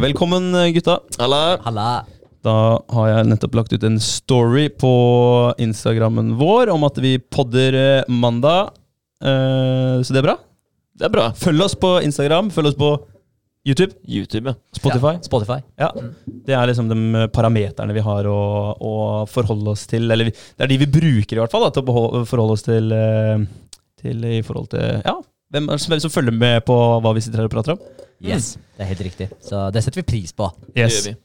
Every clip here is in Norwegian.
velkommen gutta. Halla. Halla. Da har jeg nettopp lagt ut en story på Instagrammen vår om at vi podder eh, mandag. Eh, så det er bra. Det er bra. Følg oss på Instagram, følg oss på YouTube, YouTube, ja. Spotify. Ja, Spotify. Ja, Det er liksom de parameterne vi har å, å forholde oss til. Eller det er de vi bruker i hvert fall da, til å forholde oss til, eh, til i forhold til Ja, hvem, er det som- hvem som følger med på hva vi sitter her og prater om. Yes, det er helt riktig. Så det setter vi pris på. Det gjør vi.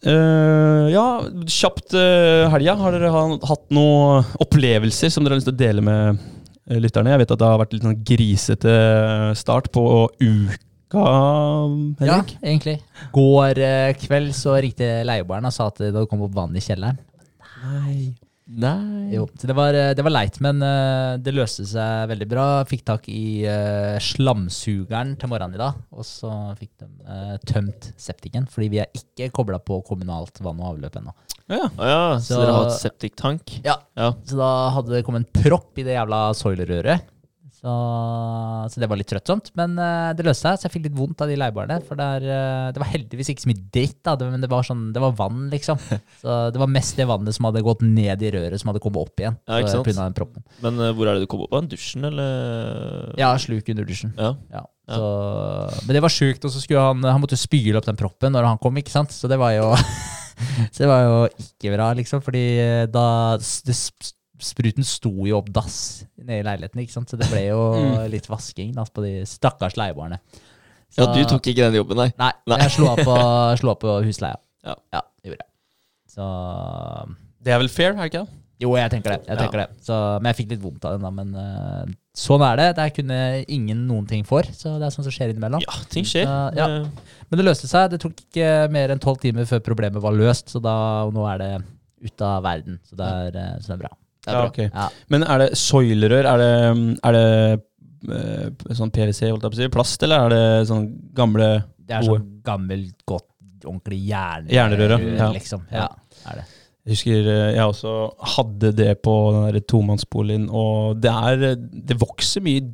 Eh, ja, kjapt uh, helga. Har dere ha, hatt noen opplevelser som dere har lyst til å dele med eh, lytterne? Jeg vet at det har vært litt sånn grisete start på uka, Henrik. Ja, egentlig. Går eh, kveld så ringte leieboeren og sa at det kom opp vann i kjelleren. Nei. Nei Jo, så det var, eh, det var leit, men eh, det løste seg veldig bra. Fikk tak i eh, slamsugeren til morgenen i dag, og så fikk de tømt septiken. Fordi vi er ikke kobla på kommunalt vann og avløp ennå. Ja. Ja, så, Så- dere har hatt septiktank? Ja. Ja. Så da hadde det kommet en propp i det jævla soilerøret. Så, så det var litt trøttsomt. Men uh, det løste seg, så jeg fikk litt vondt av de leieboerne. For det, er, eh, det var heldigvis ikke så mye dritt, da, det, men det var, sånn, det var vann, liksom. Så det var mest det vannet som hadde gått ned i røret, som hadde kommet opp igjen. Ja, ikke så- sant? den. Men uh, hvor er det du kom opp av? Dusjen, eller? Ja, sluk under dusjen. Ja. Ja. Så, men det var sjukt, og så skulle han Han måtte spyle opp den proppen når han kom, ikke sant? Så det var jo Så det var jo ikke bra, liksom, fordi da det, Spruten sto jo opp dass nede i leiligheten, ikke sant? så det ble jo litt vasking da, på de stakkars leieboerne. Så- ja, du tok ikke den jobben, nei? Nei, Nei. jeg slo av på, slo av på husleia. Ja. ja, det gjorde jeg. Så Det er vel fair, er det ikke det? Jo, jeg tenker det. Jeg Ja. tenker det. Så, men jeg fikk litt vondt av den, da. Men uh, sånn er det. Det kunne ingen noen ting for, så det er sånt som skjer innimellom. Ja, ting skjer. Ja, ja. Eh, Men det løste seg. Det tok ikke mer enn tolv timer før problemet var løst, så da, og nå er det ute av verden. Så det er, eh, så det er bra. Ja, ok. Ja. Men er det soilerør? Er det, er det eh, sånn PVC, holdt jeg på å si, plast, eller er det sånn gamle Det er sånn gammelt, godt, ordentlig jern, Jernrøre, ja. liksom. Ja, er det. Jeg husker eh, jeg også hadde det på den der tomannsboligen, og det er Det vokser mye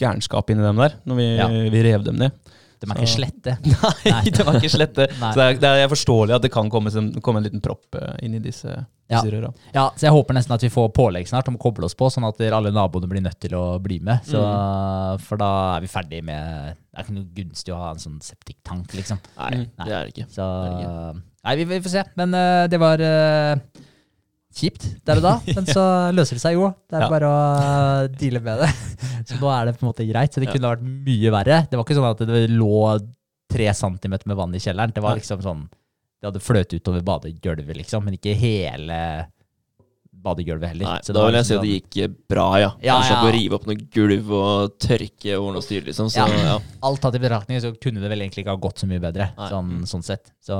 gærenskap inni dem der, når vi, vi rev dem ned. De er ikke slette. Nei, de var ikke slette. Så det er, det er forståelig at det kan komme, komme en liten propp eh, inn i disse, Ja. røra. Ja, så jeg håper nesten at vi får pålegg snart om å koble oss på, sånn at alle naboene blir nødt til å bli med. Så, For da er vi ferdig med Det er ikke noe gunstig å ha en sånn septiktank, liksom. Nei, Nei. det er det ikke. Så Det er Nei, vi, vi får se. Men uh, det var eh, kjipt der og da. Men så løser det seg jo. Det er Ja. bare å deale med det. Så nå er det på en måte greit. Så det kunne vært mye verre. Det var ikke sånn at det lå tre centimeter med vann i kjelleren. Det var liksom sånn Det hadde fløt utover badegulvet, liksom. Men ikke hele badegulvet heller. Nei, Så da vil jeg si liksom at det gikk eh, bra, ja. Ja, ja. slapp å rive opp noe gulv og tørke og ordne og styre, liksom. Så Ja. ja. Alt tatt i betraktning så kunne det vel egentlig ikke ha gått så mye bedre. Sånn, sånn sett. Så,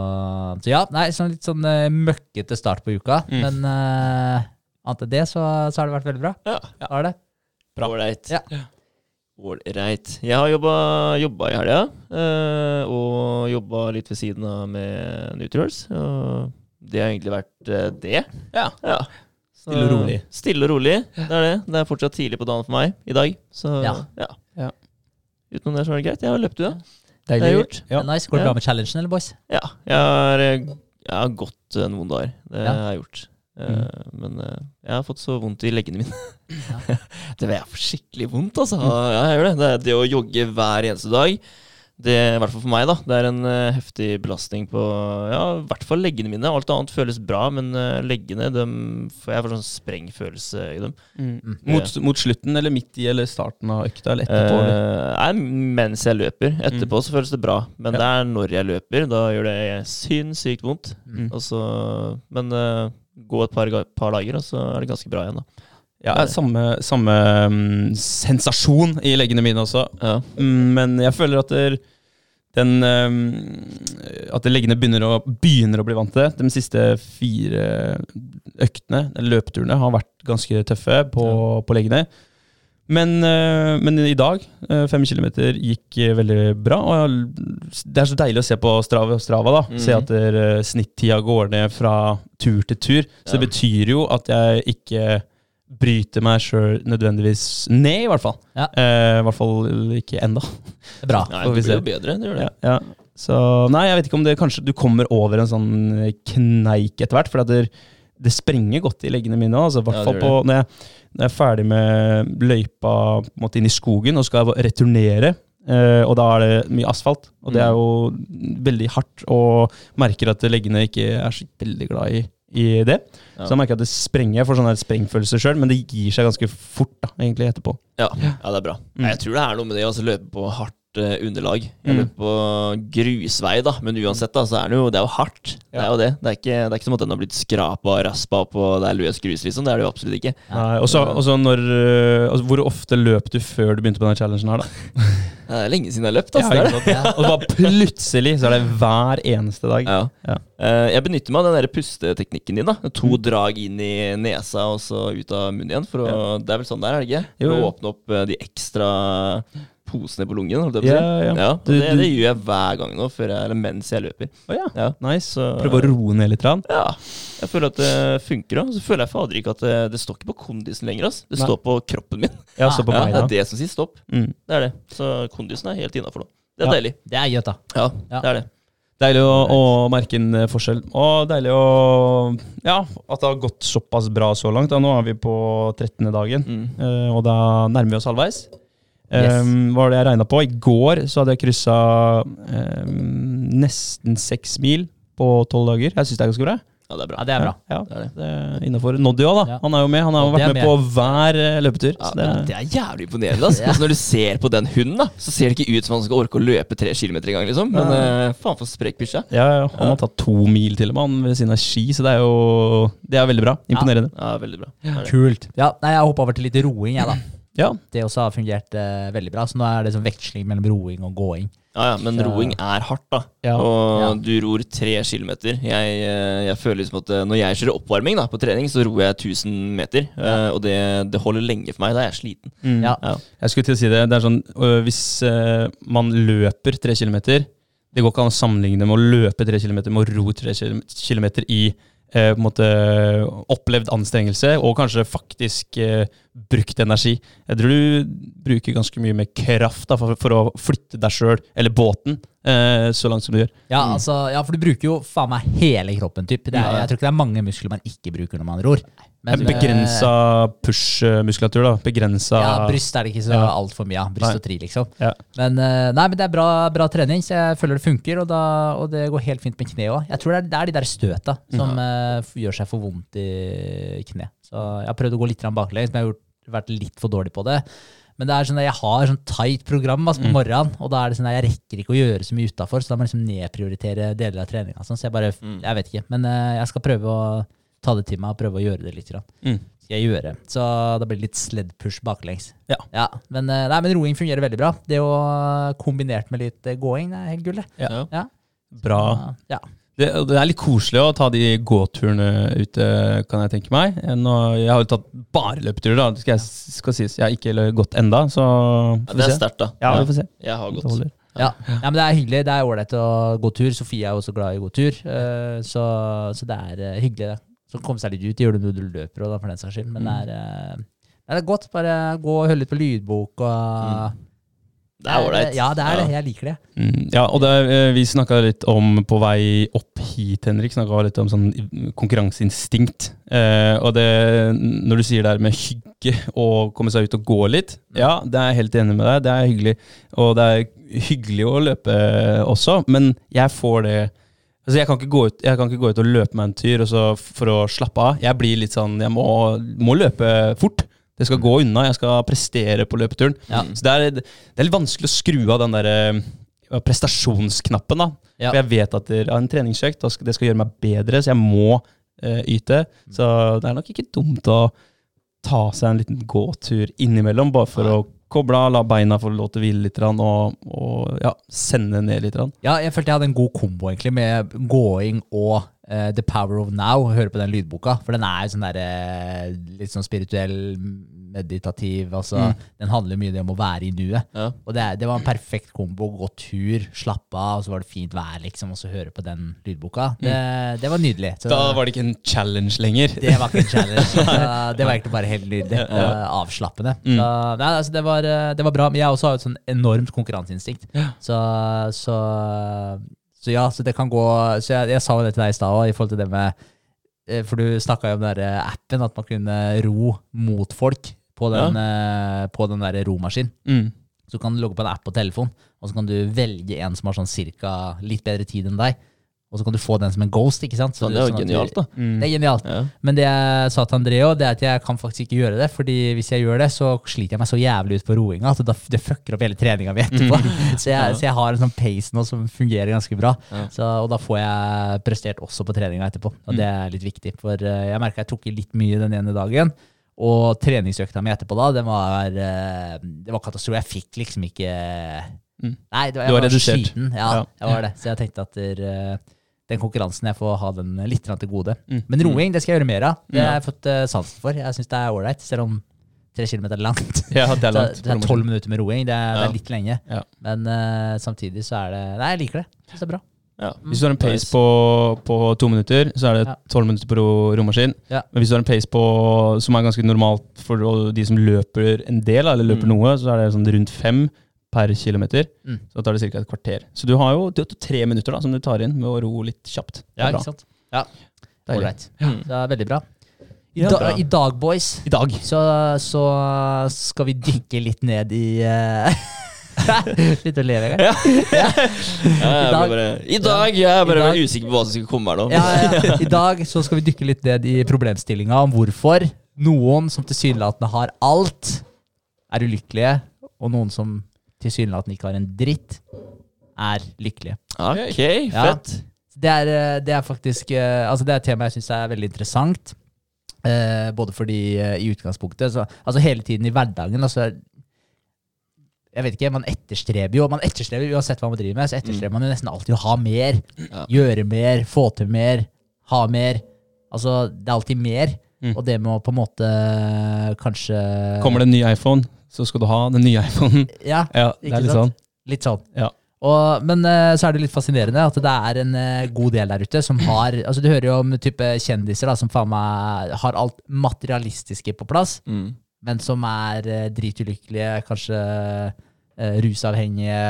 så ja, nei, sånn litt sånn uh, møkkete start på uka. Mm. Men uh, annet enn det så, så har det vært veldig bra. Ja. ja. Har det? Ålreit. Ja. Ålreit. Jeg har jobba, i helga, uh, og jobba litt ved siden av med Nutrials. Og det har egentlig vært det. Ja. Ja. Stille og rolig. Stille og rolig, det er det. Det er fortsatt tidlig på dagen for meg i dag. Så Ja. ja. Ja. Utenom det så er det greit. Jeg har løpt, du, da. Det har jeg gjort. Ja. Det er nice. Går det Ja. bra med challengen, eller boys? Ja. Jeg har, eh, jeg har gått eh, noen dager. Det Ja. har jeg gjort. Eh, Mm. Men jeg har fått så vondt i leggene mine. Ja. det er skikkelig vondt, altså. Ja, jeg gjør det. Det, er det å jogge hver eneste dag, det, i hvert fall for meg, da, det er en uh, heftig belastning på ja, i hvert fall leggene mine. Alt annet føles bra, men uh, leggene dem, for jeg får sånn sprengfølelse i dem. Mm. Mot, mot slutten, eller midt i, eller starten av økta, eller etterpå? Eh, eller? nei, mens jeg løper. Etterpå så føles det bra. Men Ja. det er når jeg løper. Da gjør det sinnssykt vondt. Mm. Og så, men gå et par, par dager, og så er det ganske bra igjen, da. Ja, samme, samme um, sensasjon i leggene mine også. Ja. Mm, Men jeg føler at der, den um, At leggene begynner å, begynner å bli vant til det. De siste fire øktene, løpeturene, har vært ganske tøffe på, på leggene. Men, eh, men i dag, eh, fem kilometer, gikk eh, veldig bra. Og det er så deilig å se på Strava, Strava da. Se Mhm. at der, snittida går ned fra tur til tur. Så det betyr jo at jeg ikke bryter meg sjøl nødvendigvis ned, i hvert fall. Ja. Eh, I hvert fall ikke ennå. Det er bra. Nei, det blir jo bedre. Det gjør det. Ja, ja. Så nei, jeg vet ikke om det kanskje du kommer over en sånn kneik etter hvert. For at det, det sprenger godt i leggene mine. Altså, hvert Ja, fall på, når, jeg, når jeg er ferdig med løypa på måte, inn i skogen og skal returnere. eh, og da er det mye asfalt, og det er jo veldig hardt. Og merker at leggene ikke er så veldig glad i, i det. Ja. Så jeg merker at det sprenger. Jeg får sånn sprengfølelse sjøl, men det gir seg ganske fort da, egentlig etterpå. Ja, ja, det er bra. Mm. Jeg tror det er noe med det å altså, løpe på hardt underlag. Jeg Mm. på grusvei, da, men uansett, da, så er det jo, det er jo hardt. Det er jo det. Det er ikke, det er ikke som at den har blitt skrapa og raspa og det er løs grus, liksom. Det er det jo absolutt ikke. Nei, og så når øh, altså, Hvor ofte løp du før du begynte på denne challengen her, da? Det er lenge siden jeg har løpt, altså. Ja, det er det. sant? Og bare plutselig så er det hver eneste dag. Ja. Ja. Eh, jeg benytter meg av den der pusteteknikken din. da To Mm. drag inn i nesa og så ut av munnen igjen. For å, Det er vel sånn der, er det ikke? For å åpne opp eh, de ekstra posene på lungen. Holdt jeg på å Ja, si. ja. Ja, og Du- det, du- det gjør jeg hver gang nå, før jeg, eller mens jeg løper. Å ja. Ja, Nice. så, Prøve å roe ned litt. Rann. Ja, jeg føler at det funker òg. Så føler jeg fader ikke at det, det står ikke på kondisen lenger. ass. Det Nei. står på kroppen min. Ja, så på Ja, det beina. er det som sier stopp. Mm. Det er det. Så kondisen er helt innafor nå. Det er Ja. deilig. Det er gøtt, da. Ja, Ja. det er det. Deilig å, å merke en eh, forskjell. Og deilig å Ja, at det har gått såpass bra så langt. Da. Nå er vi på 13. dagen, Mm. eh, og da nærmer vi oss halvveis. Yes. Um, var det jeg regna på? I går så hadde jeg kryssa nesten seks mil på tolv dager. Jeg syns det er ganske bra. Ja, det er bra. Ja, det er bra. Ja, Det er det. det er Innafor Noddy òg, da. Ja. Han er jo med. Han har vært med, med på hver eh, løpetur. Ja, Så det, det er jævlig imponerende. Altså. Ja. Altså, når du ser på den hunden, da så ser det ikke ut som han skal orke å løpe tre kilometer i gang. Liksom. Men eh, faen for sprek bikkje. ja, ja, han har tatt to mil til og med han ved siden av ski, så det er jo Det er veldig bra. Imponerende. Ja, veldig bra. Kult. Ja, nei, jeg hoppa over til litt roing, jeg, da. Ja. Det også har fungert eh, veldig bra. Så nå er det sånn veksling mellom roing og gåing. Ja, ja, men Så- roing er hardt, da. Ja. Og Ja. du ror tre kilometer. Jeg, eh, jeg føler liksom at eh, når jeg kjører oppvarming da, på trening, så ror jeg 1000 meter. eh, Og det, det holder lenge for meg. Da er jeg sliten. Mm. Ja. Ja. Jeg skulle til å si det. Det er sånn øh, Hvis øh, man løper tre kilometer Det går ikke an å sammenligne med å løpe tre kilometer med å ro tre kil- kilometer i eh, på en måte opplevd anstrengelse, og kanskje faktisk eh, brukt energi. Jeg tror du bruker ganske mye mer kraft da, for, for å flytte deg sjøl, eller båten, eh, så langt som du gjør. Ja, altså, ja, for du bruker jo faen meg hele kroppen. Typ. Det er, jeg tror ikke det er mange muskler man ikke bruker når man ror. Men, Begrensa push-muskulatur, da. Begrensa Ja, bryst er det ikke så Ja. altfor mye av. Bryst Nei. og tri, liksom. Ja. Men, eh, nei, men det er bra, bra trening, så jeg føler det funker. Og, da, og det går helt fint med kne òg. Jeg tror det er, det er de der støta som eh, gjør seg for vondt i kne. Så jeg har prøvd å gå litt baklengs, men jeg har gjort, vært litt for dårlig på det. Men det er sånn at jeg har sånn tight program altså, på morgenen, og da er det sånn at jeg rekker ikke å gjøre så mye utafor, så da må jeg liksom nedprioritere deler av treninga. Sånn, så jeg bare Mm. Jeg vet ikke. Men uh, jeg skal prøve å ta det til meg og prøve å gjøre det litt. Mm. Skal jeg gjøre. Så da blir det litt sled push baklengs. Ja. men, eh, nei, men roing fungerer veldig bra. Det å kombinert med litt eh, gåing, det er helt gull, det. Ja. Ja. Bra. Ja. Det, det er litt koselig å ta de gåturene ute, kan jeg tenke meg. Nå, jeg har jo tatt bare løpeturer, da. Det skal, jeg, skal sies. Jeg har ikke gått enda, så Ja, det er sterkt, da. Ja, vi får se. Jeg har gått. Ja. ja, men det er hyggelig. Det er ålreit å gå tur. Sofie er også glad i å gå tur, eh, så, så det er eh, hyggelig. Så komme seg litt ut. Gjør det når du løper, og for den saks skyld. Men det er, eh, det er godt. Bare gå og høre litt på lydbok og Det er ålreit. Ja, det er det. Jeg liker det. Mm, ja, og det, eh, vi snakka litt om på vei opp hit, Henrik, snakka litt om sånn konkurranseinstinkt. Eh, og det, når du sier det her med hygge og komme seg ut og gå litt, ja, det er jeg helt enig med deg. Det er hyggelig. Og det er hyggelig å løpe også, men jeg får det Altså jeg, kan ut, jeg kan ikke gå ut og løpe meg en tur for å slappe av. Jeg blir litt sånn Jeg må, må løpe fort. Det skal gå unna. Jeg skal prestere på løpeturen. Ja. Så det er, det er litt vanskelig å skru av den der eh, prestasjonsknappen. da. Ja. For jeg vet at det er en treningsøkt, det skal gjøre meg bedre, så jeg må eh, yte. Så det er nok ikke dumt å ta seg en liten gåtur innimellom, bare for Nei. å koble av, la beina få lov til å hvile litt, og, og ja, sende ned litt. Ja, jeg følte jeg hadde en god kombo egentlig med gåing og uh, The Power of Now. Høre på den lydboka. For den er sånn der, uh, litt sånn spirituell, meditativ. Altså, Mm. Den handler mye om å være i nuet. Ja. Og det, det var en perfekt kombo. Gå tur, slappe av, og så var det fint vær, liksom, og så høre på den lydboka. Det, det var nydelig. Så, Mm. Da var det ikke en challenge lenger. det var ikke en challenge. Så det var egentlig bare helt nydelig. og avslappende. Mm. Så, nei, altså, det, var, eh, det var bra. Men jeg også har et sånn enormt konkurranseinstinkt. Ja. Så, så, så ja, så det kan gå Så jeg, jeg sa jo det til deg i stad òg, i forhold til det med eh, For du snakka jo om den eh, appen, at man kunne ro mot folk på den, ja. på den der romaskinen. Mm. Så kan du logge på en app på telefon, og så kan du velge en som har sånn cirka litt bedre tid enn deg. Og så kan du få den som en ghost, ikke sant? Så det er jo sånn du- genialt, da. Mm. Det er genialt. Ja. Men det jeg sa til Andreo, det er at jeg kan faktisk ikke gjøre det. Fordi hvis jeg gjør det, så sliter jeg meg så jævlig ut på roinga at det, det fucker opp hele treninga mi etterpå. Så, jeg, så jeg har en sånn pace nå som fungerer ganske bra. Ja. Så, og da får jeg prestert også på treninga etterpå. Og det er litt viktig. For eh, jeg merka jeg tok i litt mye den ene dagen. Og treningsøkta mi etterpå da, det var, eh, det var katastrofe. Jeg fikk liksom ikke Mm. Nei, var, jeg var var, redusert. sliten. Ja, Ja. jeg var det. Så jeg tenkte at der, eh, den konkurransen jeg får ha den litt til gode. Mm. Men roing det skal jeg gjøre mer av. Det har jeg fått eh, sansen for. Jeg syns det er ålreit, selv om tre kilometer er langt. Ja, det er langt. det tolv minutter med roing. Det er, det er litt lenge. Ja. Men uh, samtidig så er det Nei, jeg liker det. Syns det er bra. Ja. Hvis du har en pace Nice. på, på to minutter, så er det tolv minutter på ro, romaskin. Ja. Men hvis du har en pace på, som er ganske normalt for de som løper en del, eller løper Mm. noe, så er det sånn rundt fem per kilometer. Mm. Så da tar det ca. et kvarter. Så du har jo du har tre minutter da, som du tar inn med å ro litt kjapt. Ja, ikke sant? Ja. Ålreit. Mm. Det er veldig bra. I, da, bra. I dag, boys, I dag. så, så skal vi dykke litt ned i uh, Litt å le, Vegard. Ja. Ja. Ja, dag- bare, I dag! Jeg er bare I dag- usikker på hva som skal komme her nå. I dag så skal vi dykke litt ned i problemstillinga om hvorfor noen som tilsynelatende har alt, er ulykkelige, og noen som tilsynelatende ikke har en dritt, er lykkelige. Ok, fett. Det er, eh, det er faktisk eh, Altså det er et tema jeg syns er veldig interessant. Eh, både fordi eh, i utgangspunktet så, Altså hele tiden i hverdagen altså, Jeg vet ikke, man etterstreber jo Man etterstreber uansett hva man driver med, så etterstreber man jo nesten alltid å ha mer. Ja. Gjøre mer, få til mer, ha mer. Altså, det er alltid mer. Mm. Og det med å på en måte kanskje Kommer det en ny iPhone, så skal du ha den nye iPhonen. Ja, Ja, det er litt sant? sånn. litt sånn. Ja. Og, men eh, så er det litt fascinerende at det er en eh, god del der ute som har altså Du hører jo om type kjendiser da, som faen meg har alt materialistiske på plass, Mm. Men som er eh, dritulykkelige, kanskje eh, rusavhengige,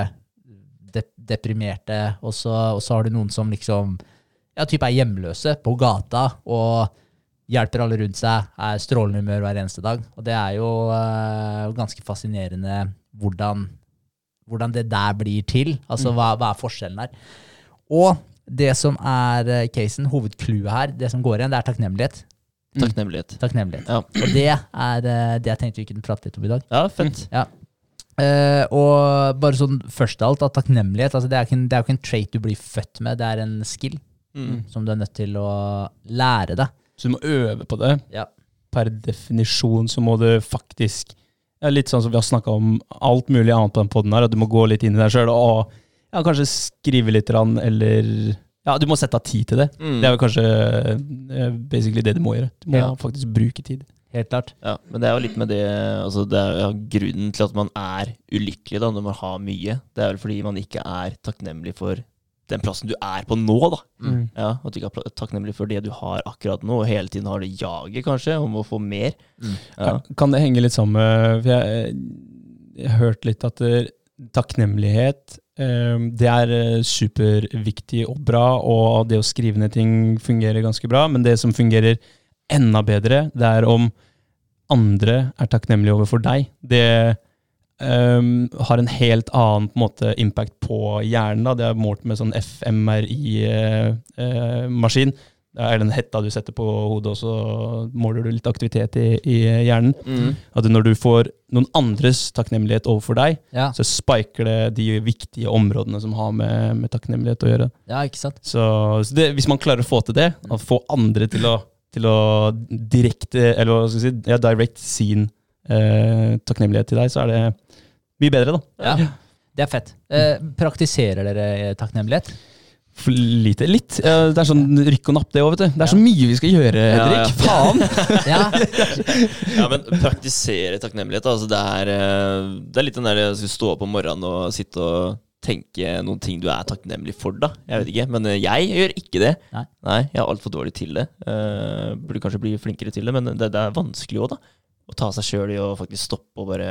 de deprimerte. Og så, og så har du noen som liksom ja, type er hjemløse på gata og hjelper alle rundt seg, er strålende humør hver eneste dag. Og det er jo eh, ganske fascinerende hvordan, hvordan det der blir til. Altså hva, hva er forskjellen der? Og det som er casen, hovedclouet her, det som går igjen, det er takknemlighet. Takknemlighet. Takknemlighet. Ja. Og det er eh, det jeg tenkte vi kunne prate litt om i dag. ja, fett. Uh, og bare sånn først av alt, at takknemlighet altså det, er ikke det er jo ikke en trait du blir født med, det er en skill Mm. som du er nødt til å lære deg. Så du må øve på det. Ja. Per definisjon så må du faktisk ja, Litt sånn som vi har snakka om alt mulig annet på den poden her, at du må gå litt inn i deg sjøl og ja, kanskje skrive litt, eller Ja, du må sette av tid til det. Mm. Det er vel kanskje eh, basically det du må gjøre. Du må Ja. faktisk bruke tid. Helt klart. Ja, men det er jo litt med det altså det er jo Grunnen til at man er ulykkelig da, når man har mye, det er vel fordi man ikke er takknemlig for den plassen du er på nå. da. Mm. Ja, At du ikke er pla- takknemlig for det du har akkurat nå, og hele tiden har det jaget kanskje om å få mer. Mm. Ja. Kan, kan det henge litt sammen med For jeg, jeg har hørt litt at takknemlighet eh, det er eh, superviktig og bra, og det å skrive ned ting fungerer ganske bra. Men det som fungerer enda bedre, det er om andre er takknemlige overfor deg. Det um, har en helt annen på måte, impact på hjernen. Da. Det er målt med sånn fMRI-maskin. Det er den hetta du setter på hodet, og så måler du litt aktivitet i, i hjernen. Mm. At når du får noen andres takknemlighet overfor deg, Ja. så spiker det de viktige områdene som har med, med takknemlighet å gjøre. ja, ikke sant? Så, så det, hvis man klarer å få til det, å få andre til å, til å direkte, eller hva skal jeg si, ja, direct sin eh, takknemlighet til deg, så er det mye bedre, da. Ja. Det er fett. Eh, praktiserer dere takknemlighet? For lite? Litt. Det er sånn rykk og napp, det òg, vet du. Det er så mye vi skal gjøre, Ja, Henrik. ja. Faen! Ja, Ja, men praktisere takknemlighet, altså det er, eh, det er litt den der å stå opp om morgenen og sitte og tenke noen ting du er takknemlig for, da. Jeg vet ikke, men eh, jeg gjør ikke det. Nei. jeg er altfor dårlig til det. Uh, burde kanskje bli flinkere til det, men det, det er vanskelig òg, da. Å ta seg sjøl i å faktisk stoppe og bare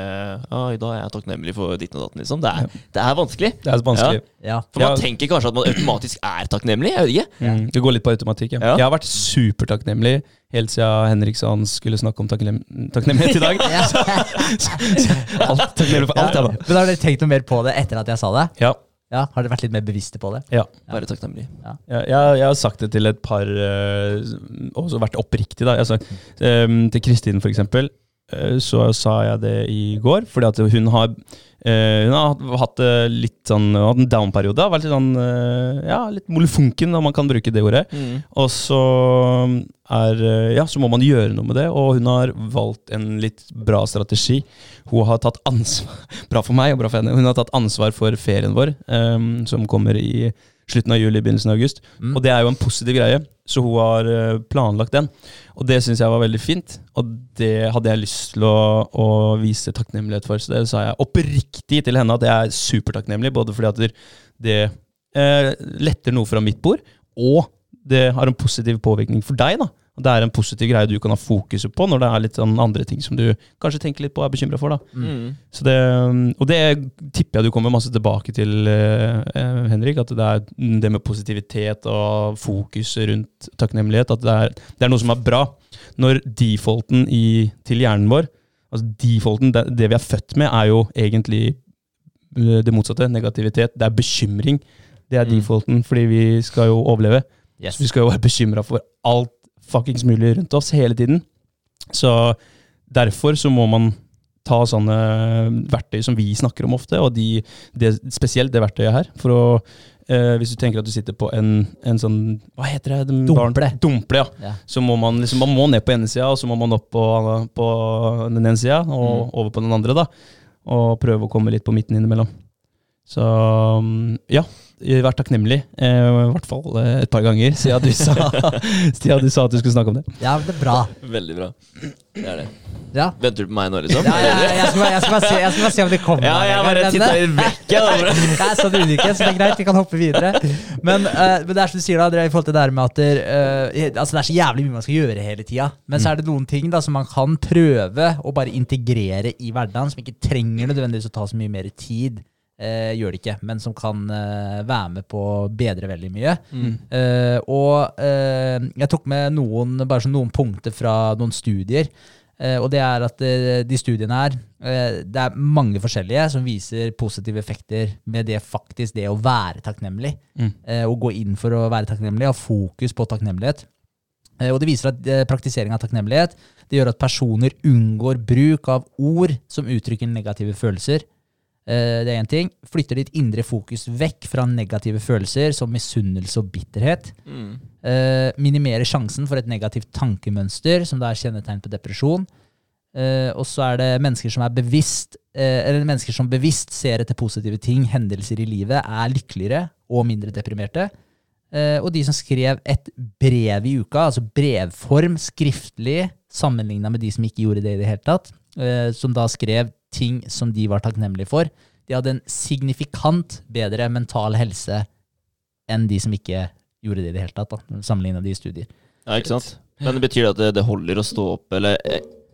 Oi, da er jeg takknemlig for ditt og datt. liksom. Det er, det er vanskelig. Det er vanskelig. ja. For man Ja. tenker kanskje at man automatisk er takknemlig. Jeg vet ikke. Mm, det går litt på automatikk. Ja. Ja. Jeg har vært supertakknemlig helt siden Henrik sa han skulle snakke om takknem takknemlighet i dag. Ja. alt, takknemlig for alt, ja, da. Men har dere tenkt noe mer på det etter at jeg sa det? Ja. Ja, Har dere vært litt mer bevisste på det? Ja. Være takknemlig. Jeg, jeg, jeg har sagt det til et par Og også vært oppriktig, da. Jeg har sagt, um, til Kristin, for eksempel, så sa jeg det i går. Fordi at hun har øh, Hun har hatt litt sånn Hun har hatt en down-periode. Vært litt sånn øh, Ja, litt molefonken, om man kan bruke det ordet. Mm. Og så er øh, Ja, så må man gjøre noe med det. Og hun har valgt en litt bra strategi. Hun har tatt ansvar Bra for meg og bra for henne. Hun har tatt ansvar for ferien vår, um, som kommer i slutten av juli, begynnelsen av august. Mm. Og det er jo en positiv greie, så hun har øh, planlagt den. Og det syns jeg var veldig fint, og det hadde jeg lyst til å, å vise takknemlighet for. Så det sa jeg oppriktig til henne, at jeg er supertakknemlig, både fordi at det, det eh, letter noe fra mitt bord, og det har en positiv påvirkning for deg. da. Og Det er en positiv greie du kan ha fokuset på når det er litt sånn andre ting som du kanskje tenker litt på og er bekymra for. da. Mm. Så det, og det tipper jeg du kommer masse tilbake til, eh, eh, Henrik. At det er det med positivitet og fokus rundt takknemlighet. At det er, det er noe som er bra. Når defaulten i, til hjernen vår altså defaulten, det, det vi er født med, er jo egentlig eh, det motsatte. Negativitet. Det er bekymring. Det er Mm. defaulten, fordi vi skal jo overleve. Yes. Så vi skal jo være bekymra for alt fuckings mulig rundt oss hele tiden. Så derfor så må man ta sånne verktøy som vi snakker om ofte, og de, det, spesielt det verktøyet her. For å, eh, hvis du tenker at du sitter på en, en sånn Hva heter det? Den Dumple. Dumple, ja. Ja. Så må man liksom, man må ned på ene sida, og så må man opp på, på den ene sida, og Mm. over på den andre, da. Og prøve å komme litt på midten innimellom. Så mm, ja, vær takknemlig. Eh, I hvert fall eh, et par ganger, siden du, sa, siden du sa at du skulle snakke om det. Ja, det er bra. Veldig bra. Det er det. Ja. Venter du på meg nå, liksom? Ja, ja, ja, jeg, skal bare, jeg, skal bare se, jeg skal bare se om det kommer. Ja, jeg bare titta litt vekk. Jeg. Er sånn ulike, så det er greit, vi kan hoppe videre. Men, uh, men det er som du sier da, det i forhold til det her med at der, uh, altså det er så jævlig mye man skal gjøre hele tida. Men så er det noen ting da som man kan prøve å bare integrere i hverdagen, som ikke trenger nødvendigvis å ta så mye mer tid. Eh, gjør det ikke, men som kan eh, være med på å bedre veldig mye. Eh, og eh, jeg tok med noen, bare sånn noen punkter fra noen studier. Eh, og det er at eh, de studiene her, det er mange forskjellige som viser positive effekter med det faktisk det å være takknemlig. Mm. Eh, å gå inn for å være takknemlig, ha fokus på takknemlighet. Eh, og det viser at praktisering av takknemlighet det gjør at personer unngår bruk av ord som uttrykker negative følelser. Eh, det er én ting. Flytter ditt indre fokus vekk fra negative følelser som misunnelse og bitterhet. Mm. Eh, minimerer sjansen for et negativt tankemønster, som da er kjennetegn på depresjon. Eh, og så er det mennesker som er bevisst eh, Eller mennesker som bevisst ser etter positive ting, hendelser i livet, er lykkeligere og mindre deprimerte. Og de som skrev et brev i uka, altså brevform, skriftlig, sammenligna med de som ikke gjorde det i det hele tatt, som da skrev ting som de var takknemlige for, de hadde en signifikant bedre mental helse enn de som ikke gjorde det i det hele tatt, sammenligna de i studier. Ja, ikke sant? Men det betyr at det, det holder å stå opp eller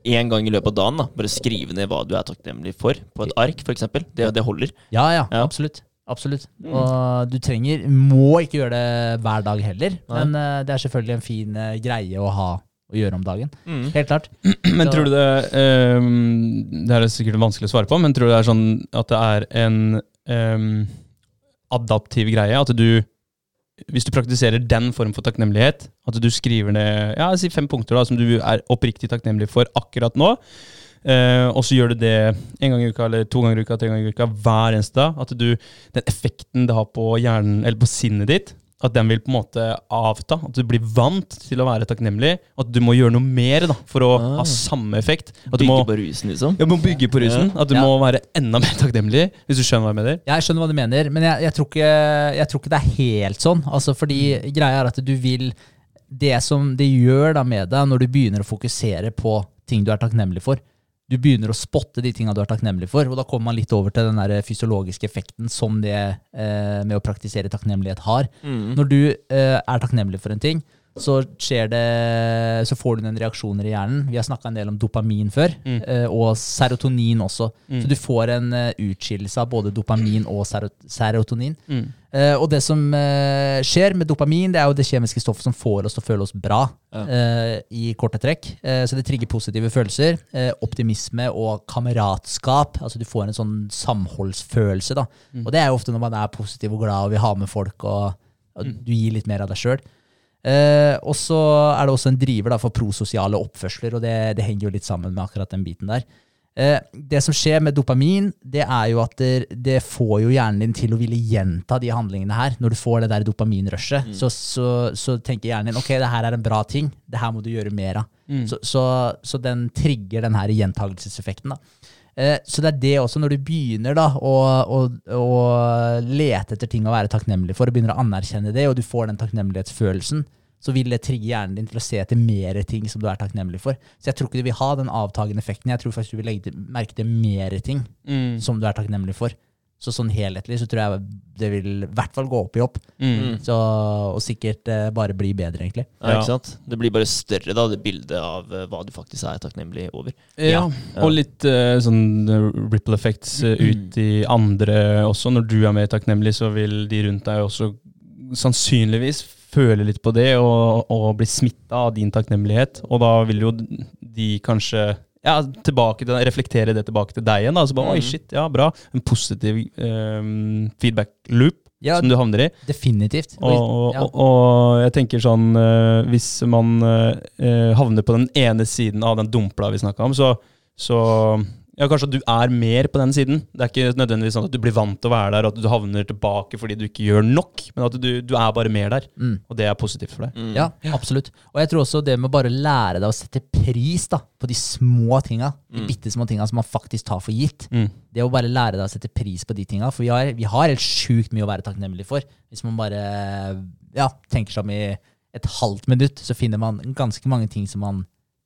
én gang i løpet av dagen? da Bare skrive ned hva du er takknemlig for, på et ark f.eks. Det, det holder. Ja, ja, Ja. absolutt. Absolutt. Og du trenger, må ikke gjøre det hver dag heller, Nei. men uh, det er selvfølgelig en fin uh, greie å ha å gjøre om dagen. Mm. Helt klart. Men Så- tror du det um, Det er sikkert vanskelig å svare på, men tror du det er sånn at det er en um, adaptiv greie? At du Hvis du praktiserer den form for takknemlighet, at du skriver ned ja, si fem punkter da, som du er oppriktig takknemlig for akkurat nå, uh, og så gjør du det en gang i uka, eller to ganger i uka, tre ganger i uka, hver eneste dag, at du Den effekten det har på hjernen, eller på sinnet ditt, at den vil på en måte avta. At du blir vant til å være takknemlig. At du må gjøre noe mer da, for å Ah. ha samme effekt. At du Bygge må, på rusen, liksom. ja, du må bygge på rusen. At du Ja. må være enda mer takknemlig, hvis du skjønner hva jeg mener. Jeg skjønner hva du mener, men jeg, jeg, tror ikke, jeg tror ikke det er helt sånn. Altså, fordi greia er at du vil Det som det gjør da med deg når du begynner å fokusere på ting du er takknemlig for, du begynner å spotte de tinga du er takknemlig for, og da kommer man litt over til den der fysiologiske effekten som det eh, med å praktisere takknemlighet har. Mm. Når du eh, er takknemlig for en ting, så det Så får du noen reaksjoner i hjernen. Vi har snakka en del om dopamin før, Mm. eh, og serotonin også. Mm. Så du får en uh, utskillelse av både dopamin og serotonin. Mm. Eh, og det som eh, skjer med dopamin, det er jo det kjemiske stoffet som får oss til å føle oss bra, Ja. eh, i korte trekk. Eh, så det trigger positive følelser. eh, optimisme og kameratskap. Altså du får en sånn samholdsfølelse, da. Mm. Og det er jo ofte når man er positiv og glad og vil ha med folk, og, og Mm. du gir litt mer av deg sjøl. Eh, og så er det også en driver da, for prososiale oppførsler, og det, det henger jo litt sammen med akkurat den biten der. Eh, det som skjer med dopamin, det er jo at det, det får jo hjernen din til å ville gjenta de handlingene her. Når du får det der dopaminrushet, så, så, så tenker hjernen din ok, det her er en bra ting, det her må du gjøre mer av. Mm. Så, så, så den trigger den her gjentagelseseffekten. da. Eh, så det er det også, når du begynner da å, å, å lete etter ting å være takknemlig for, og begynner å anerkjenne det, og du får den takknemlighetsfølelsen, så vil det trigge hjernen din til å se etter mer ting som du er takknemlig for. Så jeg tror ikke du vil ha den avtagende effekten. Jeg tror faktisk du vil legge merke til mer ting Mm. som du er takknemlig for. Så sånn helhetlig så tror jeg det vil i hvert fall gå opp i opp. Mm. Så, og sikkert eh, bare bli bedre, egentlig. Ja, ikke sant? Det blir bare større, da, det bildet av eh, hva du faktisk er takknemlig over. Ja, Ja. og litt eh, sånn eh, ripple effects eh, ut i andre også. Når du er mer takknemlig, så vil de rundt deg også sannsynligvis føle litt på det og, og bli smitta av din takknemlighet. Og da vil jo de kanskje ja, tilbake til, reflektere det tilbake til deg igjen. Da. Så bare, Oi, Mhm. shit, ja, bra. En positiv um, feedback loop Ja, som du havner i. definitivt. Og, og, ja. og, og jeg tenker sånn uh, Hvis man eh, havner på den ene siden av den dumpla vi snakka om, så, så ja, kanskje at du er mer på den siden. Det er ikke nødvendigvis sånn at du blir vant til å være der, og at du havner tilbake fordi du ikke gjør nok, men at du, du er bare mer der. Mm. Og det er positivt for deg. Mm. Ja, absolutt. Og jeg tror også det med bare lære deg å sette pris da, på de små tinga, de Mm. bitte små tinga som man faktisk tar for gitt. Mm. Det å bare lære deg å sette pris på de tinga. For vi har, vi har helt sjukt mye å være takknemlig for. Hvis man bare ja, tenker seg om i et halvt minutt, så finner man ganske mange ting som man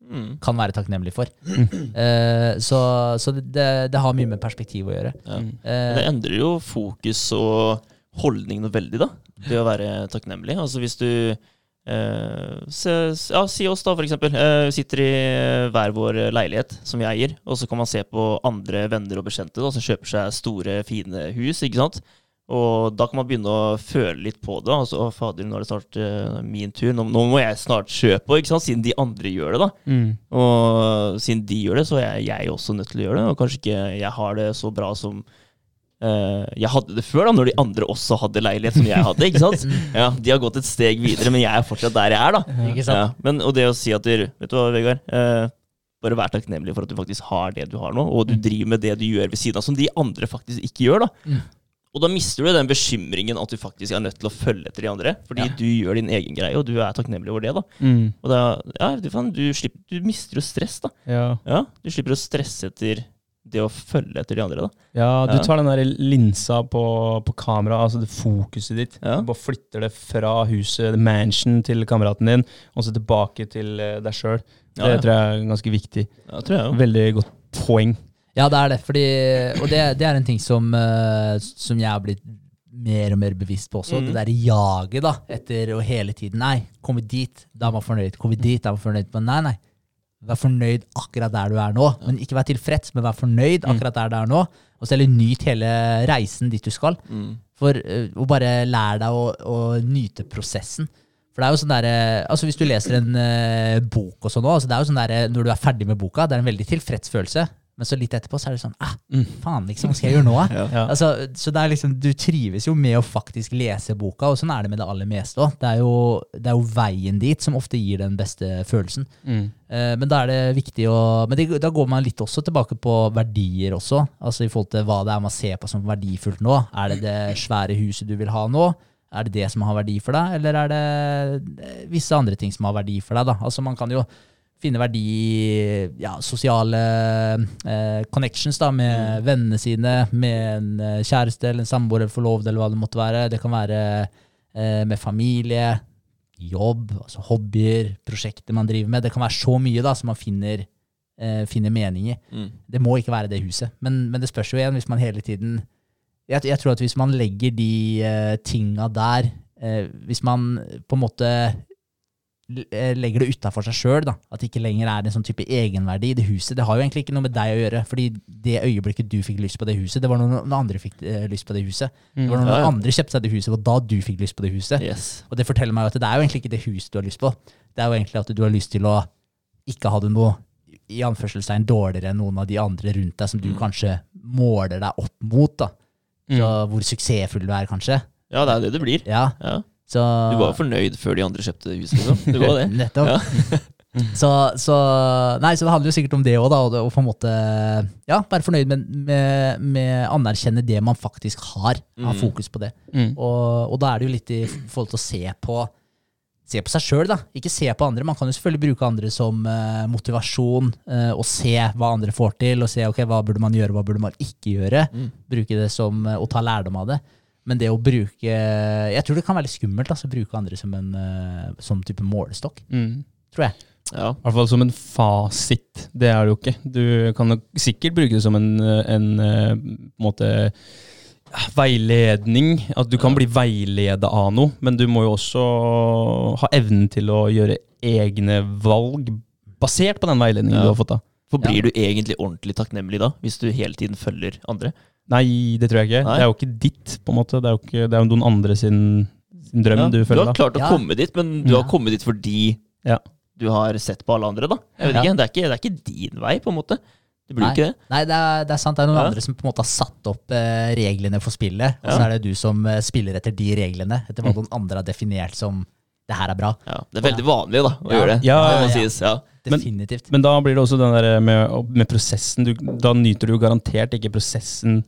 Mm. kan være takknemlig for. Eh, så så det, det har mye med perspektiv å gjøre. Ja. Eh, det endrer jo fokus og holdning noe veldig, da. Det å være takknemlig. Altså hvis du eh, se, ja, Si oss, da, for eksempel. Eh, vi sitter i hver vår leilighet som vi eier, og så kan man se på andre venner og bekjente da, som kjøper seg store, fine hus. ikke sant? Og da kan man begynne å føle litt på det. Altså, å fader, nå er det snart uh, min tur. Nå, nå må jeg snart kjøpe, ikke sant? siden de andre gjør det. da. Mm. Og siden de gjør det, så er jeg også nødt til å gjøre det. Og kanskje ikke jeg har det så bra som Uh, jeg hadde det før, da, når de andre også hadde leilighet som jeg hadde. ikke sant? Ja, De har gått et steg videre, men jeg er fortsatt der jeg er. da. Ikke sant? Ja, men, og det å si at du, Vet du hva, Vegard? Uh, bare vær takknemlig for at du faktisk har det du har nå, og du driver med det du gjør ved siden av, som de andre faktisk ikke gjør. da. Mm. Og da mister du den bekymringen at du faktisk er nødt til å følge etter de andre. Fordi Ja. du gjør din egen greie, og du er takknemlig over det. da. Mm. Og da, ja, du, fan, du, slipper, du mister jo stress, da. Ja. Ja, Du slipper å stresse etter det å følge etter de andre. da. ja, du tar den der linsa på, på kamera, altså det fokuset ditt. Du bare flytter det fra huset, mansion, til kameraten din, og så tilbake til eh, deg sjøl. Det tror jeg er ganske viktig. Veldig godt poeng. Ja, det er det. Fordi, og det, det er en ting som, eh, som jeg har blitt mer og mer bevisst på også. Mm. Det der jaget da, etter å hele tiden Nei, kom vi dit, da er man fornøyd. Kom vi dit, da er man fornøyd. Men nei, nei. Vær fornøyd akkurat der du er nå. Men ikke vær tilfreds, men vær fornøyd Mm. akkurat der du er nå. Og så heller nyt hele reisen dit du skal. For uh, å bare lære deg å, å nyte prosessen. For det er jo sånn der, eh, altså Hvis du leser en eh, bok og sånn også, altså det er jo sånn der, eh, når du er ferdig med boka, det er en veldig tilfreds følelse. Men så litt etterpå så er det sånn ah, Mm. Faen, liksom, hva skal jeg gjøre nå? Ja. Altså, så det er liksom, Du trives jo med å faktisk lese boka, og sånn er det med det aller meste òg. Det, det er jo veien dit som ofte gir den beste følelsen. Mm. Eh, men da er det viktig å Men det, da går man litt også tilbake på verdier også. Altså i forhold til hva det er man ser på som verdifullt nå. Er det det svære huset du vil ha nå? Er det det som har verdi for deg, eller er det eh, visse andre ting som har verdi for deg? da? Altså Man kan jo finne verdi ja, sosiale eh, connections da, med vennene sine, med en eh, kjæreste eller en samboer eller forlovede eller hva det måtte være. Det kan være eh, med familie, jobb, altså hobbyer, prosjekter man driver med. Det kan være så mye da, som man finner, eh, finner mening i. Mm. Det må ikke være det huset. Men, men det spørs jo igjen hvis man hele tiden Jeg, jeg tror at hvis man legger de eh, tinga der eh, Hvis man på en måte legger det utafor seg sjøl, at det ikke lenger er en sånn type egenverdi i det huset. Det har jo egentlig ikke noe med deg å gjøre, fordi det øyeblikket du fikk lyst på det huset, det var når noen andre fikk eh, lyst på det huset. Det var når noen andre kjøpte seg det huset, og da du fikk lyst på det huset. Yes. Og det forteller meg at det er jo egentlig ikke det huset du har lyst på. Det er jo egentlig at du har lyst til å ikke ha det noe i anførselstegn dårligere enn noen av de andre rundt deg som du kanskje måler deg opp mot. da. Så hvor suksessfull du er, kanskje. Ja, det er det det blir. Ja, Ja. Så Du var jo fornøyd før de andre kjøpte huset, liksom. Du var det. Nettopp. så, så, nei, så det handler jo sikkert om det òg, da. Å på en måte ja, være fornøyd med, med, med anerkjenne det man faktisk har. Ha Mm. fokus på det. Mm. Og, og da er det jo litt i forhold til å se på Se på seg sjøl, da. Ikke se på andre. Man kan jo selvfølgelig bruke andre som uh, motivasjon, uh, og se hva andre får til, og se ok, hva burde man gjøre, hva burde man ikke gjøre. Mm. Bruke det som, uh, og ta lærdom av det. Men det å bruke Jeg tror det kan være litt skummelt altså, å bruke andre som en eh, som type målestokk, Mm. tror jeg. Ja. I hvert fall som en fasit. Det er det jo ikke. Du kan nok sikkert bruke det som en, en eh, en måte veiledning. At du kan bli veileda av noe, men du må jo også ha evnen til å gjøre egne valg basert på den veiledningen Ja. du har fått. da. For blir du egentlig ordentlig takknemlig da, hvis du hele tiden følger andre? Nei, det tror jeg ikke. Nei. Det er jo ikke ditt, på en måte. Det er jo, ikke, det er jo noen andre sin, sin drøm Ja, du du har har da. klart å Ja. komme dit, men du Ja. har kommet dit fordi Ja. du har sett på alle andre, da. Jeg vet Ja. ikke, det, er ikke, det er ikke din vei, på en måte. Det blir Nei. ikke det. Nei, det er, det er sant. Det er noen Ja. andre som på en måte har satt opp eh, reglene for spillet, og så er det du som eh, spiller etter de reglene, etter hva noen andre har definert som det her er bra. Ja, det er veldig vanlig da, å Ja. gjøre det. Ja, det ja, må ja. sies. Ja. Men- Definitivt. Men da blir det også den der med, med prosessen. Du, da nyter du jo garantert ikke prosessen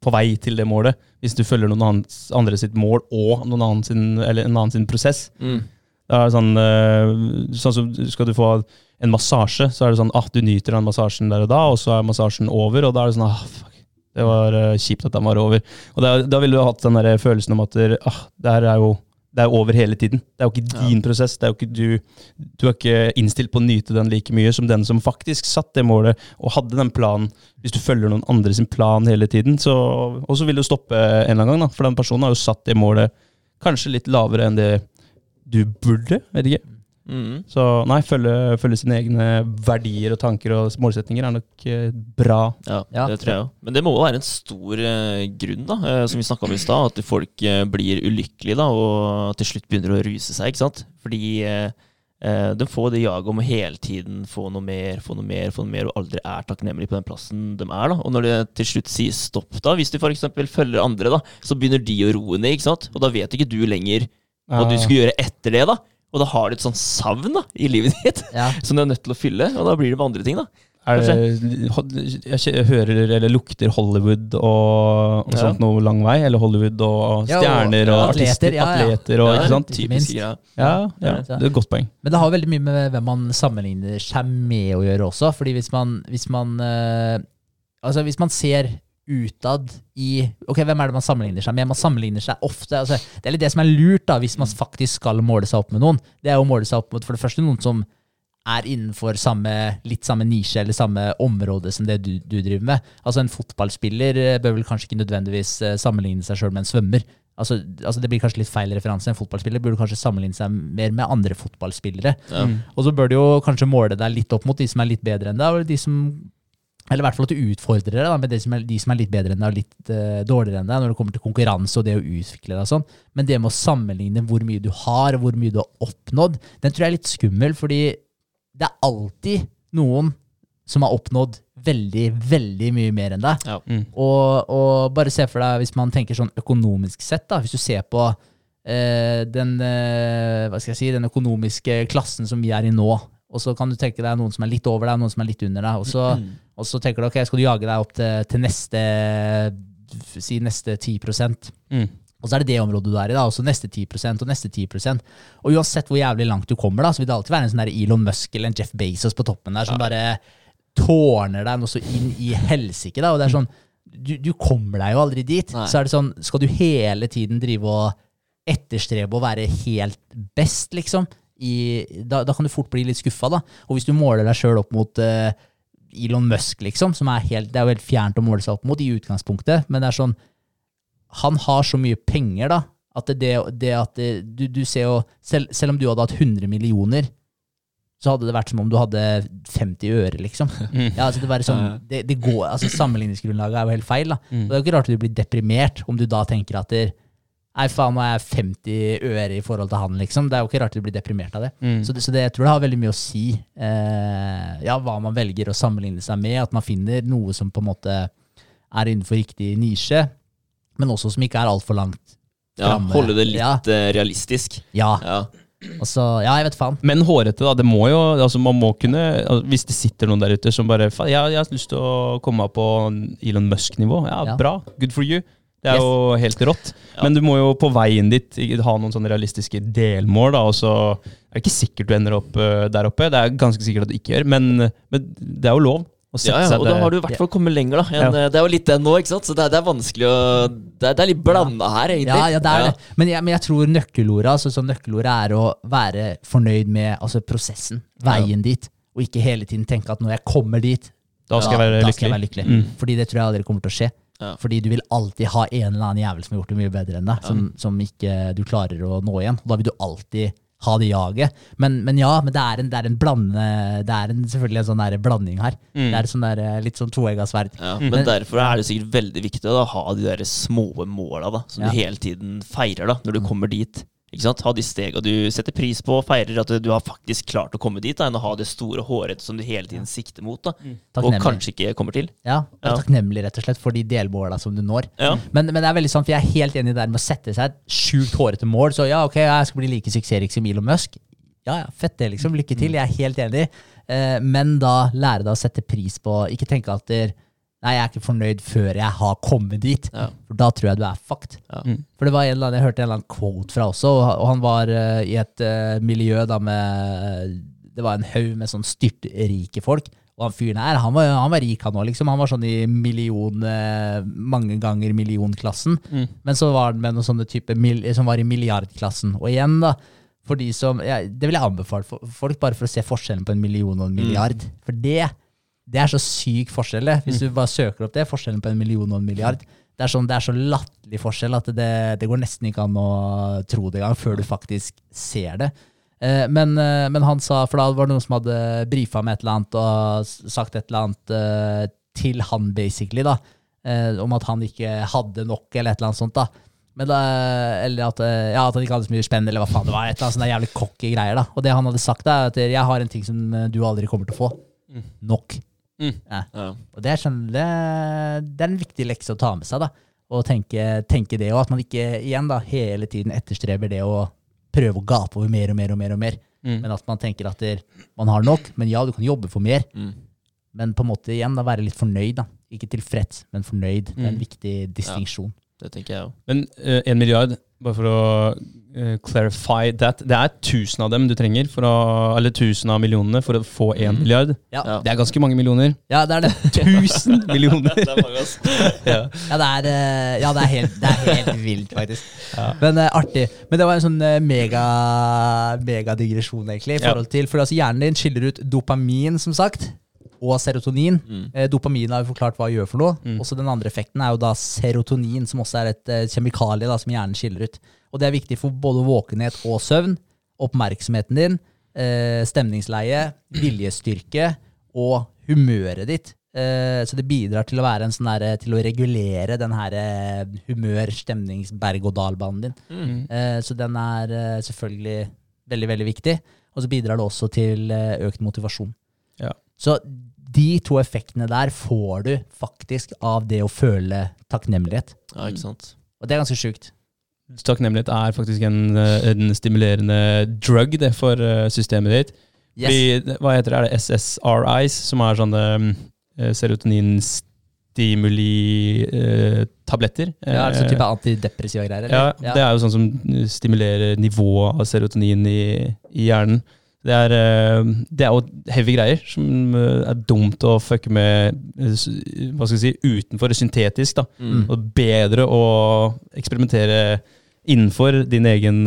på vei til det målet, hvis du følger noen annens, andre sitt mål og noen annen sin, eller en annen sin prosess. Mm. Da er det sånn, eh, sånn som Skal du få en massasje, så er det sånn at du nyter den massasjen der og da, og så er massasjen over, og da er det sånn ah, fuck, Det var eh, kjipt at den var over. Og da, da ville du hatt den der følelsen om at ah, det her er jo det er over hele tiden. Det er jo ikke Ja. din prosess. det er jo ikke Du Du er ikke innstilt på å nyte den like mye som den som faktisk satt det målet og hadde den planen. Hvis du følger noen andre sin plan hele tiden, så, og så vil du stoppe en eller annen gang. da, For den personen har jo satt det målet kanskje litt lavere enn det du burde. vet ikke. Mm. Så nei, følge, følge sine egne verdier og tanker og målsetninger er nok eh, bra. Ja, Ja. det tror jeg òg. Men det må jo være en stor eh, grunn, da, eh, som vi snakka om i stad, at folk eh, blir ulykkelige da, og til slutt begynner å ruse seg. ikke sant? Fordi eh, eh, de får det jaget om å hele tiden få noe mer, få noe mer, få noe mer, og aldri er takknemlige på den plassen de er. da. Og når det til slutt sier stopp, da, hvis du f.eks. følger andre, da, så begynner de å roe ned, ikke sant? Og da vet ikke du lenger hva du skal gjøre etter det. da. Og da har du et sånt savn da, i livet ditt Ja. som du er nødt til å fylle, og da blir det med andre ting. da. Er det, jeg hører eller lukter Hollywood og, og Ja. sånt noe lang vei. Eller Hollywood og Ja, og- stjerner og ja, artister, atleter, ja, ja. atleter og ikke sant? Typisk minst. Ja, ja, Ja. det er et godt poeng. Men det har veldig mye med hvem man sammenligner seg med å gjøre også. Fordi hvis man, hvis man, eh, altså hvis man ser utad i Ok, hvem er det man sammenligner seg med? Man sammenligner seg ofte altså, Det er litt det som er lurt, da, hvis man faktisk skal måle seg opp med noen. Det er å måle seg opp mot for det første noen som er innenfor samme, litt samme nisje eller samme område som det du, du driver med. Altså En fotballspiller eh, bør vel kanskje ikke nødvendigvis eh, sammenligne seg sjøl med en svømmer. Altså, altså Det blir kanskje litt feil referanse. En fotballspiller burde kanskje sammenligne seg mer med andre fotballspillere. Ja. Og så bør du jo kanskje måle deg litt opp mot de som er litt bedre enn deg, og de som eller i hvert fall at du utfordrer deg da, med de som, er, de som er litt bedre enn deg og litt uh, dårligere enn deg når det kommer til konkurranse og det å utvikle deg og sånn. Men det med å sammenligne hvor mye du har, og hvor mye du har oppnådd, den tror jeg er litt skummel, fordi det er alltid noen som har oppnådd veldig, veldig mye mer enn deg. Ja. Mm. Og, og bare se for deg, hvis man tenker sånn økonomisk sett, da, hvis du ser på uh, den, uh, hva skal jeg si, den økonomiske klassen som vi er i nå, og så kan du tenke deg noen som er litt over deg, noen som er litt under deg, og så, og så tenker du ok, skal du jage deg opp til, til neste, si neste 10 Mm. Og så er det det området du er i, da, og så neste 10 og neste 10% Og uansett hvor jævlig langt du kommer, da, så vil det alltid være en sånn der Elon Musk eller en Jeff Bezos på toppen der som bare tårner deg noe så inn i helsike. da, Og det er sånn, du, du kommer deg jo aldri dit. Nei. Så er det sånn, skal du hele tiden drive og etterstrebe å være helt best, liksom, i, da, da kan du fort bli litt skuffa. Og hvis du måler deg sjøl opp mot uh, Elon Musk, liksom, som er helt, det er jo helt fjernt å måle seg opp mot i utgangspunktet, men det er sånn Han har så mye penger, da, at det, det at det, du, du ser jo selv, selv om du hadde hatt 100 millioner, så hadde det vært som om du hadde 50 øre, liksom. Ja, altså det, var sånn, det, det går, altså Sammenligningsgrunnlaget er jo helt feil. da. Og Det er jo ikke rart at du blir deprimert om du da tenker at det, Nei, faen, nå er jeg 50 øre i forhold til han, liksom. Det er jo ikke rart de blir deprimert av det. Så, det, så det, jeg tror det har veldig mye å si eh, ja, hva man velger å sammenligne seg med. At man finner noe som på en måte er innenfor riktig nisje, men også som ikke er altfor langt Ja, framme. holde det litt Ja, eh, realistisk. ja. Ja. Så, ja, jeg vet faen. Men hårete, da. Det må jo, altså man må kunne altså, Hvis det sitter noen der ute som bare "Faen, jeg, jeg har lyst til å komme på Elon Musk-nivå. Ja, Ja. bra. Good for you. Det er Yes. jo helt rått. Men du må jo på veien dit ha noen sånne realistiske delmål, da, og så er det ikke sikkert du ender opp uh, der oppe. Det er ganske sikkert at du ikke gjør, men, men det er jo lov Ja, ja, og da har du i hvert fall kommet lenger, da. En, Ja. eh, Det er jo litt det nå, ikke sant? Så det det er vanskelig å Det er, det er litt blanda her, egentlig. Ja, ja, det er det. Men jeg, men jeg tror nøkkelordet altså, nøkkelordet er å være fornøyd med altså, prosessen, veien dit, og ikke hele tiden tenke at når jeg kommer dit, Da skal jeg være da lykkelig. skal jeg være lykkelig. Mm. Fordi det tror jeg aldri kommer til å skje. Ja. Fordi du vil alltid ha en eller annen jævel som har gjort det mye bedre enn deg, som, som ikke du klarer å nå igjen. Og da vil du alltid ha det jaget. Men, men ja, men det er en, det er en blande, det er en, selvfølgelig en sånn der blanding her. Mm. Det er sånn der, eh, litt sånn toegga sverd. Ja, men derfor er det sikkert veldig viktig å ha de der små måla som Ja. du hele tiden feirer da, når du kommer dit. Ikke sant? Ha de stega du setter pris på og feirer at du har faktisk klart å komme dit, da, enn å ha det store hårete som du hele tiden sikter mot. da, Og kanskje ikke kommer til. Ja, Ja. takknemlig rett og slett for de delmåla som du når. Ja. Men, men det er veldig sant, for jeg er helt enig der med å sette seg et sjukt hårete mål. Så ja, ok, jeg skal bli like suksessrik som Elon Musk. Ja, ja, fett det, liksom. Lykke til. Jeg er helt enig. Eh, men da lære deg å sette pris på Ikke tenke at der, Nei, jeg er ikke fornøyd før jeg har kommet dit. Ja. For da tror jeg du er fucked. Ja. For det var en eller annen, Jeg hørte en eller annen quote fra også, og han var uh, i et uh, miljø da med Det var en haug med sånn styrtrike folk. Og han fyren her, han var, han var rik, han òg, liksom. Han var sånn i million uh, Mange ganger millionklassen. Men så var han med noen sånne type mil, som var i milliardklassen. Og igjen, da, for de som ja, Det vil jeg anbefale for folk, bare for å se forskjellen på en million og en milliard. For det, det er så syk forskjell, det. Hvis du bare søker opp det, forskjellen på en million og en milliard. Det er, sånn, det er så latterlig forskjell at det, det går nesten ikke an å tro det engang, før du faktisk ser det. Eh, Men, eh, men han sa, for da var det noen som hadde brifa med et eller annet og sagt et eller annet eh, til han, basically, da, eh, om at han ikke hadde nok, eller et eller annet sånt. da. Men da, eller at, eh, ja, at han ikke hadde så mye spenn, eller hva faen det var. et eller annet sånne jævlig cocky greier. da. Og det han hadde sagt, er at jeg har en ting som eh, du aldri kommer til å få. Nok. Ja. Ja. Og det er, sånn, det, det er en viktig lekse å ta med seg. da, Og tenke, tenke det, og at man ikke igjen da, hele tiden etterstreber det å prøve å gape over mer og mer og mer. og mer. Mm. Men at man tenker at der, man har nok. Men ja, du kan jobbe for mer. Mm. Men på en måte igjen da, være litt fornøyd. da. Ikke tilfreds, men fornøyd. Det er en Mm. viktig distinksjon. Det tenker jeg òg. Men én en milliard, bare for å uh, clarify that, det er tusen av dem du trenger, for å, eller tusen av millionene, for å få én milliard. Ja. Ja. Det er ganske mange millioner. Ja, det er det. Tusen millioner! Det er mange, ass. ja. Ja, det er, uh, ja, det er, helt, det er helt vilt, faktisk. Men eh, artig. Men det var en sånn eh, mega megadigresjon, egentlig. i Ja. forhold til, For altså, hjernen din skiller ut dopamin, som sagt, og serotonin. Mm. Eh, dopamin har vi forklart hva gjør for noe. Mm. Også den andre effekten er jo da serotonin, som også er et eh, kjemikalie da, som hjernen skiller ut. Og det er viktig for både våkenhet og søvn, oppmerksomheten din, eh, stemningsleie, viljestyrke og humøret ditt. Eh, så det bidrar til å være en sånn der, til å regulere den her humør-, stemnings-, berg-og-dal-banen din. Mm. Eh, så den er selvfølgelig veldig, veldig viktig. Og så bidrar det også til økt motivasjon. Ja. Så de to effektene der får du faktisk av det å føle takknemlighet. Ja, ikke sant. Og det er ganske sjukt. Takknemlighet er faktisk en, eh, en stimulerende drug det, for eh, systemet ditt. Fordi, det- hva heter det? Er det SSRIs, som er sånne serotoninstimuli-tabletter? Ja, altså type antidepressiva greier? ja, Eller? det er jo sånn som stimulerer nivået av serotonin i, i hjernen. Det er, eh, det er jo heavy greier som eh, er dumt å fucke med eh, hva skal jeg si, utenfor syntetisk. da. Mm. Og bedre å eksperimentere innenfor din egen,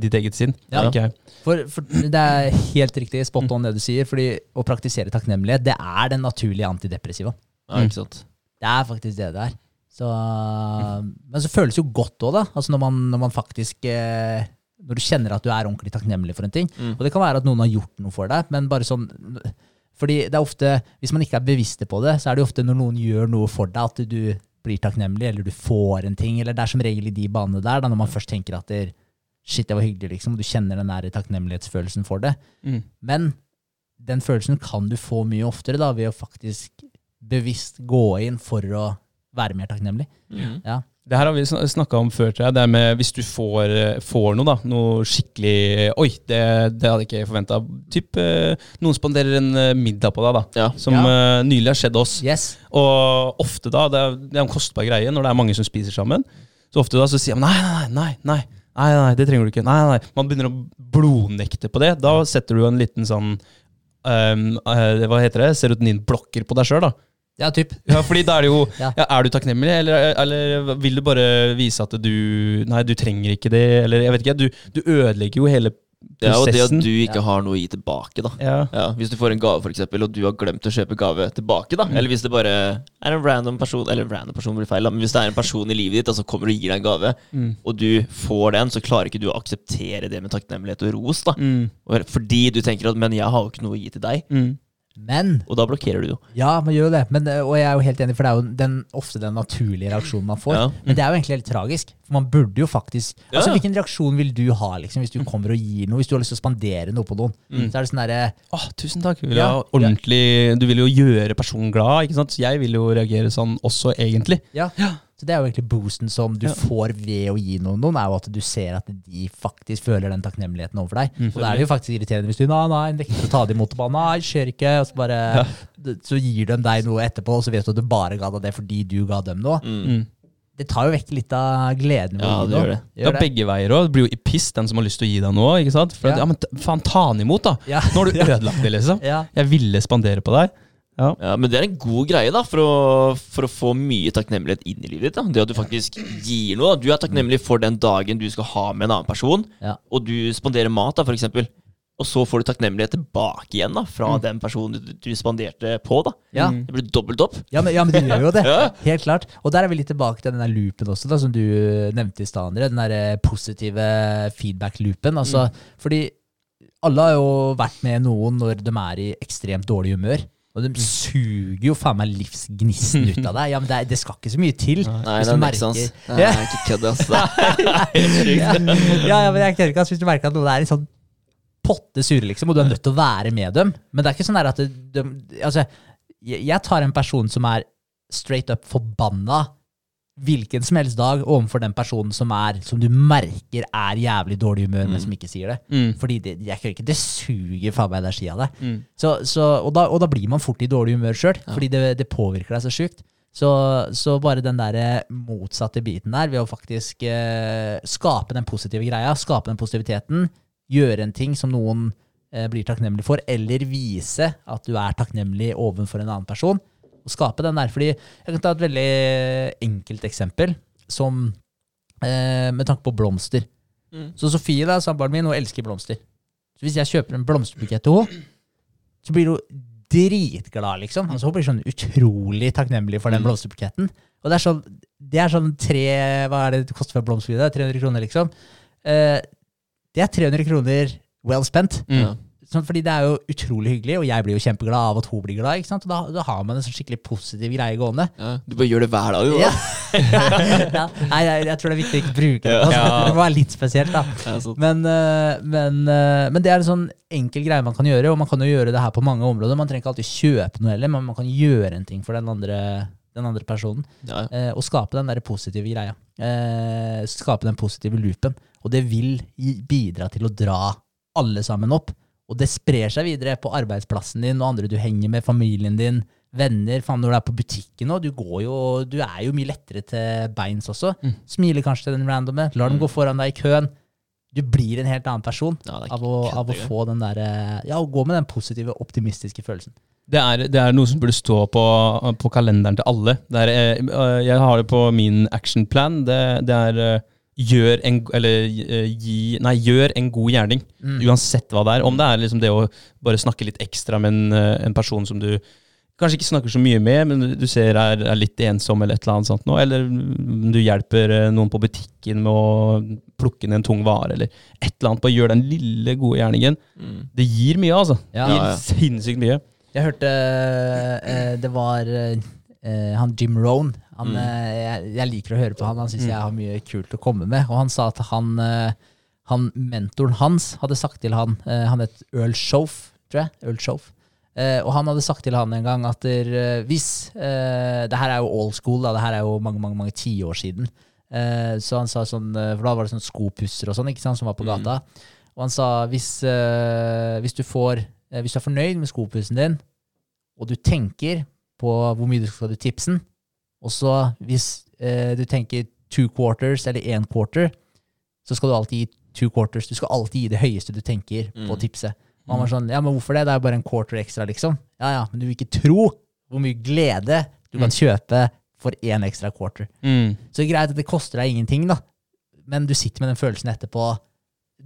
ditt eget sinn. Ja. jeg. For, for det er helt riktig spot on det du sier, fordi å praktisere takknemlighet, det er den naturlige antidepressiva. Ja, ikke sant. Det er faktisk det det er. Så, men så føles det jo godt òg, da. Altså når man, når man faktisk eh, Når du kjenner at du er ordentlig takknemlig for en ting. Mm. Og det kan være at noen har gjort noe for deg, men bare sånn Fordi det er ofte, hvis man ikke er bevisste på det, så er det ofte når noen gjør noe for deg, at du blir takknemlig, eller du får en ting. Eller det er som regel i de banene der, da, når man først tenker at det, shit, det var hyggelig, liksom. og Du kjenner den der takknemlighetsfølelsen for det. Mm. Men den følelsen kan du få mye oftere da, ved å faktisk bevisst gå inn for å være mer takknemlig. Mm. Ja. Det her har vi snakka om før, tror jeg. Det er med hvis du får, eh, får noe, da. Noe skikkelig Oi, det, det hadde jeg ikke forventa. Typ eh, noen spanderer en eh, middag på deg, da. Ja. Som Ja. nylig har skjedd oss. Yes. Og ofte da, det er, det er en kostbar greie når det er mange som spiser sammen. Så ofte da så sier man nei, nei, nei, nei, nei, nei, det trenger du ikke. Nei, nei, Man begynner å blodnekte på det. Da setter du en liten sånn um, uh, Hva heter det? Serotoninblokker på deg sjøl, da. Ja, typ. Ja, fordi da er det jo Ja. ja. Er du takknemlig, eller, eller vil du bare vise at du Nei, du trenger ikke det, eller jeg vet ikke. Du, du ødelegger jo hele Ja, og det at du ikke har noe å gi tilbake, da. Ja. Ja, Hvis du får en gave, for eksempel, og du har glemt å kjøpe gave tilbake, da. Eller hvis det bare er en random person Eller random person blir feil, da. Men hvis det er en person i livet ditt da, som kommer og gir deg en gave, Mm. og du får den, så klarer ikke du å akseptere det med takknemlighet og ros. da Mm. Fordi du tenker at 'men jeg har jo ikke noe å gi til deg', Mm. Men og da blokkerer du jo. Ja, man gjør jo det. Men, eh, og jeg er jo helt enig, for det er jo den, ofte den naturlige reaksjonen man får. Ja. Men det er jo egentlig helt tragisk. For man burde jo faktisk Ja. Altså, Hvilken reaksjon vil du ha liksom, hvis du kommer og gir noe? Hvis du har lyst til å spandere noe på noen? Mm. Så er det sånn derre Åh, tusen takk. Vil, Ja. ordentlig, du vil jo gjøre personen glad, ikke sant? Så jeg vil jo reagere sånn også, egentlig. Ja. Ja. Så det er jo egentlig boosten som du Ja. får ved å gi noen noen, er jo at du ser at de faktisk føler den takknemligheten overfor deg. Mm. Og da er det jo faktisk irriterende hvis du nei, nei, nekter å ta det imot og bare nei, skjer ikke, og så bare Så gir de deg noe etterpå, og så vet du at du bare ga deg det fordi du ga dem noe. Mm. Mm. Det tar jo vekk litt av gleden Ja, det gjør det noe. gjør det. Det er begge veier òg. Det blir jo i piss den som har lyst til å gi deg noe. ikke sant? For at, Ja. ja, men faen, ta han imot, da! Ja. Nå har du ødelagt det, liksom. Ja. Jeg ville spandere på deg. Ja. Ja, Men det er en god greie da for å, for å få mye takknemlighet inn i livet ditt. da Det at du faktisk gir noe. Du er takknemlig for den dagen du skal ha med en annen person, Ja. og du spanderer mat, da, eksempel. Og så får du takknemlighet tilbake igjen da fra den personen du, du spanderte på. da Ja. Det blir dobbelt opp. Ja, men, ja, men det gjør jo det. Ja. Helt klart. Og der er vi litt tilbake til den der loopen også, da, som du nevnte i stad, André. Den der eh, positive feedback-loopen. Altså, Fordi alle har jo vært med noen når de er i ekstremt dårlig humør. Og de suger jo faen meg livsgnisten ut av deg. Ja, men det, det skal ikke så mye til. Nei, Hvis du er Nexans. Nei, Det er ikke kødd, ass. Ja, ja, ja, men jeg kødder ikke. Altså, hvis du merker at noen er i sånn potte sure, liksom, og du er nødt til å være med dem Men det er ikke sånn der at det, de, Altså, jeg, jeg tar en person som er straight up forbanna hvilken som helst dag overfor den personen som er Som du merker er jævlig dårlig humør, men som ikke sier det. Mm. Fordi det, jeg ikke, det suger faen meg energi av det. Mm. Så, så, og, da, og da blir man fort i dårlig humør sjøl, fordi det, det påvirker deg så sjukt. Så, så bare den der motsatte biten der, ved å faktisk eh, skape den positive greia, skape den positiviteten, gjøre en ting som noen eh, blir takknemlig for, eller vise at du er takknemlig overfor en annen person, og skape den der. Fordi jeg kan ta et veldig enkelt eksempel, som eh, med tanke på blomster. Mm. Så Sofie, da, samboeren min, hun elsker blomster. Så hvis jeg kjøper en blomsterbukett til henne, så blir hun dritglad, liksom. Altså, hun blir sånn utrolig takknemlig for den Mm. blomsterbuketten. Og det er sånn, det er sånn tre Hva er det det koster for en blomsterbuket? 300 kroner, liksom. Eh, det er 300 kroner well spent. Mm. Sånn, fordi det er jo utrolig hyggelig, og jeg blir jo kjempeglad av at hun blir glad. Og da, da har man en sånn skikkelig positiv greie gående. Ja, du bare gjør det hver dag, du. Da. ja. Nei, jeg, jeg tror det er viktig å ikke bruke det. Altså. Det må være litt spesielt, da. Men, eh, men, eh, men det er en sånn enkel greie man kan gjøre, og man kan jo gjøre det her på mange områder. Man trenger ikke alltid kjøpe noe heller, men man kan gjøre en ting for den andre, den andre personen. Ja, eh, Og skape den der positive greia. Eh, Skape den positive loopen. Og det vil bidra til å dra alle sammen opp. Og det sprer seg videre på arbeidsplassen din og andre du henger med, familien din, venner. Faen, når du er på butikken nå, du, jo, du er jo mye lettere til beins også. Smiler kanskje til den randomme, lar dem gå foran deg i køen. Du blir en helt annen person Ja, av å, av å få den der, eh, ja, å gå med den positive, optimistiske følelsen. Det er, det er noe som burde stå på, på kalenderen til alle. Er, eh, eh, jeg har det på min actionplan. Det, det er gjør en, eller, eh, gi, nei, gjør en god gjerning. Uansett hva det er. Om det er liksom det å bare snakke litt ekstra med en, eh, en person som du kanskje ikke snakker så mye med, men du ser er, er litt ensom, eller et eller annet sånt. Nå. Eller mm, du hjelper eh, noen på butikken med å plukke ned en tung vare, eller et eller annet. Bare gjør den lille, gode gjerningen. Mm. Det gir mye, altså. Ja. Det gir Ja, ja. sinnssykt mye. Jeg hørte det var eh, han Jim Rohn. Han, Mm. eh, jeg, jeg liker å høre på han. Han syns jeg har mye kult å komme med. Og han sa at han, eh, han mentoren hans hadde sagt til han Han het Earl Shoff, tror jeg. Earl Shoff. Og han hadde sagt til han en gang at der, hvis Det her er jo old school, da, det her er jo mange mange, mange tiår siden. Så han sa sånn, For da var det sånn skopusser og sånn ikke sant, som var på gata. Og han sa hvis, hvis, du får, hvis du er fornøyd med skopussen din, og du tenker på hvor mye du skal få til tipsen. og så hvis eh, du tenker two quarters eller én quarter, så skal du alltid gi two quarters. Du skal alltid gi det høyeste du tenker på Mm. tipset. Og han var sånn, ja, men hvorfor det? Det er jo bare en quarter ekstra, liksom. Ja, ja, men du vil ikke tro hvor mye glede du kan kjøpe for én ekstra quarter. Mm. Så greit at det koster deg ingenting, da. Men du sitter med den følelsen etterpå.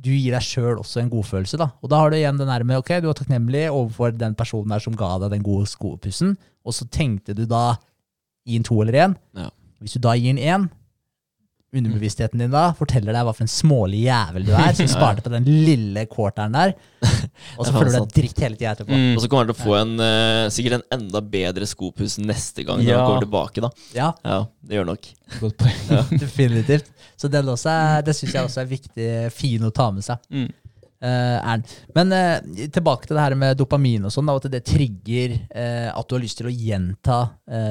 Du gir deg sjøl også en godfølelse, da. Og da har du igjen den der med ok, du var takknemlig overfor den personen der som ga deg den gode skopussen, og så tenkte du da gi en to eller én. Ja. Hvis du da gir en én, underbevisstheten din da forteller deg hva for en smålig jævel du er, som sparte på den lille quarteren der, og så føler du deg dritt hele tida etterpå. Mm. Og så kommer han til å få en, uh, sikkert en enda bedre skopus neste gang når Ja. han kommer tilbake. da Ja, Ja, det gjør nok. Godt poeng. definitivt. Så den også er, det syns jeg også er viktig, fin å ta med seg. Mm. Uh. Men uh, tilbake til det her med dopamin og sånn, og at det trigger uh, at du har lyst til å gjenta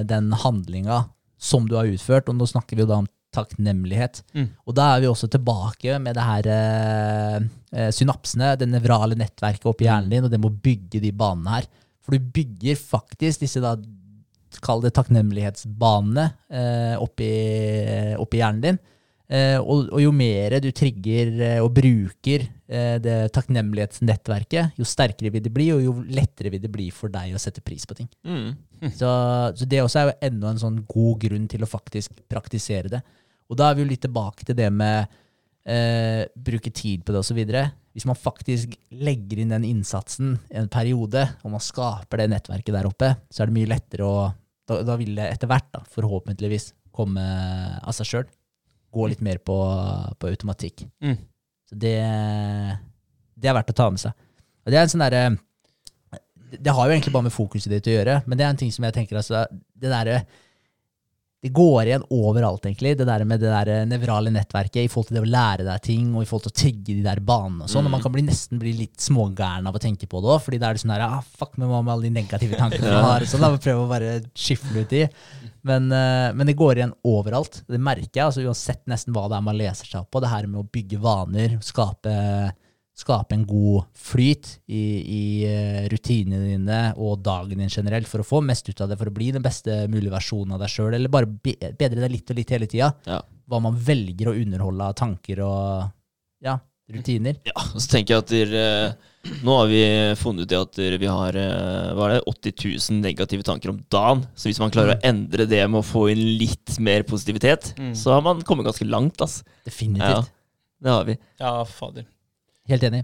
den handlinga som du har utført. Og nå snakker vi jo da om takknemlighet. Mm. Og da er vi også tilbake med det her eh, eh, synapsene, det nevrale nettverket oppi hjernen din, og det må bygge de banene her. For du bygger faktisk disse da Kall det takknemlighetsbanene eh, oppi, oppi hjernen din. Eh, og, og jo mer du trigger eh, og bruker eh, det takknemlighetsnettverket, jo sterkere vil det bli, og jo lettere vil det bli for deg å sette pris på ting. Mm. Så, så det også er jo enda en sånn god grunn til å faktisk praktisere det. Og da er vi jo litt tilbake til det med eh, bruke tid på det osv. Hvis man faktisk legger inn den innsatsen en periode, og man skaper det nettverket der oppe, så er det mye lettere å Da, da vil det etter hvert, da, forhåpentligvis, komme av seg sjøl. Gå litt mer på, på automatikk. Mm. Så det, det er verdt å ta med seg. Og det er en sånn derre det har jo egentlig bare med fokuset ditt å gjøre, men det er en ting som jeg tenker altså, det derre det går igjen overalt, egentlig, det der med det der nevrale nettverket i forhold til det å lære deg ting, og i forhold til å trigge de der banene og sånn. Og man kan bli, nesten bli litt smågæren av å tenke på det òg, fordi da er det sånn her ah, Fuck, men hva med alle de negative tankene man har? Sånn, da må jeg prøve å bare skifle ut de. Men, eh, men det går igjen overalt. Det merker jeg, altså uansett nesten hva det er man leser seg opp på. Det her med å bygge vaner, skape skape en god flyt i, i eh, rutinene dine og dagen din generelt for å få mest ut av det, for å bli den beste mulige versjonen av deg sjøl, eller bare bedre deg litt og litt hele tida. Ja. Hva man velger å underholde av tanker og ja, rutiner. Ja, og så tenker jeg at dere, eh, nå har vi funnet ut det at dere, vi har eh, hva er det, 80 000 negative tanker om dagen. Så hvis man klarer å endre det med å få inn litt mer positivitet, så har man kommet ganske langt. ass. Ja, det har vi. Ja, fader. Helt enig.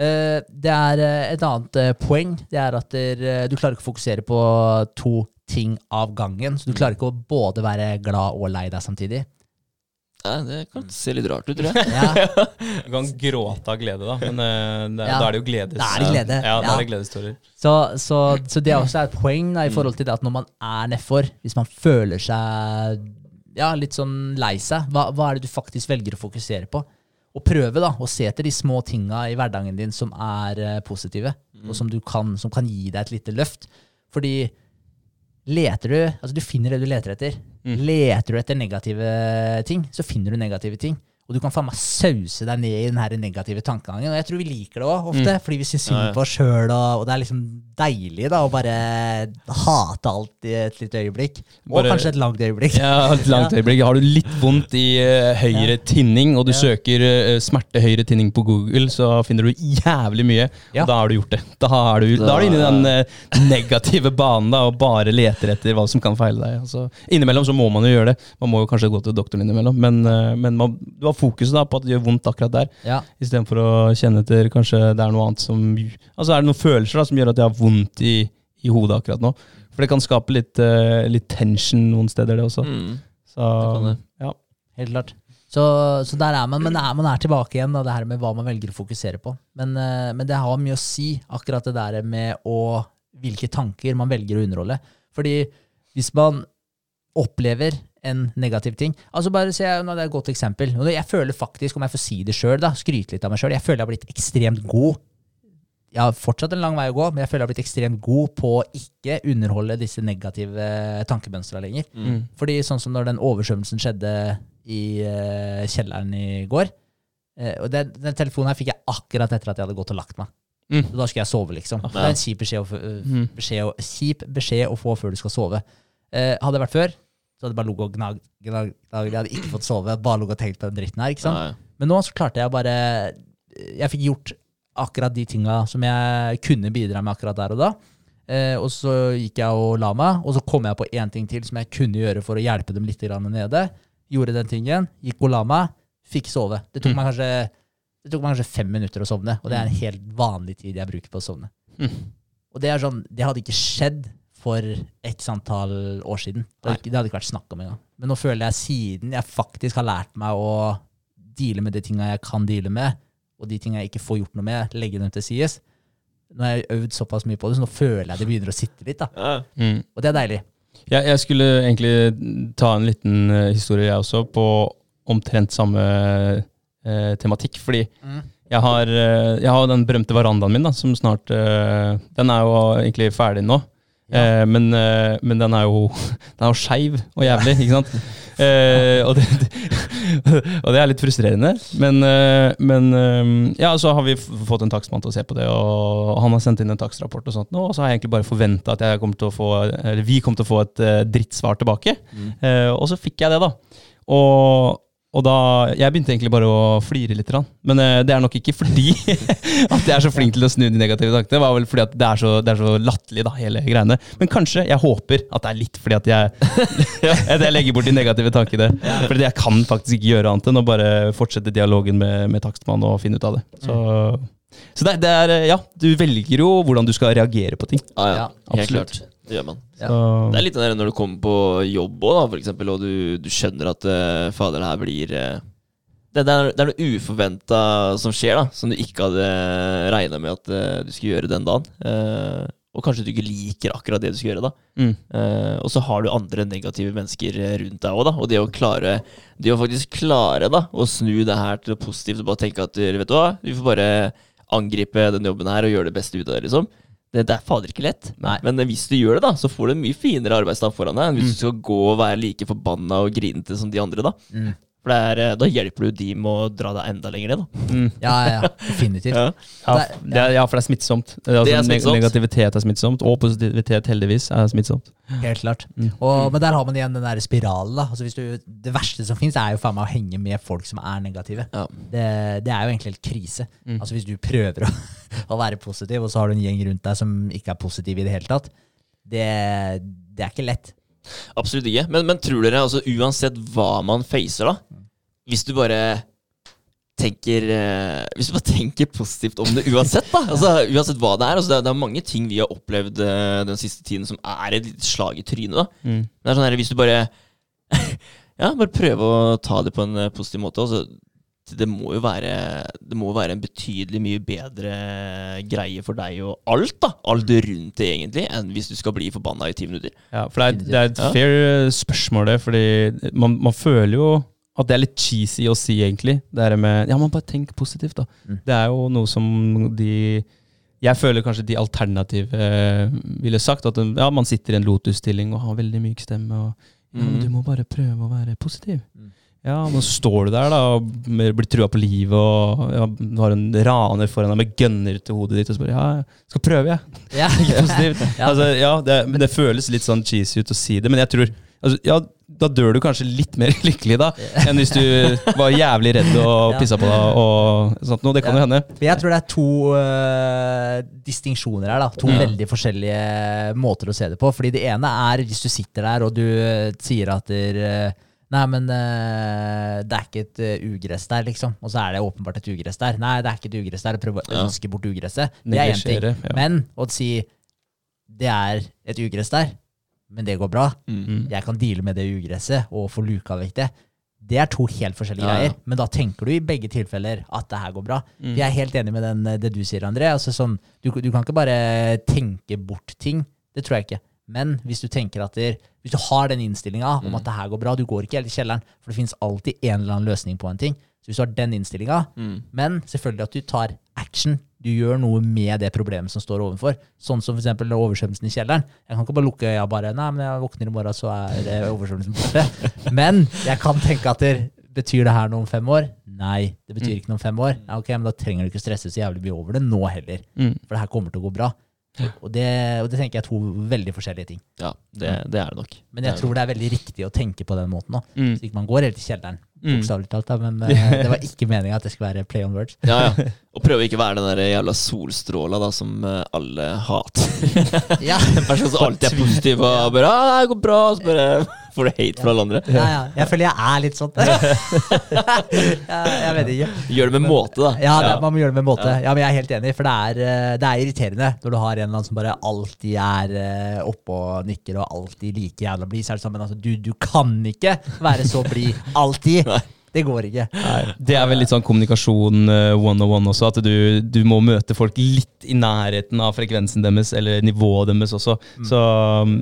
Eh, det er eh, et annet eh, poeng. Det er at der, du klarer ikke å fokusere på to ting av gangen. Så du klarer ikke å både være glad og lei deg samtidig. Nei, det kan se litt rart ut, tror jeg. Ja, Du kan gråte av glede, da. Men det, Ja. da er det jo gledes... Da er det glede, Ja, da ja. er det gledestårer. Så, så, så det er også et poeng da, i forhold til det at når man er nedfor, hvis man føler seg ja, litt sånn lei seg, hva, hva er det du faktisk velger å fokusere på? Og prøve da, å se etter de små tinga i hverdagen din som er positive, positive, og som, du kan, som kan gi deg et lite løft. Fordi leter du Altså, du finner det du leter etter. Leter du etter negative ting, så finner du negative ting. Og du kan faen meg sause deg ned i den her negative tankegangen. Og jeg tror vi liker det òg, ofte, fordi vi syns synd Ja, ja. på oss sjøl, og, og det er liksom deilig da å bare hate alt i et lite øyeblikk. Og Bare- kanskje et langt øyeblikk. Ja, et langt øyeblikk. Har du litt vondt i uh, høyre tinning, og du Ja. søker uh, smerte høyre tinning på Google, så finner du jævlig mye. Ja. Og da har du gjort det. Da er du, da er du inne i den uh, negative banen da, og bare leter etter hva som kan feile deg. Altså, innimellom så må man jo gjøre det. Man må jo kanskje gå til doktoren innimellom, men, men man, du har fokuset da på at det gjør vondt akkurat der, Ja. istedenfor å kjenne etter kanskje det er noe annet som Altså er det noen følelser da som gjør at jeg har vondt i, i hodet akkurat nå. For det kan skape litt, uh, litt tension noen steder, det også. Mm. Så, Det det. ja. Helt klart. Så, så der er man, men er, man er tilbake igjen, da, det her med hva man velger å fokusere på. Men, uh, men det har mye å si, akkurat det der med å, hvilke tanker man velger å underholde. Fordi hvis man opplever en negativ ting altså bare se, nå, Det er et godt eksempel. Jeg føler faktisk, om jeg får si det sjøl, skryte litt av meg sjøl, jeg føler jeg har blitt ekstremt god. Jeg har fortsatt en lang vei å gå, men jeg føler jeg har blitt ekstremt god på å ikke underholde disse negative tankemønstra lenger. Mm. Fordi sånn som når den oversvømmelsen skjedde i uh, kjelleren i går uh, Og den, den telefonen her fikk jeg akkurat etter at jeg hadde gått og lagt meg. Mm. Så da skulle jeg sove, liksom. Ja. Det er en kjip beskjed å, Mm. beskjed, å, kjip beskjed å få før du skal sove. Eh, hadde det vært før, så hadde jeg bare ligget og gnagd. Gnag, gnag. Jeg hadde ikke fått sove, bare ligget og tenkt på den dritten her. ikke sant? Ja. Men nå så klarte jeg bare Jeg fikk gjort akkurat de tinga som jeg kunne bidra med akkurat der og da. Eh, og så gikk jeg og la meg, og så kom jeg på én ting til som jeg kunne gjøre for å hjelpe dem litt grann nede. Gjorde den tingen, gikk og la meg, fikk sove. Det tok, Mm. meg kanskje, det tok meg kanskje fem minutter å sovne, og det er en helt vanlig tid jeg bruker på å sovne. Mm. Og det er sånn, det hadde ikke skjedd for x antall år siden. Det hadde, ikke, det hadde ikke vært snakk om engang. Men nå føler jeg siden jeg faktisk har lært meg å deale med de tinga jeg kan deale med, og de tinga jeg ikke får gjort noe med, legge dem til sides. Nå har jeg øvd såpass mye på det, så nå føler jeg det begynner å sitte litt. da. Ja. Mm. Og det er deilig. Jeg, jeg skulle egentlig ta en liten eh, historie, jeg også, på omtrent samme eh, tematikk. Fordi Mm. jeg har, eh, jeg har den berømte verandaen min, da, som snart eh, Den er jo egentlig ferdig nå. Eh, men, eh, men den er jo Den er jo skeiv og jævlig, ikke sant? Eh, og, det, og det er litt frustrerende. Men, men ja, så har vi fått en takstmann til å se på det, og han har sendt inn en takstrapport, og sånt, nå, og så har jeg egentlig bare forventa at jeg kommer få, eller vi kommer til å få et drittsvar tilbake. Eh, og så fikk jeg det, da. Og, og da, Jeg begynte egentlig bare å flire litt. Men eh, det er nok ikke fordi at jeg er så flink til å snu de negative tankene. Det var vel fordi at det er så, det er så latterlig, da, hele greiene. Men kanskje, jeg håper at det er litt fordi at jeg, at jeg legger bort de negative tankene. Fordi jeg kan faktisk ikke gjøre annet enn å bare fortsette dialogen med, med takstmannen og finne ut av det. Så, så det, det er, ja, du velger jo hvordan du skal reagere på ting. Ja, ja. Ja, absolutt. Det gjør man. Ja. Det er litt den der når du kommer på jobb òg, f.eks., og du, du skjønner at uh, fader, det her blir uh, det, det, er, det er noe uforventa som skjer, da, som du ikke hadde regna med at uh, du skulle gjøre den dagen. Uh, og kanskje du ikke liker akkurat det du skal gjøre da. mm. Eh, og så har du andre negative mennesker eh, rundt deg òg, da. Og det å klare Det å faktisk klare da å snu det her til noe positivt og bare tenke at vet du hva, vi får bare angripe den jobben her og gjøre det beste ut av det, liksom. Det, det er fader ikke lett. Nei. Men eh, hvis du gjør det, da, så får du en mye finere arbeidsdag foran deg enn hvis Mm. du skal gå og være like forbanna og grinete som de andre, da. Mm. For det er, eh, da hjelper du de med å dra deg enda lenger ned, da. Mm. Ja, ja, ja, definitivt. Ja. Ja, Det er- ja, for det er smittsomt. Det er, altså, Det er smittsomt. Negativitet er smittsomt, og positivitet heldigvis er smittsomt. Helt klart. Mm. Og, men der har man igjen den der spiralen. da. Altså hvis du, det verste som fins, er jo faen meg å henge med folk som er negative. Ja. Det, det er jo egentlig helt krise. Mm. Altså Hvis du prøver å, å være positiv, og så har du en gjeng rundt deg som ikke er positiv i det hele tatt, det, det er ikke lett. Absolutt ikke. Men, men tror dere, altså uansett hva man facer, da Hvis du bare tenker eh, Hvis du bare tenker positivt om det uansett, da altså Uansett hva det er. Altså, det, er det er mange ting vi har opplevd eh, den siste tiden som er et litt slag i trynet. da Mm. Det er sånn her, Hvis du bare Ja, bare prøve å ta det på en eh, positiv måte. Altså, det må jo være Det må være en betydelig mye bedre greie for deg og alt, da. Alt rundt det, egentlig, enn hvis du skal bli forbanna i ti minutter. Ja, for det er, det er et Ja. fair eh, spørsmål, det. Fordi man, man føler jo at det er litt cheesy å si, egentlig. Det her med Ja, man bare tenk positivt, da. Mm. Det er jo noe som de Jeg føler kanskje de alternative eh, ville sagt. At ja, man sitter i en lotus-stilling og har veldig myk stemme. og Ja, du må bare prøve å være positiv. Mm. Ja, men så står du der da, og blir trua på livet, og ja, har en raner foran deg med gønner til hodet ditt, og spør Ja, jeg skal prøve, jeg. Ja. Altså, ja, det, men det føles litt sånn cheesy ut å si det, men jeg tror altså, Ja, da dør du kanskje litt mer lykkelig da, enn hvis du var jævlig redd og pissa på deg og sånt noe. Det kan jo Ja. hende. Jeg tror det er to uh, distinksjoner her. da To Ja. veldig forskjellige måter å se det på. Fordi det ene er hvis du sitter der og du øh, sier at der, øh, Nei, men uh, det er ikke et øh, ugress der, liksom. Og så er det åpenbart et ugress der. Nei, det er ikke et ugress der. Prøv å Ja. ønske bort ugresset. Det er én ting. Ja. Men å si det er et ugress der, men det går bra. Mm. Jeg kan deale med det ugresset og få luka vekk det. Det er to helt forskjellige Ja, ja. greier. Men da tenker du i begge tilfeller at det her går bra. Mm. Jeg er helt enig med den, det du sier, André. Altså, sånn, du, du kan ikke bare tenke bort ting. Det tror jeg ikke. Men hvis du tenker at der, hvis du har den innstillinga om at det her går bra, du går ikke helt i kjelleren, for det finnes alltid en eller annen løsning på en ting. Så hvis du har den innstillinga, Mm. men selvfølgelig at du tar action. Du gjør noe med det problemet som står overfor. Sånn som f.eks. oversvømmelsen i kjelleren. Jeg kan ikke bare lukke øya bare Nei, men jeg våkner i morgen, så er oversvømmelsen borte. Men jeg kan tenke at der, betyr det her noe om fem år? Nei, det betyr ikke noe om fem år. Ja, ok, Men da trenger du ikke stresse så jævlig mye over det nå heller. Mm. For det her kommer til å gå bra. Og det, og det tenker jeg er to veldig forskjellige ting. Ja, det, det er det nok. Men jeg Det tror det er veldig riktig å tenke på den måten òg. Mm. Så ikke man går helt i kjelleren. Mm. Bokstavelig talt, da, men eh, det var ikke meninga at det skulle være play on words. Ja, ja. Og prøve ikke å være den der jævla solstråla da, som eh, alle hater. Ja, En person som alltid er positiv og bare ah, 'Det går bra', så bare får du hate fra alle andre. ja, ja. Jeg føler jeg er litt sånn. jeg vet ikke. Gjør det med måte, da. Ja, det, man må gjøre det med måte. Ja, men Jeg er helt enig, for det er, eh, det er irriterende når du har en eller annen som bare alltid er eh, oppe og nikker og alltid like jævla blid. Så er det sånn, men altså, du, du kan ikke være så blid alltid. Nei. Det går ikke. Nei, det er vel litt sånn kommunikasjon one on one også, at du, du må møte folk litt i nærheten av frekvensen deres, eller nivået deres også. Så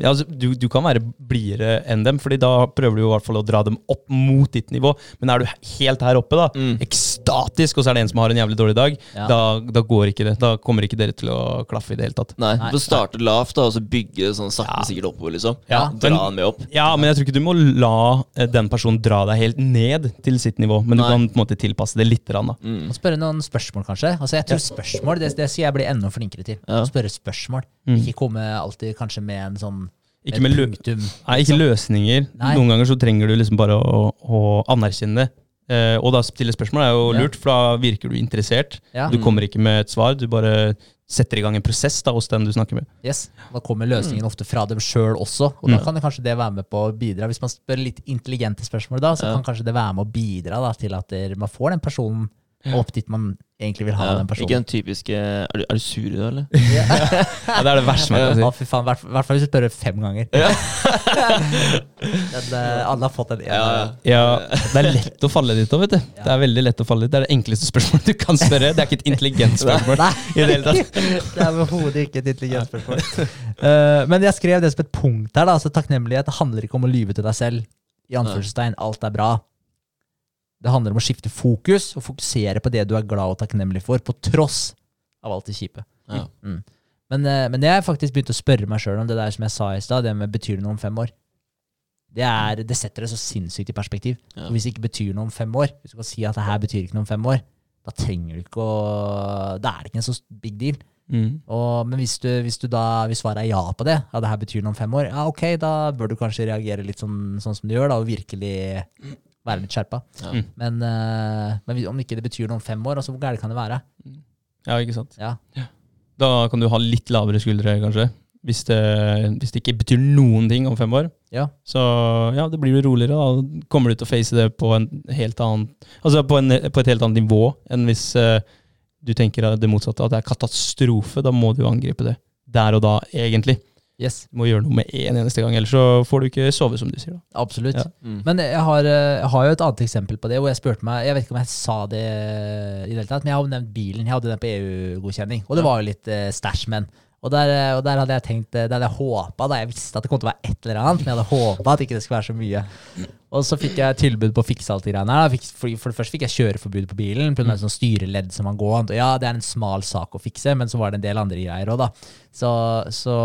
ja, altså, du, du kan være blidere enn dem, Fordi da prøver du jo i hvert fall å dra dem opp mot ditt nivå. Men er du helt her oppe, da, Mm. ekstatisk, og så er det en som har en jævlig dårlig dag, Ja. da, da går ikke det. Da kommer ikke dere til å klaffe i det hele tatt. Nei. Du får starte lavt da, og så bygge sånn sakte, Ja. sikkert oppover, liksom. Ja, Dra men- den med opp. Ja, men jeg tror ikke du må la eh, den personen dra deg helt ned til sitt nivå, men du kan på en måte tilpasse det litt. Da. Mm. Og spørre noen spørsmål, kanskje. Altså, jeg tror spørsmål, det, det skal jeg bli enda flinkere til. Ja. Å spørre spørsmål. Mm. Ikke komme alltid kanskje med en sånn Ikke med lø punktum. Nei, ikke løsninger. Nei. Noen ganger så trenger du liksom bare å, å anerkjenne det. Eh, og da stille spørsmål er jo Ja. lurt, for da virker du interessert. Ja. Du kommer ikke med et svar, du bare setter i gang en prosess da, hos den du snakker med. Yes. Da kommer løsningen ofte fra dem sjøl også, og da Mm. kan det kanskje det være med på å bidra. Hvis man spør litt intelligente spørsmål da, så Ja. kan kanskje det være med å bidra da, til at man får den personen opp dit man egentlig vil ha Ja. den Ikke den typiske Er du, er du sur i dag, eller? Ja, det er det verste man kan si. Å, fy faen, I hvert fall hvis du spør fem ganger. Den, eh, alle har fått en Ja, ja. Ja, det er lett å falle dit òg, vet du. Det er veldig lett å falle dit. Det er det enkleste spørsmålet du kan spørre. Det er ikke et intelligent spørsmål. Nei, i det hele tatt. det er overhodet ikke et intelligent spørsmål. Uh, men jeg skrev det som et punkt her. da, altså Takknemlighet handler ikke om å lyve til deg selv. I anførselstegn, alt er bra. Det handler om å skifte fokus og fokusere på det du er glad og takknemlig for, på tross av alt det kjipe. Ja. Mm. Men, eh, men jeg har faktisk begynt å spørre meg sjøl om det der som jeg sa i stad, det med betyr det noe om fem år. Det, er, det setter det så sinnssykt i perspektiv. Ja. Og hvis det ikke betyr noe om fem år, hvis du kan si at det her betyr ikke noe om fem år, da trenger du ikke å Da er det ikke en så big deal. Mm. Og, men hvis, du, hvis, du da, hvis svaret er ja på det, ja, det her betyr noe om fem år, ja ok, da bør du kanskje reagere litt sånn, sånn som du gjør, da, og virkelig være litt skjerpa. Ja. Mm. Men, eh, men om ikke det betyr noe om fem år, altså hvor gærent kan det være? Ja, ikke sant. Ja. Da kan du ha litt lavere skuldre, kanskje. Hvis det, hvis det ikke betyr noen ting om fem år. Ja. Så ja, det blir jo roligere. Da kommer du til å face det på, en helt annen, altså på, en, på et helt annet nivå enn hvis uh, du tenker det motsatte, at det er katastrofe. Da må du angripe det der og da, egentlig. Yes, Du må gjøre noe med en eneste gang, ellers så får du ikke sove, som du sier. da. absolutt. Ja. Mm. Men jeg har, eh, jeg har jo et annet eksempel på det, hvor jeg spurte meg Jeg vet ikke om jeg sa det i det hele tatt, men jeg har jo nevnt bilen. Jeg hadde den på EU-godkjenning, og det var jo litt eh, stæsj men. Og der, eh, og der hadde jeg tenkt, eh, der hadde jeg håpa, da jeg visste at det kom til å være et eller annet, men jeg hadde håpa at ikke det skulle være så mye. Og så fikk jeg tilbud på å fikse alt de greiene her. Fikk- For, for det første fikk jeg kjøreforbud på bilen pga. Mm. sånn styreledd som man går. Ja, det er en smal sak å fikse, men så var det en del andre greier òg, da. Så, så,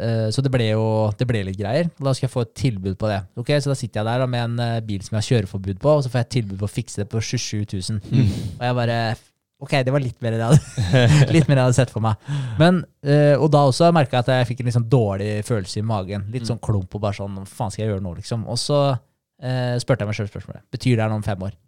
eh, så det ble jo det ble litt greier. Da skal jeg få et tilbud på det. Ok, Så da sitter jeg der da, med en eh, bil som jeg har kjøreforbud på, og så får jeg tilbud på å fikse det på 27 000. Og jeg bare Ok, det var litt mer enn jeg hadde, litt mer jeg hadde sett for meg. Men, eh, og da også merka jeg at jeg fikk en litt sånn dårlig følelse i magen. Litt sånn klump og bare sånn Hva faen skal jeg gjøre nå, liksom? Og så eh, spurte jeg meg sjøl spørsmålet. Betyr det her noe om fem år?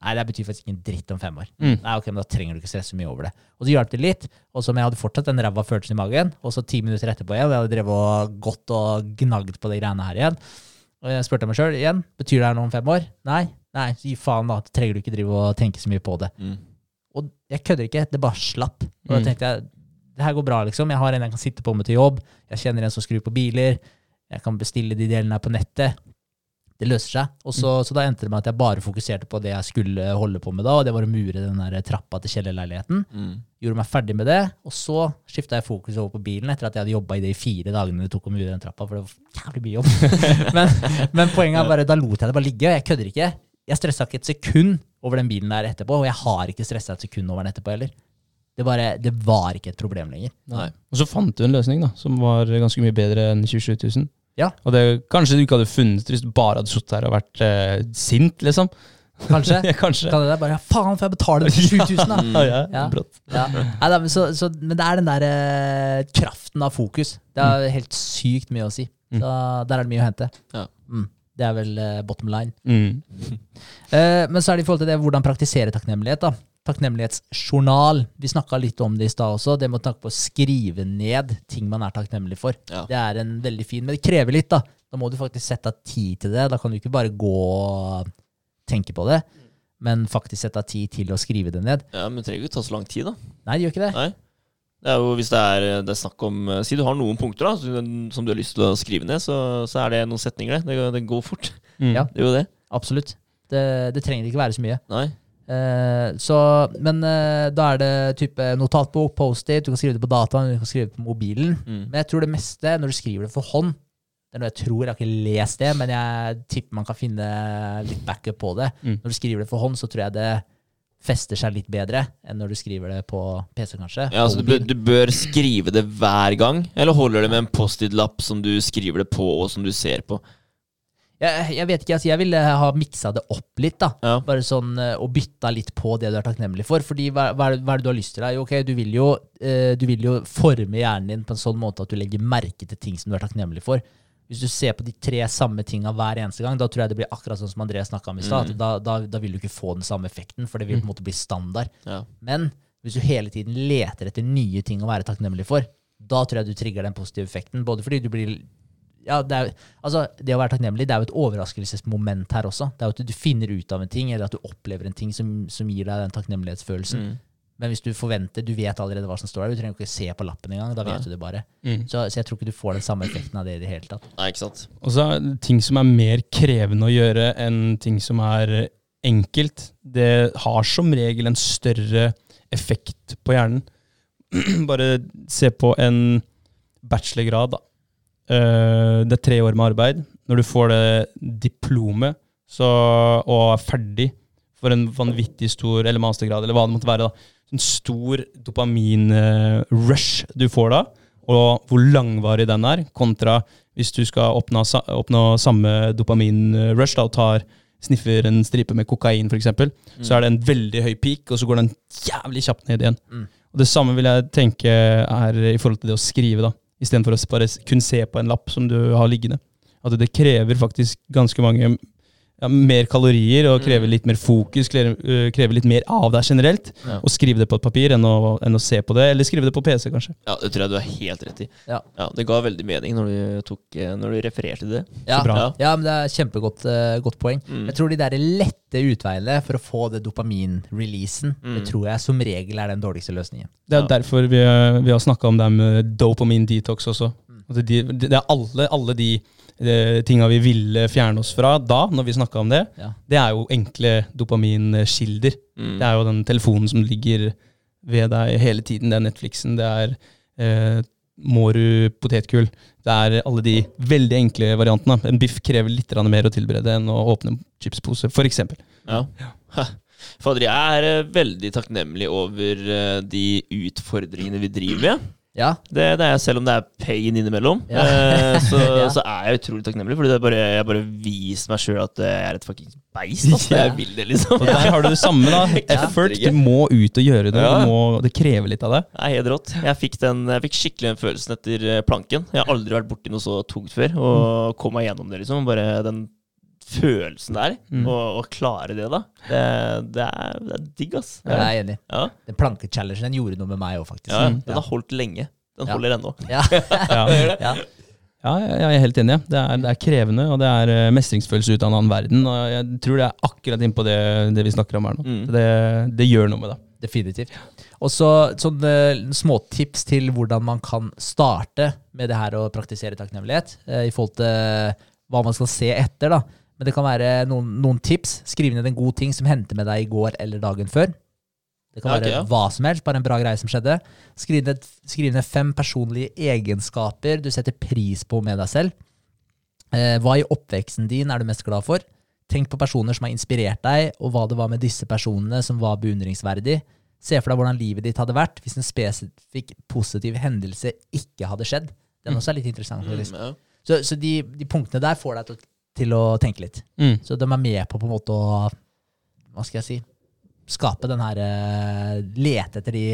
Nei, det betyr faktisk ikke en dritt om fem år. Mm. Nei, ok, men Da trenger du ikke stresse mye over det. Og så hjalp det litt. Og så om jeg hadde fortsatt den ræva følelsen i magen, og så ti minutter etterpå igjen, og jeg hadde drevet og gått og gnagd på de greiene her igjen, og jeg spurte meg sjøl igjen betyr det her noe om fem år. Nei, nei, gi faen. Da trenger du ikke drive og tenke så mye på det. Mm. Og jeg kødder ikke, det bare slapp. Og da Mm. tenkte jeg det her går bra, liksom. Jeg har en jeg kan sitte på med til jobb. Jeg kjenner en som skrur på biler. Jeg kan bestille de delene her på nettet. Det løser seg. Og så, så da endte det med at jeg bare fokuserte på det jeg skulle holde på med da, og det var å mure den der trappa til kjellerleiligheten. Mm. Gjorde meg ferdig med det, og så skifta jeg fokus over på bilen etter at jeg hadde jobba i det i fire dagene det tok å mure den trappa, for det var jævlig mye jobb. men, men poenget er bare, da lot jeg det bare ligge, og jeg kødder ikke. Jeg stressa ikke et sekund over den bilen der etterpå, og jeg har ikke stressa et sekund over den etterpå heller. Det, bare, det var ikke et problem lenger. Nei. Og så fant du en løsning da, som var ganske mye bedre enn 27 000. Ja. Og det kanskje du ikke hadde funnet hvis du bare hadde sittet her og vært eh, sint, liksom. Kanskje. Ja, kanskje. Kan det der bare, faen, får jeg betale det for 7000 da? Ja, ja, Ja. brått. Ja. Nei, da, men, så, så, men det er den der eh, kraften av fokus. Det er helt sykt mye å si. Så der er det mye å hente. Ja. Mm. Det er vel eh, bottom line. Mm. Eh, men så er det i forhold til det hvordan praktisere takknemlighet. da. Takknemlighetsjournal. Vi snakka litt om det i stad også. Det med å på å skrive ned ting man er takknemlig for. Ja. Det er en veldig fin, men det krever litt. Da Da må du faktisk sette av tid til det. Da kan du ikke bare gå og tenke på det, men faktisk sette av tid til å skrive det ned. ja, men det trenger ikke ta så lang tid, da. Nei, det gjør ikke det. Nei. Det er jo, hvis det er, det er snakk om eh, Si du har noen punkter da som som du har lyst til å skrive ned, så, så er det noen setninger, det. Det, det går fort. Mm. Ja. Det er jo det. Absolutt. Det, det trenger ikke være så mye. Nei. Eh, så, men eh, da er det type notatbok, Post-It, du kan skrive det på dataen, du kan skrive det på mobilen. Mm. Men jeg tror det meste, når du skriver det for hånd Det er noe jeg tror, jeg har ikke lest det, men jeg tipper man kan finne litt backup på det. Mm. Når du skriver det for hånd, så tror jeg det fester seg litt bedre enn når du skriver det på PC, kanskje. Ja, altså, du, bør, du bør skrive det hver gang, eller holder det med en Post-It-lapp som du skriver det på, og som du ser på? jeg, jeg vet ikke, altså, jeg ville ha miksa det opp litt, da. Ja. Bare sånn, eh, Og bytta litt på det du er takknemlig for. Fordi hva, hva, er det, hva er det du har lyst til? Jo, okay, du vil jo, eh, du vil jo forme hjernen din på en sånn måte at du legger merke til ting som du er takknemlig for. Hvis du ser på de tre samme tinga hver eneste gang, da tror jeg det blir akkurat sånn som André snakka om i stad. Mm. Da, da, da vil du ikke få den samme effekten, for det vil på en måte bli standard. Ja. Men hvis du hele tiden leter etter nye ting å være takknemlig for, da tror jeg du trigger den positive effekten. Både fordi du blir ja, det, er, altså, det å være takknemlig det er jo et overraskelsesmoment her også. Det er jo at du finner ut av en ting, eller at du opplever en ting som, som gir deg den takknemlighetsfølelsen. Mm. Men hvis du forventer, du vet allerede hva som står der, du trenger ikke se på lappen engang. Da vet Nei. du det bare. Mm. Så, så jeg tror ikke du får den samme effekten av det i det hele tatt. Nei, ikke sant? Og så ting som er mer krevende å gjøre enn ting som er enkelt, det har som regel en større effekt på hjernen. Bare se på en bachelorgrad, da. Eh, Det er tre år med arbeid. Når du får det diplomet så, og er ferdig for en vanvittig stor eller mastergrad, eller hva det måtte være, da. En stor dopamin-rush du får da, og hvor langvarig den er, kontra hvis du skal oppnå, oppnå samme dopamin-rush da, og tar, sniffer en stripe med kokain f.eks., eksempel så er det en veldig høy peak, og så går den jævlig kjapt ned igjen. Mm. Og Det samme vil jeg tenke er i forhold til det å skrive, da, istedenfor å bare kun se på en lapp som du har liggende. At det krever faktisk ganske mange ja, mer kalorier og krever Mm. litt mer fokus, krever, øh, litt mer av deg generelt. Ja. Og skrive det på et papir enn å, enn å se på det, eller skrive det på PC, kanskje. Ja, det tror jeg du er helt rett i. Ja. Det ga veldig mening når du, tok, eh, når du refererte det. Ja, bra. Ja. ja men det er kjempegodt uh, godt poeng. Mm. Jeg tror de der lette utveiene for å få det dopamin-releasen, det Mm. tror jeg som regel er den dårligste løsningen. Det er Ja. derfor vi, øh, vi har snakka om det med dopamin detox også. Mm. Det, de, det er alle, alle de tinga vi ville fjerne oss fra da, når vi snakka om det. Ja. Det er jo enkle dopaminkilder. Mm. Det er jo den telefonen som ligger ved deg hele tiden. Det er Netflixen, det er eh, Mårud potetgull. Det er alle de veldig enkle variantene. En biff krever litt mer å tilberede enn å åpne en chipspose, f.eks. Ja. Ha. Fader, jeg er eh, veldig takknemlig over eh, de utfordringene vi driver med. Ja. Det, det er jeg, selv om det er pain innimellom. Ja. Eh, så, Ja. så er jeg utrolig takknemlig, Fordi er bare, jeg har bare vist meg sjøl at jeg er et fuckings beist. Altså. Ja. Jeg vil det, liksom. Og der har du det samme, da. Effort. Du må ut og gjøre det. Ja. Du må, det krever litt av det. Det er helt rått. Jeg fikk, den, jeg fikk skikkelig den følelsen etter eh, planken. Jeg har aldri vært borti noe så tungt før. Og kom meg gjennom det, liksom. Bare den følelsen der. Mm. Og, og klare det, da. Det, det, er, det er digg, ass. Jeg er enig. Ja, Den plankechallengen den gjorde noe med meg òg, faktisk. ja, Mm. den har holdt lenge. Den Ja. holder ennå. Ja. Ja. ja. Ja, jeg er helt enig. ja. Det er, det er krevende, og det er eh, mestringsfølelse ut av en annen verden. Og jeg tror det er akkurat innpå det, det vi snakker om her nå. Mm. Det, det gjør noe med det. Definitivt. Og så sånne småtips til hvordan man kan starte med det her å praktisere takknemlighet, eh, i forhold til hva man skal se etter. da. Men det kan være noen, noen tips. Skriv ned en god ting som hendte med deg i går eller dagen før. Det kan Ja, ok, være hva som helst, bare en bra greie som skjedde. Skriv ned, skriv ned fem personlige egenskaper du setter pris på med deg selv. Eh, hva i oppveksten din er du mest glad for? Tenk på personer som har inspirert deg, og hva det var med disse personene som var beundringsverdig. Se for deg hvordan livet ditt hadde vært hvis en spesifikk positiv hendelse ikke hadde skjedd. Den også er litt interessant. Mm, ja. Så, så de, de punktene der får deg til, å- til å tenke litt. Mm. Så de er med på på en måte å Hva skal jeg si? Skape den her eh, Lete etter de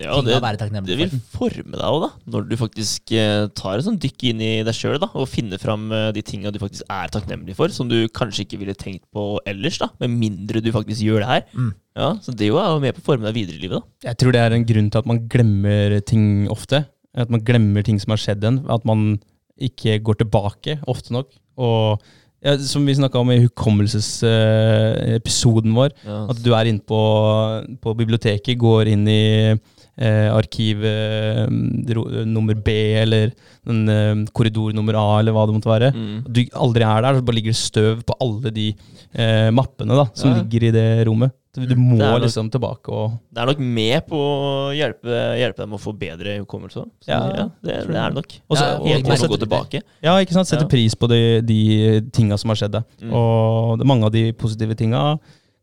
Ja, det, det vil forme deg òg, da. Når du faktisk eh, tar et sånt dykk inn i deg sjøl og finner fram eh, de tinga du faktisk er takknemlig for, som du kanskje ikke ville tenkt på ellers, da. Med mindre du faktisk gjør det her. Mm. Ja, Så det er jo med på å forme deg videre i livet, da. Jeg tror det er en grunn til at man glemmer ting ofte. At man glemmer ting som har skjedd en. At man ikke går tilbake ofte nok. Og ja, som vi snakka om i hukommelsesepisoden vår, yes. at du er inne på, på biblioteket, går inn i eh, arkiv eh, nummer B, eller den, eh, korridor nummer A, eller hva det måtte være. Mm. Du aldri er der, så bare ligger det støv på alle de eh, mappene da, som Ja. ligger i det rommet. Du, du må nok- liksom tilbake og Det er nok med på å hjelpe, hjelpe dem å få bedre hukommelse. Ja, ja, det, det er det nok. Også, Ja, og- Helt og å gå tilbake. Ja, ikke sant? Sette Ja. pris på de, de tinga som har skjedd deg. Mm. Og det, mange av de positive tinga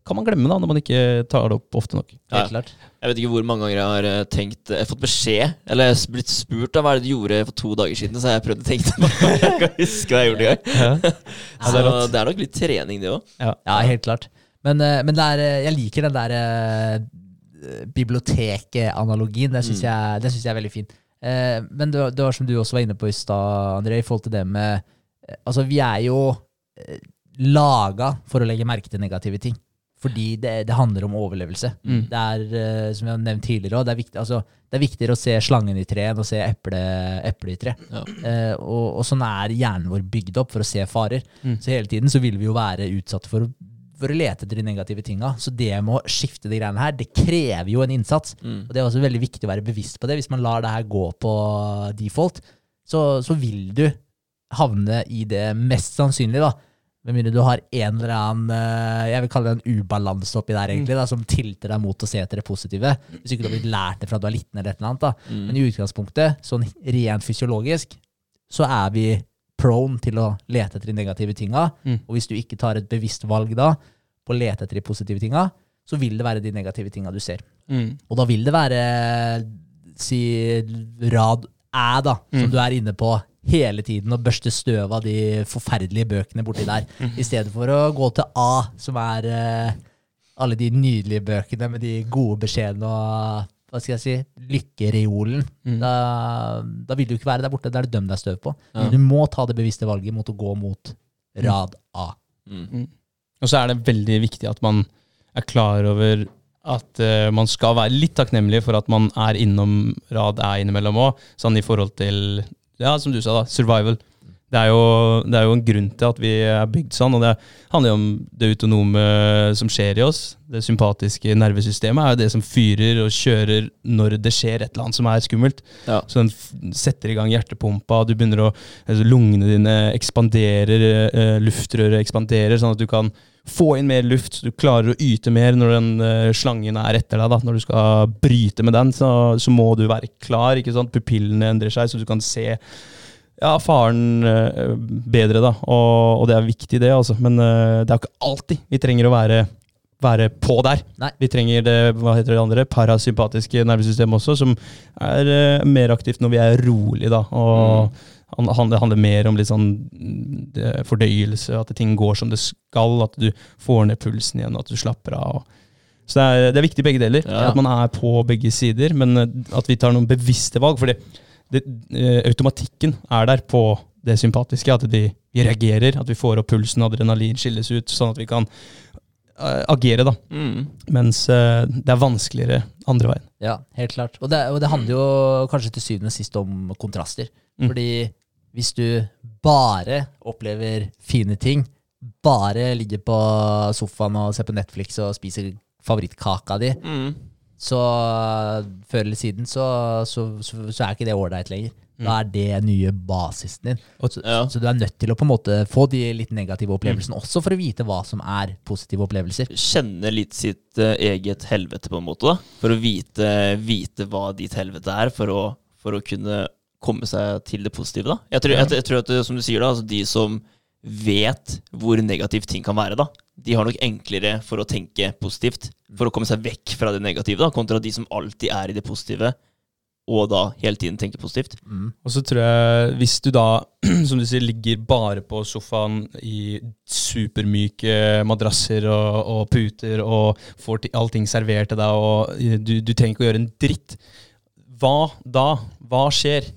kan man glemme da, når man ikke tar det opp ofte nok. Ja. Helt klart. Jeg vet ikke hvor mange ganger jeg har eh, tenkt Jeg har fått beskjed, eller blitt spurt av hva er det du gjorde for to dager siden, så har jeg prøvd å tenke tilbake. Jeg kan huske hva jeg gjorde i gang. Ja. Er det er nok litt trening, det òg. Ja, helt klart. Men, eh, men det er, eh, jeg liker den der eh, bibliotekanalogien. Den syns Mm. jeg, den synes jeg er veldig fin. Men det, var- det var som du også var inne på i stad, André, i forhold til det med Altså, vi er jo laga for å legge merke til negative ting. Fordi det, det handler om overlevelse. Mm. Det er, som jeg har nevnt tidligere, det er, viktig, altså, det er viktigere å se slangen i treet enn å se eple, eple i tre. Ja. Eh, og, og sånn er hjernen vår bygd opp for å se farer. Mm. Så hele tiden så vil vi jo være utsatt for, for å lete etter de negative tinga. Så det med å skifte de greiene her, det krever jo en innsats. Mm. Og det er også veldig viktig å være bevisst på det. Hvis man lar det her gå på default, så, så vil du havne i det mest sannsynlig, da. Med mindre du har en eller annen eh, jeg vil kalle det en ubalanse oppi der, egentlig, da, som tilter deg mot å se etter det positive. Hvis ikke du har blitt lært det fra du er liten, eller et eller annet. da. Mm. Men i utgangspunktet, sånn rent fysiologisk, så er vi prone til å lete etter de negative tinga. Mm. Og hvis du ikke tar et bevisst valg da, på å lete etter de positive tinga, så vil det være de negative tinga du ser. Mm. Og da vil det være si rad æ, da, som Mm. du er inne på hele tiden og børste støv av de forferdelige bøkene borti der, Mm. i stedet for å gå til A, som er eh, alle de nydelige bøkene med de gode beskjedene og hva skal jeg si, lykkereolen. Mm. Da, da vil du ikke være der borte. Da er det døm deg støv på. Ja. Du må ta det bevisste valget mot å gå mot rad A. Mm. Og så er det veldig viktig at man er klar over at uh, man skal være litt takknemlig for at man er innom rad A innimellom òg, sånn i forhold til, ja, som du sa, da, survival. Det er, jo, det er jo en grunn til at vi er bygd sånn, og det handler jo om det autonome som skjer i oss. Det sympatiske nervesystemet er jo det som fyrer og kjører når det skjer et eller annet som er skummelt. Ja. Så den setter i gang hjertepumpa, du begynner å altså, Lungene dine ekspanderer, eh, luftrøret ekspanderer, sånn at du kan få inn mer luft, så du klarer å yte mer når den eh, slangen er etter deg. da, Når du skal bryte med den, så, så må du være klar. Pupillene endrer seg, så du kan se ja, faren eh, bedre, da. Og, og det er viktig, det, altså. Men eh, det er jo ikke alltid vi trenger å være, være på der. Nei. Vi trenger det hva heter det andre, parasympatiske nervesystemet også, som er eh, mer aktivt når vi er rolig, da. Og mm. han, det handler mer om litt sånn det, fordøyelse, at ting går som det skal, at du får ned pulsen igjen, at du slapper av. Og, så det er, det er viktig begge deler, Ja. at man er på begge sider, men at vi tar noen bevisste valg. fordi det, eh, automatikken er der på det sympatiske, at de, vi reagerer, at vi får opp pulsen, adrenalin skilles ut, sånn at vi kan eh, agere, da. Mm. Mens eh, det er vanskeligere andre veien. Ja, helt klart. Og det, og det handler jo kanskje til syvende og sist om kontraster. Mm. Fordi hvis du bare opplever fine ting, bare ligger på sofaen og ser på Netflix og spiser favorittkaka di, Mm. Så før eller siden så, så, så, så er ikke det ålreit lenger. Da er det nye basisen din. Så, Ja. så du er nødt til å på en måte få de litt negative opplevelsene også, for å vite hva som er positive opplevelser. Kjenne litt sitt uh, eget helvete, på en måte, da. For å vite, vite hva ditt helvete er, for å, for å kunne komme seg til det positive, da. Jeg tror, jeg, jeg tror at, som du sier, da, altså de som vet hvor negativt ting kan være, da, de har nok enklere for å tenke positivt, for å komme seg vekk fra det negative, da, kontra de som alltid er i det positive, og da hele tiden tenker positivt. Mm. Og så tror jeg, hvis du da, som du sier, ligger bare på sofaen i supermyke madrasser og, og puter og får ti- allting servert til deg, og du, du trenger ikke å gjøre en dritt, hva da? Hva skjer?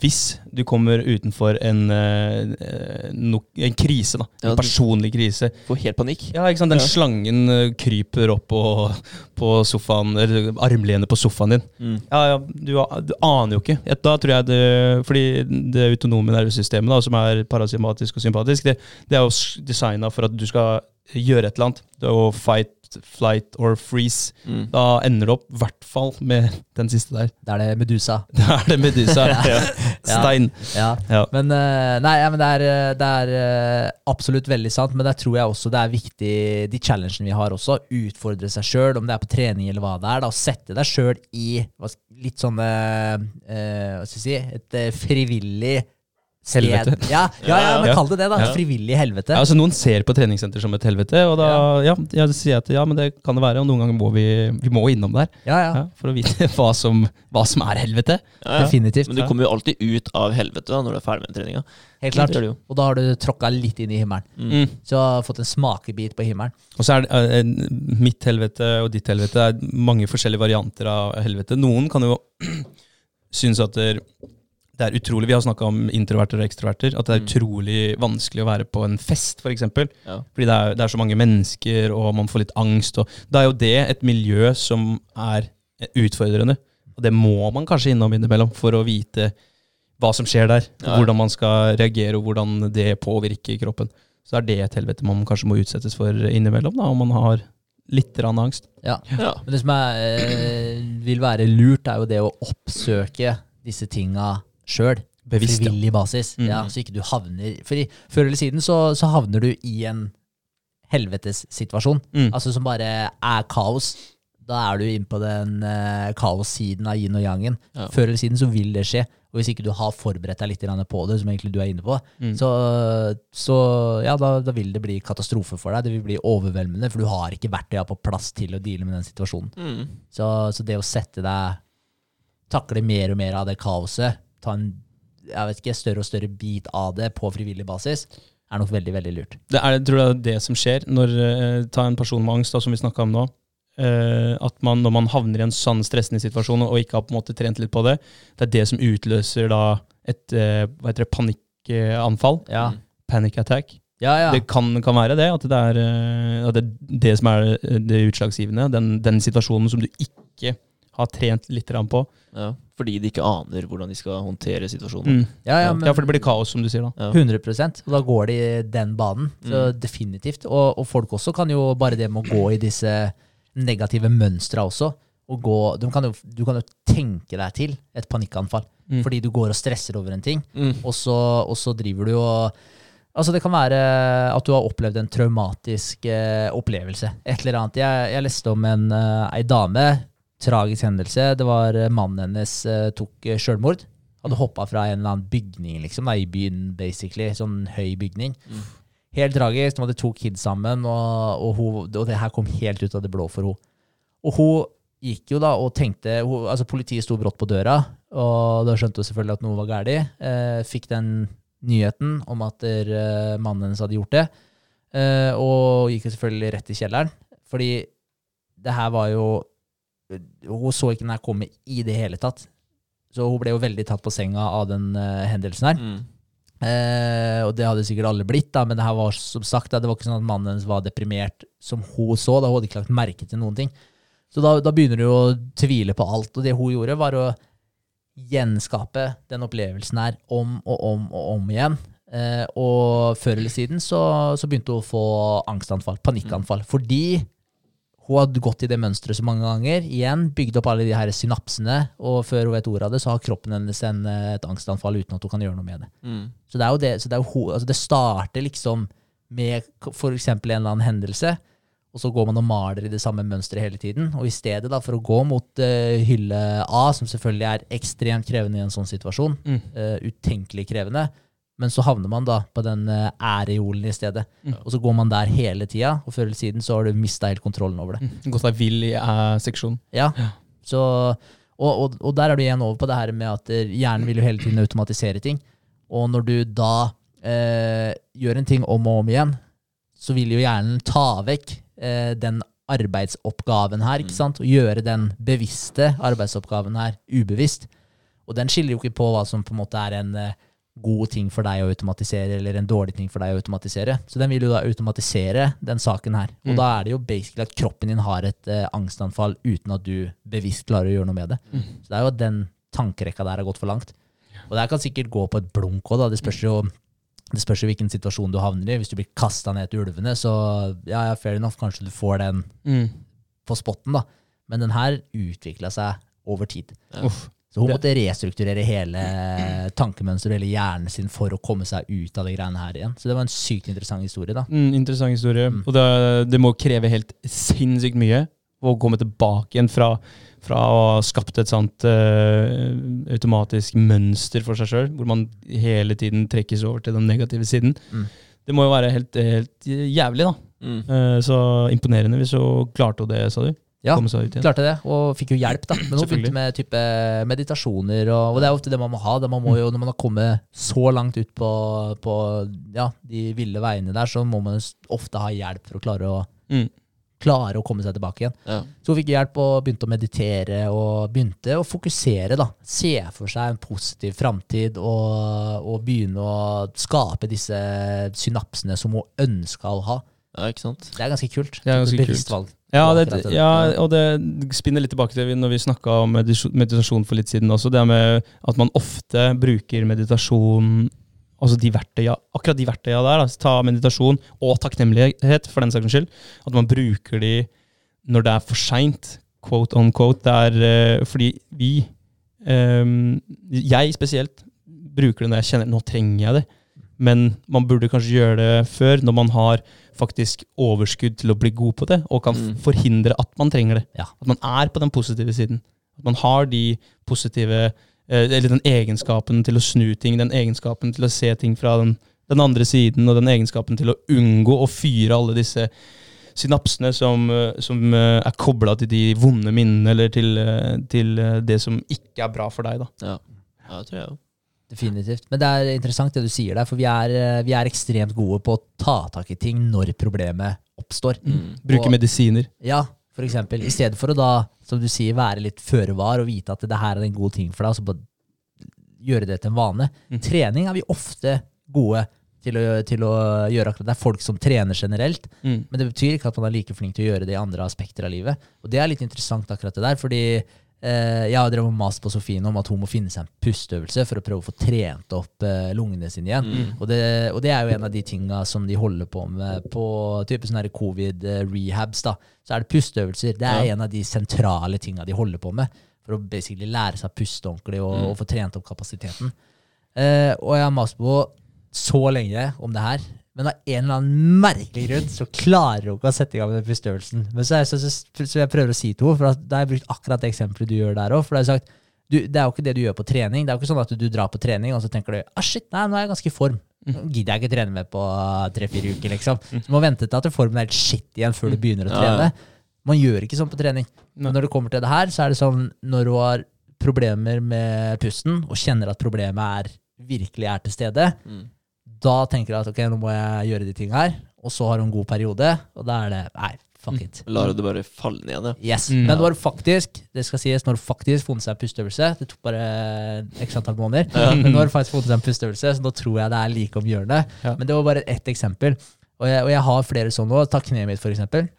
Hvis du kommer utenfor en, eh, no, en krise, da. En ja, personlig krise. Får helt panikk. Ja, ikke sant? Den Ja. slangen eh, kryper opp på, på sofaen, eller armlenet på sofaen din. Mm. Ja, ja, du, du aner jo ikke. Da tror jeg det, fordi det autonome nervesystemet, da, som er parasympatisk og sympatisk, det, det er jo designa for at du skal gjøre et eller annet. Det er å fight, flight or freeze. Mm. Da ender det opp i hvert fall med den siste der. Da er det Medusa. Da er det Medusa. Stein. Ja. Ja. Men, eh, nei, ja, men det er, eh, det er eh, absolutt veldig sant, men der tror jeg også det er viktig, de challengene vi har også, utfordre seg sjøl, om det er på trening eller hva det er, da, å sette deg sjøl i litt sånn eh, Hva skal jeg si Et frivillig sted. Helvete. Ja, ja, ja, men kall det det, da. Ja. Frivillig helvete. Ja, altså Noen ser på treningssenter som et helvete, og da ja. jeg sier jeg at ja, men det kan det være. Og noen ganger må vi, vi må innom der Ja, ja, ja, for å vite hva som, hva som er helvete. Ja, ja. definitivt. Men du kommer jo alltid ut av helvete da, når du er ferdig med treninga. Helt klart. Det. Og da har du tråkka litt inn i himmelen. Mm. Så du har fått en smakebit på himmelen. Og så er det uh, mitt helvete og ditt helvete er mange forskjellige varianter av helvete. Noen kan jo synes at det, det er utrolig Vi har snakka om introverter og ekstroverter. At det er Mm. utrolig vanskelig å være på en fest, f.eks. Ja. Fordi det er, det er så mange mennesker, og man får litt angst. Og da er jo det et miljø som er utfordrende. Og det må man kanskje innom innimellom for å vite hva som skjer der. Ja. Hvordan man skal reagere, og hvordan det påvirker kroppen. Så er det et helvete man kanskje må utsettes for innimellom, da, om man har litt angst. Ja. Ja. Men det som er, eh, vil være lurt, er jo det å oppsøke disse tinga sjøl. Bevisst. Frivillig basis. Mm. Ja, så ikke du havner For før eller siden så, så havner du i en helvetessituasjon. Mm. Altså som bare er kaos. Da er du inne på den uh, kaossiden av yin og yangen. Ja. Før eller siden så vil det skje. Og hvis ikke du har forberedt deg litt på det, som egentlig du er inne på, Mm. så, så ja, da, da vil det bli katastrofe for deg. Det vil bli overveldende, for du har ikke verktøya på plass til å deale med den situasjonen. Mm. Så, så det å sette deg Takle mer og mer av det kaoset, ta en jeg vet ikke, større og større bit av det på frivillig basis, er nok veldig, veldig lurt. Det er, jeg tror det er det som skjer når eh, Ta en person med angst, da, som vi snakka om nå. eh, at man, når man havner i en sånn stressende situasjon og ikke har på en måte trent litt på det, det er det som utløser da et eh, hva heter det, panikkanfall. Ja, Panic attack. ja. ja. Det kan, kan være det. At det er eh, at det, det som er det utslagsgivende. Den, den situasjonen som du ikke har trent litt på. Ja. Fordi de ikke aner hvordan de skal håndtere situasjonen. Mm. Ja, ja, men Ja, for det blir kaos, som du sier da. Ja. 100 Og da går de den banen. Så Mm. definitivt. Og, og folk også kan jo bare det med å gå i disse negative mønstra også. Og gå, du, kan jo, du kan jo tenke deg til et panikkanfall. Mm. Fordi du går og stresser over en ting, Mm. og så, og så driver du og Altså Det kan være at du har opplevd en traumatisk eh, opplevelse. Et eller annet. Jeg, jeg leste om en, eh, ei dame. Tragisk hendelse. Det var eh, mannen hennes eh, tok eh, sjølmord. Hadde hoppa fra en eller annen bygning liksom, da, i byen, basically. Sånn høy bygning. Mm. Helt tragisk. De hadde to kids sammen, og, og, hun, og det her kom helt ut av det blå for henne. Og hun gikk jo da og tenkte hun, altså Politiet sto brått på døra, og da skjønte hun selvfølgelig at noe var galt. Eh, fikk den nyheten om at der, eh, mannen hennes hadde gjort det, eh, og gikk jo selvfølgelig rett i kjelleren. Fordi det her var jo Hun så ikke den her komme i det hele tatt. Så hun ble jo veldig tatt på senga av den uh, hendelsen her. Mm. Eh, og det hadde sikkert alle blitt, da, men det her var som sagt, da, det var ikke sånn at mannen hennes var deprimert som hun så. Da hun hadde ikke lagt merke til noen ting. Så da, da begynner du å tvile på alt. Og det hun gjorde, var å gjenskape den opplevelsen her om og om og om igjen. Eh, og før eller siden så, så begynte hun å få angstanfall, panikkanfall. Fordi hun hadde gått i det mønsteret så mange ganger. Igjen bygd opp alle de her synapsene, og før hun vet ordet av det, så har kroppen hennes en, eh, et angstanfall uten at hun kan gjøre noe med det. Mm. Så det det, så det, jo, altså det starter liksom med f.eks. en eller annen hendelse, og så går man og maler i det samme mønsteret hele tiden. Og i stedet da for å gå mot uh, hylle A, som selvfølgelig er ekstremt krevende i en sånn situasjon, Mm. uh, utenkelig krevende, men så havner man da på den ærejolen i stedet. Mm. Og så går man der hele tida, og før eller siden så har du mista helt kontrollen over det. Mm. Gått deg vill i æ-seksjonen. Ja, Ja. så, og, og, og der er du igjen over på det her med at eh, hjernen vil jo hele tiden automatisere ting. Og når du da eh, gjør en ting om og om igjen, så vil jo hjernen ta vekk eh, den arbeidsoppgaven her, ikke sant? Og gjøre den bevisste arbeidsoppgaven her ubevisst. Og den skiller jo ikke på hva som på en måte er en eh, god ting for deg å automatisere, eller en dårlig ting for deg å automatisere. Så den vil jo da automatisere den saken her. Og Mm. da er det jo basically at kroppen din har et eh, angstanfall uten at du bevisst klarer å gjøre noe med det. Mm. Så det er jo at den tankerekka der har gått for langt. Og det her kan sikkert gå på et blunk òg, da. Det spørs jo det spørs jo hvilken situasjon du havner i. Hvis du blir kasta ned til ulvene, så ja, ja, fair enough, kanskje du får den Mm. på spotten, da. Men den her utvikla seg over tid. Ja. Så hun Det- måtte restrukturere hele tankemønsteret, hele hjernen sin, for å komme seg ut av de greiene her igjen. Så det var en sykt interessant historie, da. Mm, interessant historie. Mm. Og det, det må kreve helt sinnssykt mye å komme tilbake igjen fra, fra å ha skapt et sånt uh, automatisk mønster for seg sjøl, hvor man hele tiden trekkes over til den negative siden. Mm. Det må jo være helt, helt jævlig, da. Mm. Eh, så imponerende hvis hun klarte det, sa du. Ja, klarte det, og fikk jo hjelp, da. Men hun begynte med type meditasjoner, og, og det er ofte det man må ha. Man må jo, når man har kommet så langt ut på, på ja, de ville veiene der, så må man ofte ha hjelp for å klare å, Mm. klare å komme seg tilbake igjen. Ja. Så hun fikk hjelp og begynte å meditere og begynte å fokusere. da. Se for seg en positiv framtid og, og begynne å skape disse synapsene som hun ønska å ha. Ja, ikke sant? Det er ganske kult. Det er ganske Et bevisst kult. valg. Ja, det, det. ja, og det spinner litt tilbake til når vi snakka om meditasjon for litt siden også. Det med at man ofte bruker meditasjon Altså de verktøya, akkurat de verktøya der. Da, ta meditasjon og takknemlighet, for den saks skyld. At man bruker de når det er for seint. Quote on quote. Det er eh, fordi vi ehm, Jeg spesielt bruker det når jeg kjenner Nå trenger jeg det. Men man burde kanskje gjøre det før, når man har faktisk overskudd til å bli god på det, og kan Mm. forhindre at man trenger det. Ja. At man er på den positive siden. At man har de positive eh, Eller den egenskapen til å snu ting, den egenskapen til å se ting fra den, den andre siden, og den egenskapen til å unngå å fyre alle disse synapsene som, eh, som eh, er kobla til de vonde minnene, eller til, til det som ikke er bra for deg. da. Ja, ja det tror jeg jo. Definitivt. Men det er interessant det du sier der, for vi er, eh, vi er ekstremt gode på å ta tak i ting når problemet oppstår. Mm. Bruke Og- medisiner. Ja, for eksempel. I stedet for å da, som du sier, være litt føre var og vite at det her er en god ting for deg, og så bare gjøre det til en vane. Mm. Trening er vi ofte gode til å, til å gjøre akkurat. Det er folk som trener generelt, men det betyr ikke at man er like flink til å gjøre det i andre aspekter av livet. Og det er litt interessant akkurat det der, fordi Jeg har drevet mast på Sofien om at hun må finne seg en pusteøvelse for å prøve å få trent opp eh, lungene sine igjen. Mm. Og, det, og det er jo en av de tinga som de holder på med på type sånne covid-rehabs. da. Så er det pusteøvelser. Det er Ja. en av de sentrale tinga de holder på med. For å basically lære seg å puste ordentlig og, Mm. og få trent opp kapasiteten. Eh, og jeg har mast på så lenge om det her. Men av en eller annen merkelig grunn så klarer hun ikke å sette i gang med den forstørrelsen. Men så, er, så, så, så jeg prøver å si til henne, for da har jeg brukt akkurat det eksempelet du gjør der òg. For da har jeg sagt du, det er jo ikke det du gjør på trening. Det er jo ikke sånn at du drar på trening og så tenker du ah, shit, nei, nå er jeg ganske i form. Nå gidder jeg ikke trene med på tre-fire uker, liksom. Du må vente til at formen er helt shit igjen før du begynner å trene. Man gjør ikke sånn på trening. Men når det kommer til det her, så er det sånn når du har problemer med pusten, og kjenner at problemet er virkelig er til stede, Mm. Da tenker jeg at ok, nå må jeg gjøre de tingene her, og så har du en god periode, og da er det nei, fuck it. Lar du det bare falle ned ja. Yes. Mm. Men nå du faktisk det skal sies, nå du faktisk funnet seg en pusteøvelse. Det tok bare x antall måneder. Men nå har faktisk funnet seg en pusteøvelse, så nå tror jeg det er like om hjørnet. Ja. Men det var bare ett eksempel. Og jeg, og jeg har flere sånne òg. Ta kneet mitt, for eksempel.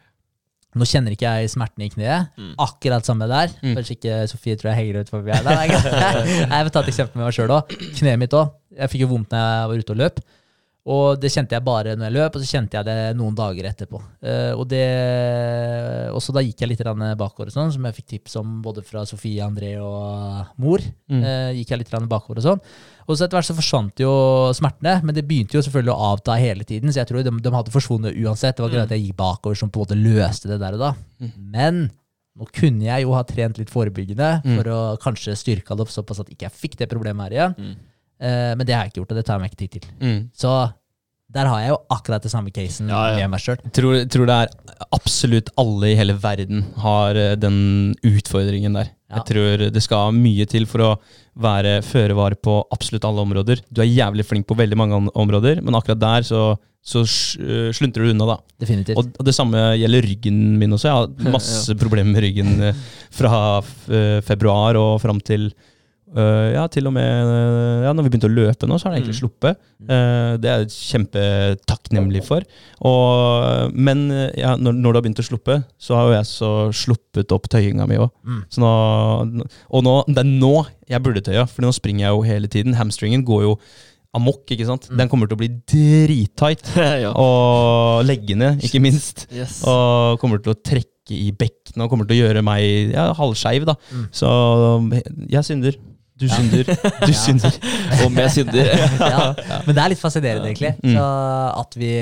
Nå kjenner ikke jeg smertene i kneet. Mm. Akkurat samme der. Mm. Kanskje ikke Sofie tror jeg henger ut forbi her. Nei. Jeg vil ta et eksempel med meg sjøl òg. Kneet mitt òg. Jeg fikk jo vondt når jeg var ute og løp. Og det kjente jeg bare når jeg løp, og så kjente jeg det noen dager etterpå. Uh, og det, også da gikk jeg litt bakover, og sånn, som jeg fikk tips om både fra Sofie, André og mor. Mm. Uh, gikk jeg litt bakover Og sånn. Og så etter hvert så forsvant jo smertene, men det begynte jo selvfølgelig å avta hele tiden. Så jeg tror de, de hadde forsvunnet uansett. Det var greit at jeg gikk bakover som på en måte løste det der og da. Mm. Men nå kunne jeg jo ha trent litt forebyggende Mm. for å kanskje styrka det opp såpass at ikke jeg fikk det problemet her igjen. Mm. Eh, men det har jeg ikke gjort, og det tar jeg meg ikke tid til. Mm. Så der har jeg jo akkurat det samme casen Ja, ja. med meg sjøl. Tror, tror det er absolutt alle i hele verden har eh, den utfordringen der. Ja. Jeg tror det skal mye til for å være føre var på absolutt alle områder. Du er jævlig flink på veldig mange områder, men akkurat der så, så øh, sluntrer du unna, da. Definitivt. Og, og det samme gjelder ryggen min også. Jeg har masse problemer med ryggen eh, fra f eh, februar og fram til øh, ja, til og med uh, ja, når vi begynte å løpe nå, så har det egentlig Mm. sluppet. Uh, det er jeg kjempetakknemlig for. Og, men ja, når, når det har begynt å sluppe, så har jo jeg så sluppet opp tøyinga mi òg. Mm. Og nå, det er nå jeg burde tøye, for nå springer jeg jo hele tiden. Hamstringen går jo amok, ikke sant. Mm. Den kommer til å bli drittight. ja. Og leggene, ikke minst. Yes. Og kommer til å trekke i bekkene og kommer til å gjøre meg ja, halvskeiv. da. Mm. Så jeg synder. Du synder. Du synder. og med synder. ja. Men det er litt fascinerende, egentlig. Mm. Så at vi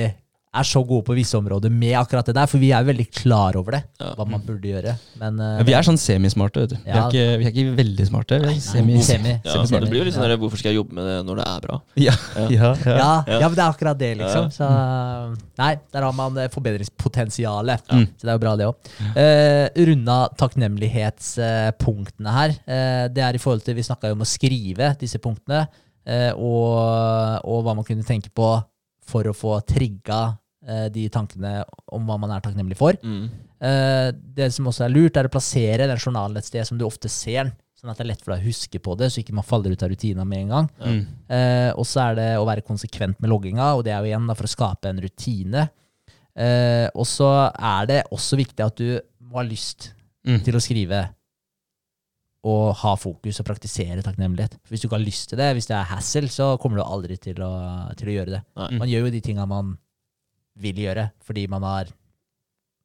er så gode på visse områder med akkurat det der, for vi er veldig klar over det, Ja. hva man burde gjøre. Men Ja, eh, vi er sånn semismarte. vet du. Vi, er ikke, vi er ikke veldig smarte. Vi er semi, Nei, semi. Ja, Semi- så det blir jo litt sånn ja. der, Hvorfor skal jeg jobbe med det når det er bra? Ja, Ja. ja, ja. ja, Ja. ja, men det er akkurat det, liksom. Så nei, der har man eh, forbedringspotensialet. Så det er jo bra, det òg. Uh, runda takknemlighetspunktene her. Uh, det er i forhold til Vi snakka jo om å skrive disse punktene, eh, og, og hva man kunne tenke på for å få trigga eh, de tankene om hva man er takknemlig for. Mm. Eh, det som også er lurt, er å plassere den journalen et sted som du ofte ser den, sånn at det er lett for deg å huske på det, så ikke man faller ut av rutina med en gang. Mm. Eh, og så er det å være konsekvent med logginga, og det er jo igjen da, for å skape en rutine. Eh, og så er det også viktig at du må ha lyst Mm. til å skrive og ha fokus og praktisere takknemlighet. Hvis du ikke har lyst til det, hvis det er hassle, så kommer du aldri til å, til å gjøre det. Nei. Man gjør jo de tinga man vil gjøre, fordi man har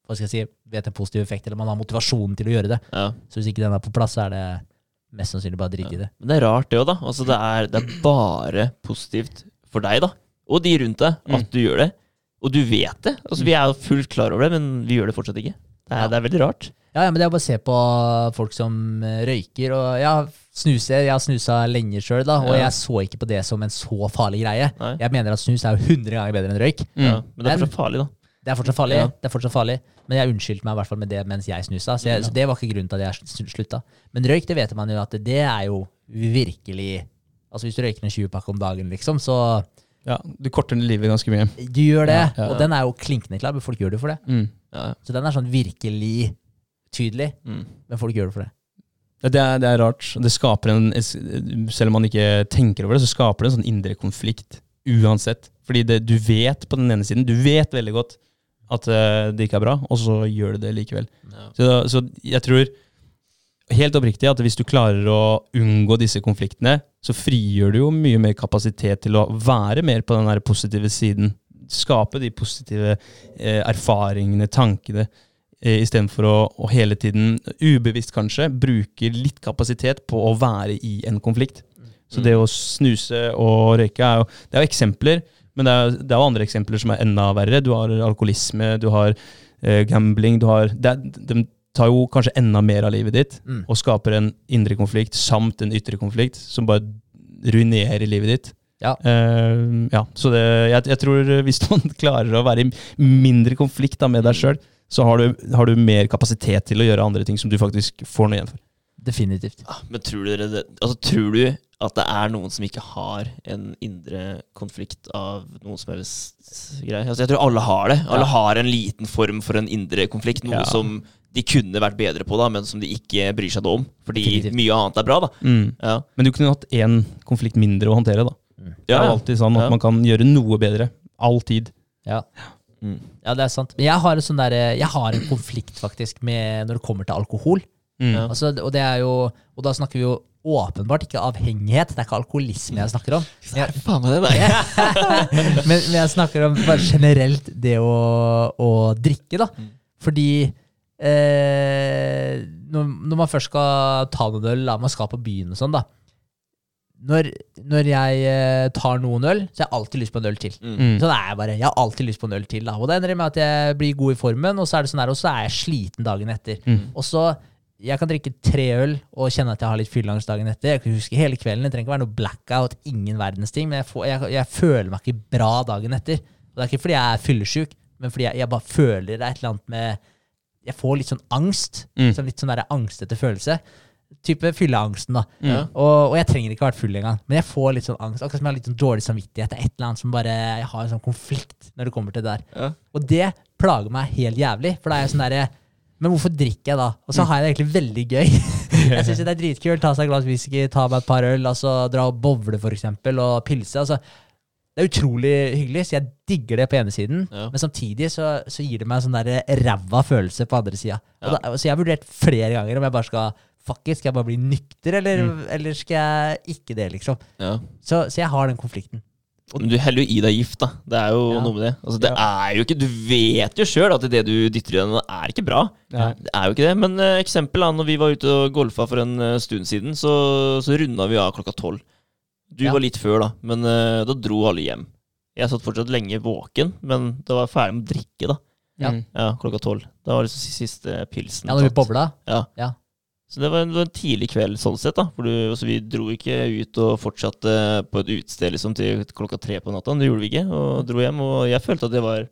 hva skal jeg si, vet en positiv effekt, eller man har motivasjonen til å gjøre det. Ja. Så hvis ikke den er på plass, så er det mest sannsynlig bare dritt i det. Men det er rart, det òg, da. Altså, det, er, det er bare positivt for deg, da. Og de rundt deg, at Mm. du gjør det. Og du vet det. Altså, vi er jo fullt klar over det, men vi gjør det fortsatt ikke. Det er, Ja. det er veldig rart. Ja, ja, men det er bare å se på folk som eh, røyker, og ja, snuser, Jeg har snusa lenge sjøl, da, og Ja. jeg så ikke på det som en så farlig greie. Nei. Jeg mener at snus er jo 100 ganger bedre enn røyk. Mm. Ja. Men det er fortsatt farlig, da. Det er fortsatt farlig, Ja. det er fortsatt farlig. men jeg unnskyldte meg i hvert fall med det mens jeg snusa. Så, jeg, Ja. så det var ikke grunnen til at jeg slutta. Men røyk, det vet man jo at det er jo virkelig Altså Hvis du røyker en 20-pakke om dagen, liksom, så Ja, du korter ned livet ganske mye. du gjør det. Ja, ja. Og den er jo klinkende klar, men folk gjør det for det. Mm. Ja. Så den er sånn virkelig tydelig, Mm. men folk gjør det for det. Ja, Det er, det er rart. Det skaper en, selv om man ikke tenker over det, så skaper det en sånn indre konflikt uansett. Fordi det, du vet på den ene siden, du vet veldig godt at eh, det ikke er bra, og så gjør du det likevel. Ja. Så, så jeg tror helt oppriktig at hvis du klarer å unngå disse konfliktene, så frigjør du jo mye mer kapasitet til å være mer på den der positive siden. Skape de positive eh, erfaringene, tankene, istedenfor å, å hele tiden, ubevisst kanskje, bruke litt kapasitet på å være i en konflikt. Så det å snuse og røyke er jo, det er jo eksempler, men det er, det er jo andre eksempler som er enda verre. Du har alkoholisme, du har eh, gambling, du har det, De tar jo kanskje enda mer av livet ditt Mm. og skaper en indre konflikt samt en ytre konflikt som bare ruinerer livet ditt. Ja. Uh, ja, så det, jeg, jeg tror hvis man klarer å være i mindre konflikt da, med deg sjøl, så har du, har du mer kapasitet til å gjøre andre ting som du faktisk får noe igjen for. Definitivt. Ja, Men tror, dere det, altså, tror du at det er noen som ikke har en indre konflikt av noen som helst greie? Altså, jeg tror alle har det. Alle Ja. har en liten form for en indre konflikt. Noe Ja. som de kunne vært bedre på, da, men som de ikke bryr seg om. Fordi Definitivt. mye annet er bra. da ja. Men du kunne hatt én konflikt mindre å håndtere. da. Det er alltid sånn at Ja. man kan gjøre noe bedre. Alltid. Ja. Mm. ja, det er sant. Men jeg har en sånn der, jeg har en konflikt faktisk med når det kommer til alkohol. Mm. Altså, og, det er jo, og da snakker vi jo åpenbart ikke avhengighet. Det er ikke alkoholisme jeg snakker om. Men jeg, Faen meg det der. men, men jeg snakker om bare generelt det å, å drikke, da. Mm. Fordi eh, når, når man først skal ta noen øl, man skal på byen og sånn, da. Når, når jeg eh, tar noen øl, så har jeg alltid lyst på en øl til. Mm. Sånn er jeg bare. Jeg har alltid lyst på en øl til. Da. Og det ender med at jeg blir god i formen, og så er det sånn her, og så er jeg sliten dagen etter. Mm. Og så jeg kan drikke tre øl og kjenne at jeg har litt fylleangst dagen etter. Jeg kan huske hele kvelden. Det trenger ikke være noe blackout, ingen verdens ting, men jeg, får, jeg, jeg føler meg ikke bra dagen etter. Og det er ikke fordi jeg er fyllesyk, men fordi jeg, jeg bare føler det er et eller annet med Jeg får litt sånn angst. Mm. Sånn litt sånn der angstete følelse. Type fylleangsten, da. Ja. Og, og jeg trenger ikke vært full engang, men jeg får litt sånn angst. Akkurat som jeg har litt sånn dårlig samvittighet. Det er et eller annet som bare Jeg har en sånn konflikt når det kommer til det der. Ja. Og det plager meg helt jævlig, for da er jeg sånn derre Men hvorfor drikker jeg da? Og så har jeg det egentlig veldig gøy. jeg syns det er dritkult. Ta seg et glass whisky, ta meg et par øl, altså dra og bowle for eksempel, og pilse. Altså, det er utrolig hyggelig, så jeg digger det på ene siden. Ja. Men samtidig så, så gir det meg en sånn der ræva følelse på andre sida. Ja. Så jeg har vurdert flere ganger om jeg bare skal Fuck it, skal jeg bare bli nykter, eller, eller skal jeg ikke det, liksom? Ja. Så, så jeg har den konflikten. Men du heller jo i deg gift, da. Det er jo Ja. noe med det. Altså, det er jo ikke Du vet jo sjøl at det du dytter i deg er ikke bra. Ja. Det er jo ikke det. Men uh, eksempel da, når vi var ute og golfa for en uh, stund siden, så, så runda vi av klokka tolv. Du Ja. var litt før, da, men uh, da dro alle hjem. Jeg satt fortsatt lenge våken, men da var jeg ferdig med å drikke, da. Ja. Mm. Ja, klokka tolv. Da var liksom siste pilsen. Ja, når vi tatt. bobla. Ja. Ja. Så det var en, en tidlig kveld sånn sett, da. For du, altså, vi dro ikke ut og fortsatte på et utested liksom, til klokka tre på natta. Det gjorde vi ikke, og dro hjem. Og jeg følte at det var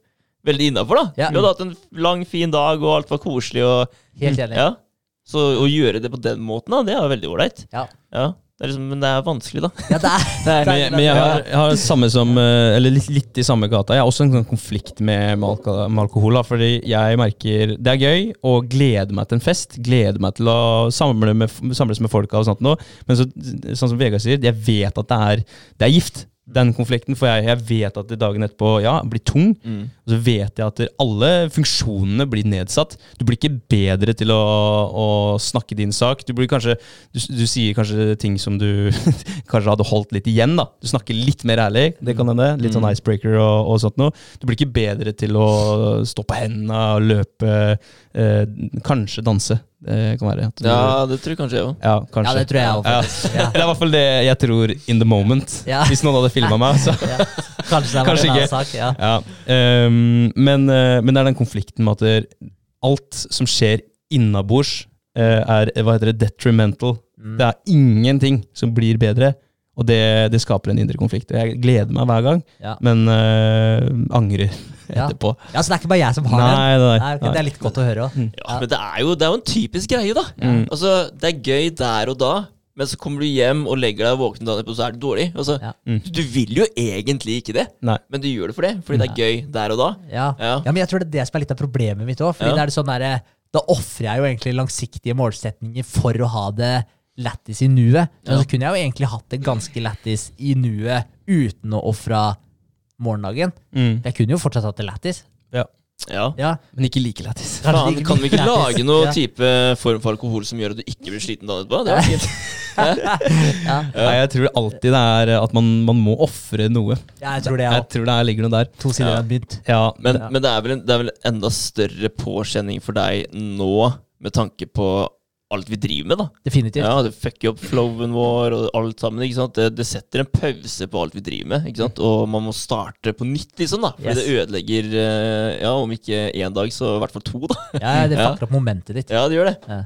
veldig innafor, da. Ja. Vi hadde hatt en lang, fin dag, og alt var koselig. Og, Helt enig. ja. Så å gjøre det på den måten, da, det er veldig ålreit. Ja. Ja. Det er liksom, men det er vanskelig, da. Ja, det er, Det er, Men, jeg- men jeg har, jeg har samme som eh, Eller litt, litt i samme gata. Jeg har også en sånn konflikt med, med alkohol. Da, fordi jeg merker det er gøy å glede meg til en fest. Glede meg til å samle med, samles med folka og sånt noe. Men så, sånn som Vegard sier, jeg vet at det er, det er gift. Den konflikten. For jeg, jeg vet at dagen etterpå ja, blir tung. Mm. Og så vet jeg at alle funksjonene blir nedsatt. Du blir ikke bedre til å, å snakke din sak. Du, blir kanskje, du, du sier kanskje ting som du kanskje hadde holdt litt igjen. da. Du snakker litt mer ærlig. det kan hende. Litt sånn icebreaker og, og sånt noe. Du blir ikke bedre til å stå på hendene og løpe. Eh, kanskje danse. Det kan være. Du, Ja, det tror jeg kanskje jeg òg. ja, kanskje. ja, det tror jeg også, Ja. Ja. Det er i hvert fall det jeg tror in the moment. Ja. Hvis noen hadde filma meg, så Ja. Kanskje det var Kanskje en annen sak. Ja. Ja, ehm, men, eh, men det er den konflikten med at det, alt som skjer innabords, eh, er hva heter det, detrimental. Mm. Det er ingenting som blir bedre, og det, det skaper en indre konflikt. Jeg gleder meg hver gang, Ja. men eh, angrer. Etterpå. ja, Så det er ikke bare jeg som har den? Nei, nei, Nei, Det er litt godt å høre òg. Ja, men det er, jo, det er jo en typisk greie, da. Mm. Altså, Det er gøy der og da, men så kommer du hjem og legger deg våken dagen etterpå, så er det dårlig. Altså, Ja. Mm. Du vil jo egentlig ikke det, Nei. men du gjør det for det, fordi det er gøy der og da. Ja. Ja. ja, men jeg tror det er det som er litt av problemet mitt òg. Ja. Sånn Da ofrer jeg jo egentlig langsiktige målsetninger for å ha det lættis i nuet. Men Ja. så kunne jeg jo egentlig hatt det ganske lættis i nuet uten å ofre morgendagen. Mm. Jeg kunne jo fortsatt hatt det lættis. Ja. Ja. Ja, Men ikke like lættis. Faen, kan vi ikke lage noe Ja. type form for alkohol som gjør at du ikke blir sliten dagen etterpå? Det var fint. ja. Nei, jeg tror alltid det er at man, man må ofre noe. ja jeg tror det Jeg er tror det er, ligger noe der. to sider Ja. av mynt. Ja, Men, Ja. men det, er vel en, det er vel enda større påkjenning for deg nå, med tanke på alt vi driver med, da. Definitivt. Ja, det fucker opp flowen vår og alt sammen. ikke sant? Det, det setter en pause på alt vi driver med, ikke sant? og man må starte på nytt, liksom. da. Fordi Yes. det ødelegger, eh, ja, om ikke én dag, så i hvert fall to, da. Ja, det Ja. fucker opp momentet ditt. Ja, det gjør det. Ja.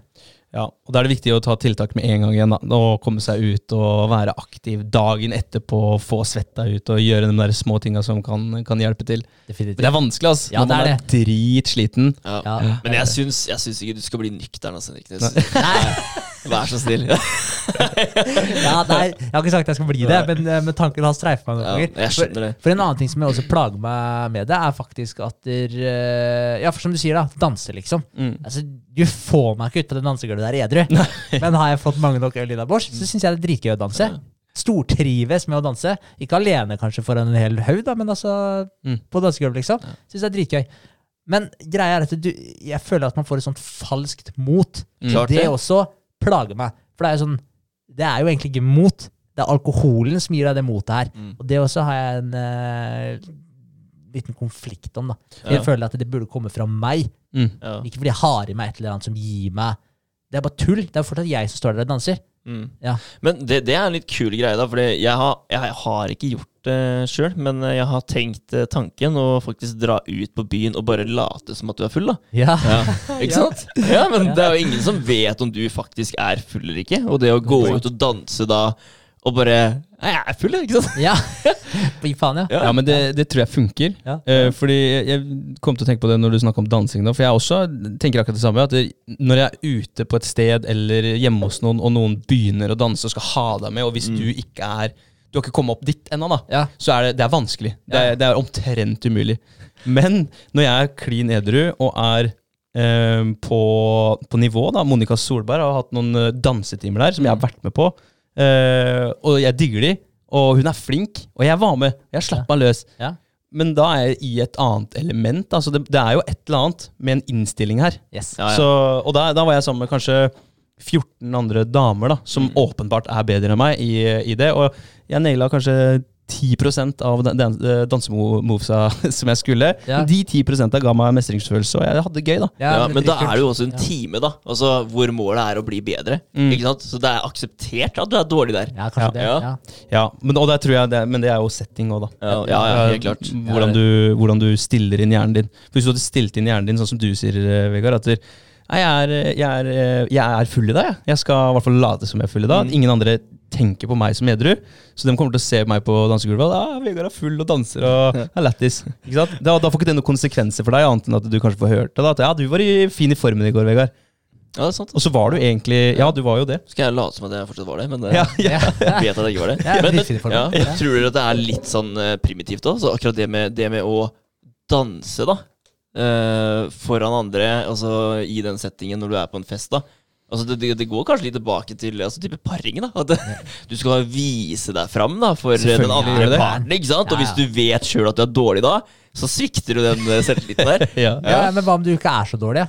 Ja, og Da er det viktig å ta tiltak med en gang igjen. da. Og komme seg ut og være aktiv dagen etterpå. Få svetta ut og gjøre de der små tinga som kan, kan hjelpe til. Men det er vanskelig, ass. Ja, Når man det er er dritsliten. Ja. Ja. Men jeg syns, jeg syns ikke du skal bli nykter, altså, Niknes. Vær så snill. Ja, Ja, nei, jeg har ikke sagt at jeg skal bli det, men, eh, men tanken har streifet meg noen ganger. det. For, for en annen ting som jeg også plager meg med det, er faktisk at der, eh, Ja, for som du sier, da. Danse, liksom. Mm. Altså, Du får meg ikke ut på det dansegulvet der edru. Men har jeg fått mange nok øl innabords, så syns jeg det er dritgøy å danse. Stortrives med å danse. Ikke alene kanskje foran en hel haug, da, men altså Mm. på dansegulvet, liksom. Syns det er dritgøy. Men greia er at du, jeg føler at man får et sånt falskt mot. Mm. Det. også plager meg. For det er jo sånn Det er jo egentlig ikke mot. Det er alkoholen som gir deg det motet her. Mm. Og det også har jeg en eh, liten konflikt om, da. Ja. Jeg føler at det burde komme fra meg. Mm. Ja. Ikke fordi jeg har i meg et eller annet som gir meg Det er bare tull. Det er fortsatt jeg som står der og danser. Mm. Ja. Men det, det er en litt kul greie, da. For jeg, har- jeg har ikke gjort det sjøl, men jeg har tenkt eh, tanken å faktisk dra ut på byen og bare late som at du er full, da. Ja. Ja, ikke sant? Ja, men det er jo ingen som vet om du faktisk er full eller ikke. Og det å gå ut og danse da og bare Nei, jeg er full, ikke sant? ja. Fy faen, ja. Ja, men det, det tror jeg funker. Ja. Uh, fordi jeg kom til å tenke på det når du snakka om dansing. Da, for jeg også tenker akkurat det samme. At det, når jeg er ute på et sted eller hjemme hos noen, og noen begynner å danse og skal ha deg med, og hvis du ikke er Du har ikke kommet opp dit ennå, da. Ja. Så er det, det er vanskelig. Det er, det er omtrent umulig. Men når jeg er klin edru og er eh, på, på nivå, da Monica Solberg har hatt noen eh, dansetimer der som jeg har vært med på, eh, og jeg digger de, og hun er flink, og jeg var med. Jeg slapp meg løs. Ja. Men da er jeg i et annet element. Altså det, det er jo et eller annet med en innstilling her. Yes. Ja, ja. Så, og da, da var jeg sammen med kanskje 14 andre damer da, som åpenbart er bedre enn meg i, i det. Og jeg naila kanskje 10% av den, dansemovesa som jeg skulle. Ja. De 10 ga meg mestringsfølelse, og jeg hadde det gøy, da. Ja, men da er det jo også en time, da. Altså Hvor målet er å bli bedre. Mm. Ikke sant? Så det er akseptert at du er dårlig der. Ja, kanskje Ja. det. Ja. Men, og det tror jeg det, men det er jo setting òg, da. Ja, ja, ja, helt klart. Hvordan du, hvordan du stiller inn hjernen din. For Hvis du hadde stilt inn hjernen din sånn som du sier, eh, Vegard, at Nei, jeg er, jeg, er, eh, jeg er full i dag. Jeg. jeg skal i hvert fall late som jeg er full i dag. Mm. Ingen andre tenker på meg som edru. Så de kommer til å se meg på dansegulvet. Ah, Vegard er full og danser og er lættis. Da, da får ikke det noen konsekvenser for deg, annet enn at du kanskje får hørt det. da, At ja, du var i fin i formen i går, Vegard. Ja, det er sant. Og så var du egentlig Ja, du var jo det. Skal jeg late som at jeg fortsatt var det, men eh, Ja, ja. jeg vet at jeg ikke var det. Ja, men, men, ja, tror dere at det er litt sånn eh, primitivt òg? Så akkurat det med, det med å danse, da. Uh, foran andre, altså i den settingen når du er på en fest, da. Altså det, det, det går kanskje litt tilbake til altså, type paring. da At Du skal vise deg fram da for eh, den andre ja, parten. ikke sant? Og Ja, hvis du vet sjøl at du er dårlig da, så svikter du den eh, selvtilliten der. ja. Ja, men hva om du ikke er så dårlig?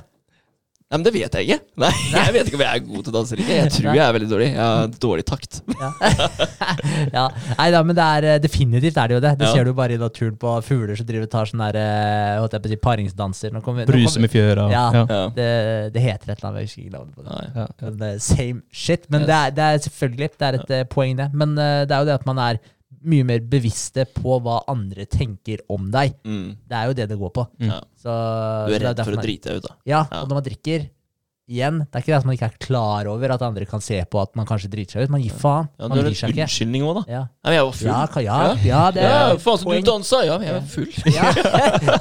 Nei, men Det vet jeg ikke. Nei, Jeg vet ikke om jeg er god til å danse eller ikke. Jeg tror jeg er veldig dårlig. Jeg har dårlig takt. Ja. ja. Nei da, men det er eh, definitivt er det jo det. Det Ja. ser du bare i naturen på fugler som driver og tar sånn der eh, holdt jeg på å si, paringsdanser. Nå kommer- nå Bruse kommer- med fjøra. Ja. Ja. Det, det heter et eller annet, jeg husker ikke navnet på det. Nei. Ja. Men det er Same shit. Men Yes. det, er, det er selvfølgelig det er et eh, poeng, det. Men eh, det er jo det at man er mye mer bevisste på hva andre tenker om deg. Mm. Det er jo det det går på. Mm. Så, Du er redd er for å drite deg ut, da. Ja, Ja. og når man drikker Igjen, det er ikke det at man ikke er klar over at andre kan se på at man kanskje driter seg ut. Man gir faen. Ja, man du har bryr en seg ikke. unnskyldning òg, da. Ja. Nei, men jeg var full. Ja, ka- ja, ja, det Ja, er faen så poeng. du dansa! Ja, men jeg var full. Ja.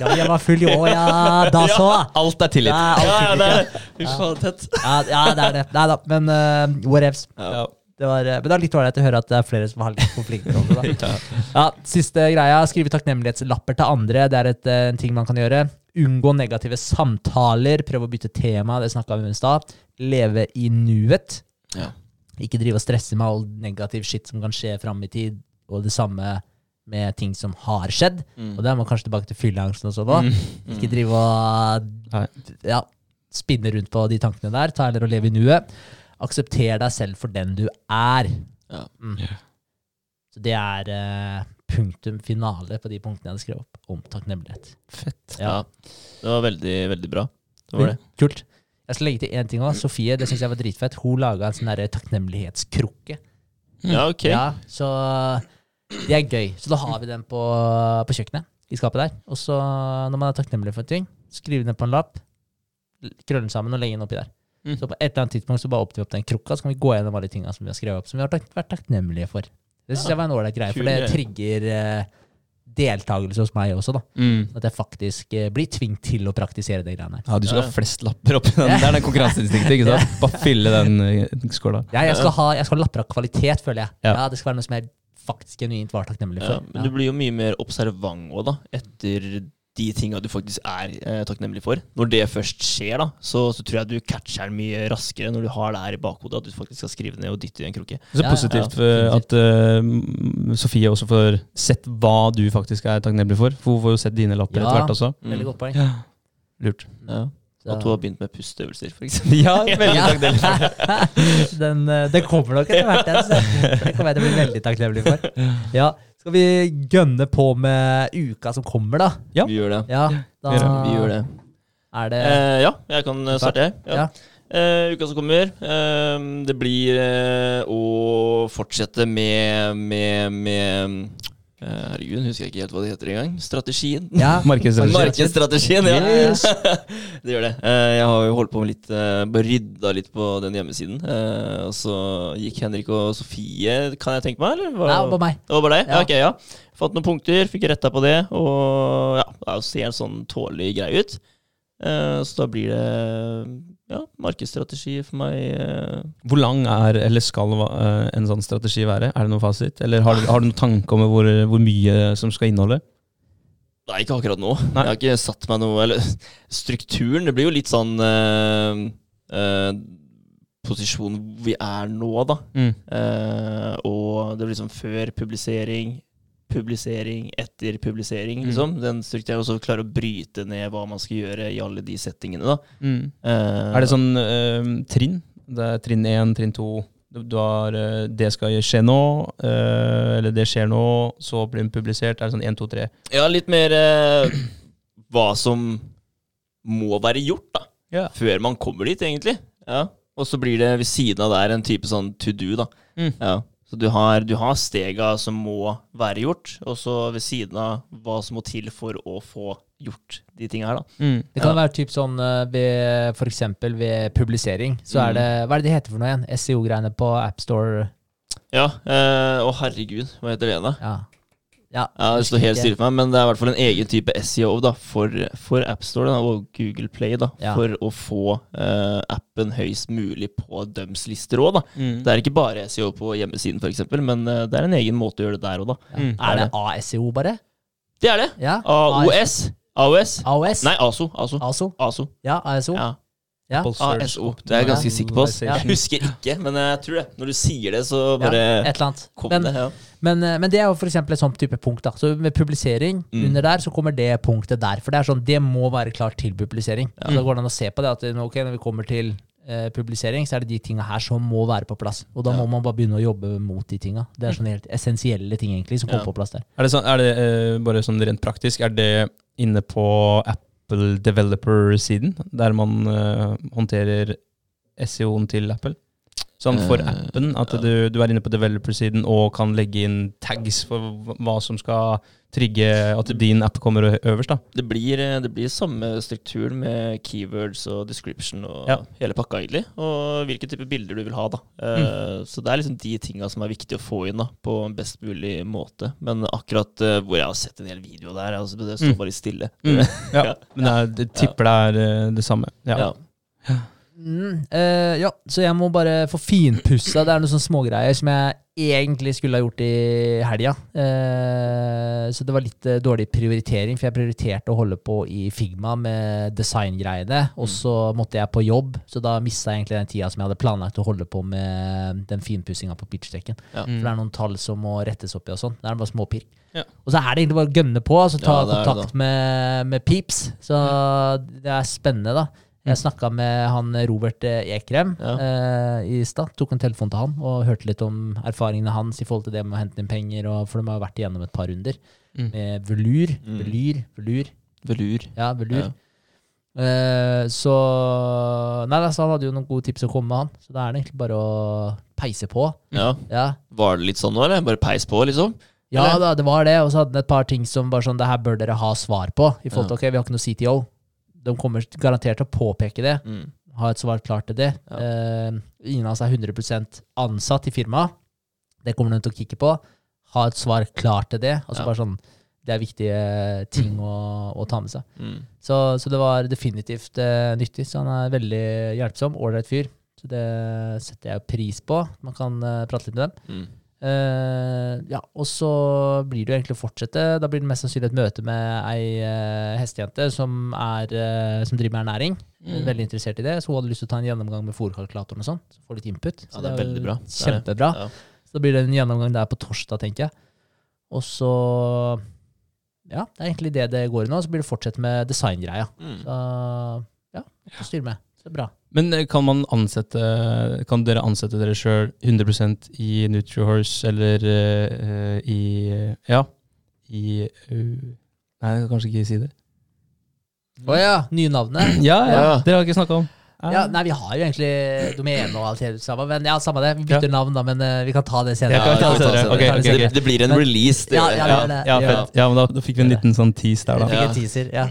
ja, jeg var full i år, ja. Da så. Alt er tillit. Ja, alt Ja, ja, er det er tillit, det. Tett. ja, ja, det er det. Nei da, men uh, whatevs. Ja. Det var, eh, men det er litt ålreit å høre at det er flere som har litt konflikter om det. da. Ja, Siste greia. Skrive takknemlighetslapper til andre. Det er et, eh, en ting man kan gjøre. Unngå negative samtaler. Prøve å bytte tema. Det snakka vi om i stad. Leve i nuet. Ja. Ikke drive og stresse med all negativ shit som kan skje fram i tid. Og det samme med ting som har skjedd. Mm. Og da er man kanskje tilbake til fylleangsten også nå. Mm. Ikke drive og ja, spinne rundt på de tankene der. Ta heller og leve i nuet. Aksepter deg selv for den du er. Ja. Mm. Så det er eh, punktum finale på de punktene jeg hadde skrevet opp om takknemlighet. Fett. Ja. Det var veldig, veldig bra. Det var det. Kult. Jeg skal legge til én ting òg. Sofie, det synes jeg var dritfett. Hun laga en sånn takknemlighetskrukke. Ja, ok. Ja, så det er gøy. Så da har vi den på, på kjøkkenet, i skapet der. Og så, når man er takknemlig for en ting, skriv den på en lapp, krølle den sammen og legge den oppi der. Mm. Så på et eller annet tidspunkt så bare åpner vi opp den krukka, så kan vi gå gjennom alle de tinga som vi har skrevet opp, som vi har tak vært takknemlige for. Det syns Ja. jeg var en ålreit greie, for det trigger eh, deltakelse hos meg også, da. Mm. At jeg faktisk eh, blir tvunget til å praktisere de greiene her. Ja, du skal Ja. ha flest lapper oppi den. Det er den konkurranseinstinktet. ikke sant? Bare fylle den uh, skåla. Ja, jeg skal ha, jeg skal ha lapper av kvalitet, føler jeg. Ja. Ja. Det skal være noe som jeg faktisk genuint var takknemlig Ja, for. men du blir jo mye mer observant òg, da, etter de tinga du faktisk er eh, takknemlig for. Når det først skjer, da, så, så tror jeg du catcher den mye raskere når du har det her i bakhodet, at du faktisk skal skrive ned og dytte i en krukke. Så positivt ja, ja. eh, at uh, Sofie også får sett hva du faktisk er takknemlig for. For hun får jo sett dine lapper Ja. etter hvert også. Mm. Veldig godt poeng. Ja. Lurt. Ja. At hun har begynt med pusteøvelser, for eksempel. Ja, veldig takknemlig for. den, Det den kommer nok etter hvert. Den, det kommer jeg til å bli veldig takknemlig for. Ja, Skal vi gønne på med uka som kommer, da? Ja. Vi gjør det. Ja, da Vi gjør Vi gjør det. er det Eh, ja, jeg kan starte. jeg. Ja. Ja. Uh, uka som kommer. Uh, det blir uh, å fortsette med med, med Herregud, husker jeg ikke helt hva det heter engang. Strategien. Ja, Markedsstrategien, ja. Yes. det gjør det. Eh, jeg har jo holdt på med litt uh, rydda litt på den hjemmesiden. Eh, og så gikk Henrik og Sofie, kan jeg tenke meg? Eller? Var, Nei, bare meg. det var bare deg? Ja. Ja. ok, ja. Fått noen punkter, fikk retta på det, og ja, det ser sånn tålelig grei ut. Eh, så da blir det ja, markedsstrategi for meg. eh. Hvor lang er, eller skal eh, en sånn strategi være? Er det noen fasit? Eller har du, har du noen tanke om hvor, hvor mye som skal inneholde? Nei, ikke akkurat nå. Nei. Jeg har ikke satt meg noe Eller strukturen, det blir jo litt sånn øh, øh, Posisjonen vi er nå, da. Mm. Uh, og det blir liksom før publisering, publisering, etter publisering, Mm. liksom. Den strukturen, også klarer klare å bryte ned hva man skal gjøre i alle de settingene. Mm. Uh, Er det sånn uh, trinn? Det er trinn én, trinn to. Du, har uh, Det skal skje nå, eller det skjer nå, så blir den publisert. Er det sånn én, to, tre? Ja, litt mer hva som må være gjort, da. Yeah. Før man kommer dit, egentlig. Ja. Og så blir det ved siden av der en type sånn to do, da. Mm. Ja. Så du har, du har stega som må være gjort, og så ved siden av hva som må til for å få gjort de tinga her, da. Mm. Det kan være typ sånn eh, ved eksempel ved publisering, så er Mm. det Hva er det det heter for noe igjen? SEO-greiene på AppStore? Ja. eh, Å, herregud, hva heter det, da? Ja. Ja. Ja, Det står helt stille for meg, men det er i hvert fall en egen type SEO da, for, for AppStore og Google Play da, Ja. for å få uh, appen høyst mulig på døms lister òg. Mm. Det er ikke bare SEO på hjemmesiden, f.eks., men uh, det er en egen måte å gjøre det der òg, da. Mm. Er det ASEO, bare? Det er det. Ja. AOS. AOS. AOS? Nei, ASO. ASO. ASO? ASO. Ja, ASO. Ja. Ja. Apple Search ASO. Det er jeg ganske sikker på. Jeg husker ikke, men jeg tror det. Når du sier det, så Ja, bare et eller annet. kom Men, det. Ja. men, eh, men det er jo eksempel et sånt type punkt. da Så Med publisering Mm. under der, så kommer det punktet der. For det er sånn, det må være klart til publisering. Ja. Så Da går det an å se på det at okay, når vi kommer til eh, publisering, så er det de tinga her som må være på plass. Og da Ja. må man bare begynne å jobbe mot de tinga. Det er sånne helt essensielle ting egentlig som kommer Ja. på plass der. Er det, sånn, er det eh, bare sånn rent praktisk, er det inne på Apple Developer-siden, der man eh, håndterer SEO-en til Apple? Sånn for Eh, appen, at du, du er inne på developer-siden og kan legge inn tags for hva- som skal trigge at din app kommer øverst, da. Det blir, eh, det blir samme struktur med keywords og description og Ja. hele pakka, egentlig. Og hvilke type bilder du vil ha, da. Mm. Eh, Så det er liksom de tinga som er viktig å få inn da, på en best mulig måte. Men akkurat hvor jeg har sett en hel video der, altså, det står Mm. bare stille. Mm. Ja, Ja. men er, tipper det er det samme. Ja. Ja. Mm, eh, ja, så jeg må bare få finpussa. Det er noen sånne smågreier som jeg egentlig skulle ha gjort i helga. Uh, så det var litt uh, dårlig prioritering, for jeg prioriterte å holde på i Figma med designgreiene. Og så måtte jeg på jobb, så da mista jeg egentlig den tida som jeg hadde planlagt å holde på med den finpussinga på pitchdekken. Ja. For det er noen tall som må rettes opp i og sånn. Det er bare småpirk. Ja. Og så er det egentlig bare å gønne på, altså ta Ja, kontakt med, med Peeps. Så det er spennende, da. Jeg snakka med han Robert eh, Ekrem Ja. eh, i stad. Tok en telefon til han og hørte litt om erfaringene hans i forhold til det med å hente inn penger, og, for de har vært igjennom et par runder Mm. med velur. Mm. Velur, velur. Velur. Ja, velur. Ja. Eh, så Nei, altså, han hadde jo noen gode tips å komme med, han. Så da er det egentlig bare å peise på. Ja. Ja, Var det litt sånn nå, eller? Bare peis på, liksom? Ja da, det var det. Og så hadde han et par ting som bare sånn Det her bør dere ha svar på. I forhold til, ok, Vi har ikke noe CTO. De kommer garantert til å påpeke det. Mm. Ha et svar klart til det. Ja. Eh, ingen av oss er 100% ansatt i firmaet. Det kommer de til å kikke på. Ha et svar klart til det. Altså Ja. bare sånn Det er viktige ting å, å ta med seg. Mm. Så, så det var definitivt eh, nyttig. Så han er veldig hjelpsom. Ålreit fyr. Så det setter jeg pris på. Man kan eh, prate litt med dem. Eh, ja, og så blir det jo egentlig å fortsette. Da blir det mest sannsynlig et møte med ei uh, hestejente som, er, uh, som driver med ernæring. Mm. Veldig interessert i det. Så hun hadde lyst til å ta en gjennomgang med fòrkalkulatoren og sånn. Så få litt input. Ja, det er veldig bra. Kjempebra. Ja. Så da blir det en gjennomgang der på torsdag, tenker jeg. Og så Ja, det er egentlig det det går i nå. Så blir det fortsette med designgreia. Mm. Så ja, styre med. Så bra. Men eh, kan man ansette Kan dere ansette dere sjøl 100% i NutriHorse eller uh, i Ja, i uh, Nei, jeg kan kanskje ikke si det. Å ja, nye navnet. Ja, ja. Ja. Dere har ikke snakka om Ja, nei, vi har jo egentlig domene og alt det samme, men ja, samme det. Vi bytter navn, da, men uh, vi kan ta det senere. Ja, ta det senere? Okay, okay, okay. Det, blir en Men- release. Det, Ja, ja, Ja, det, ja, fett. ja, men da, da fikk vi en liten sånn tease der, da. fikk en teaser, ja.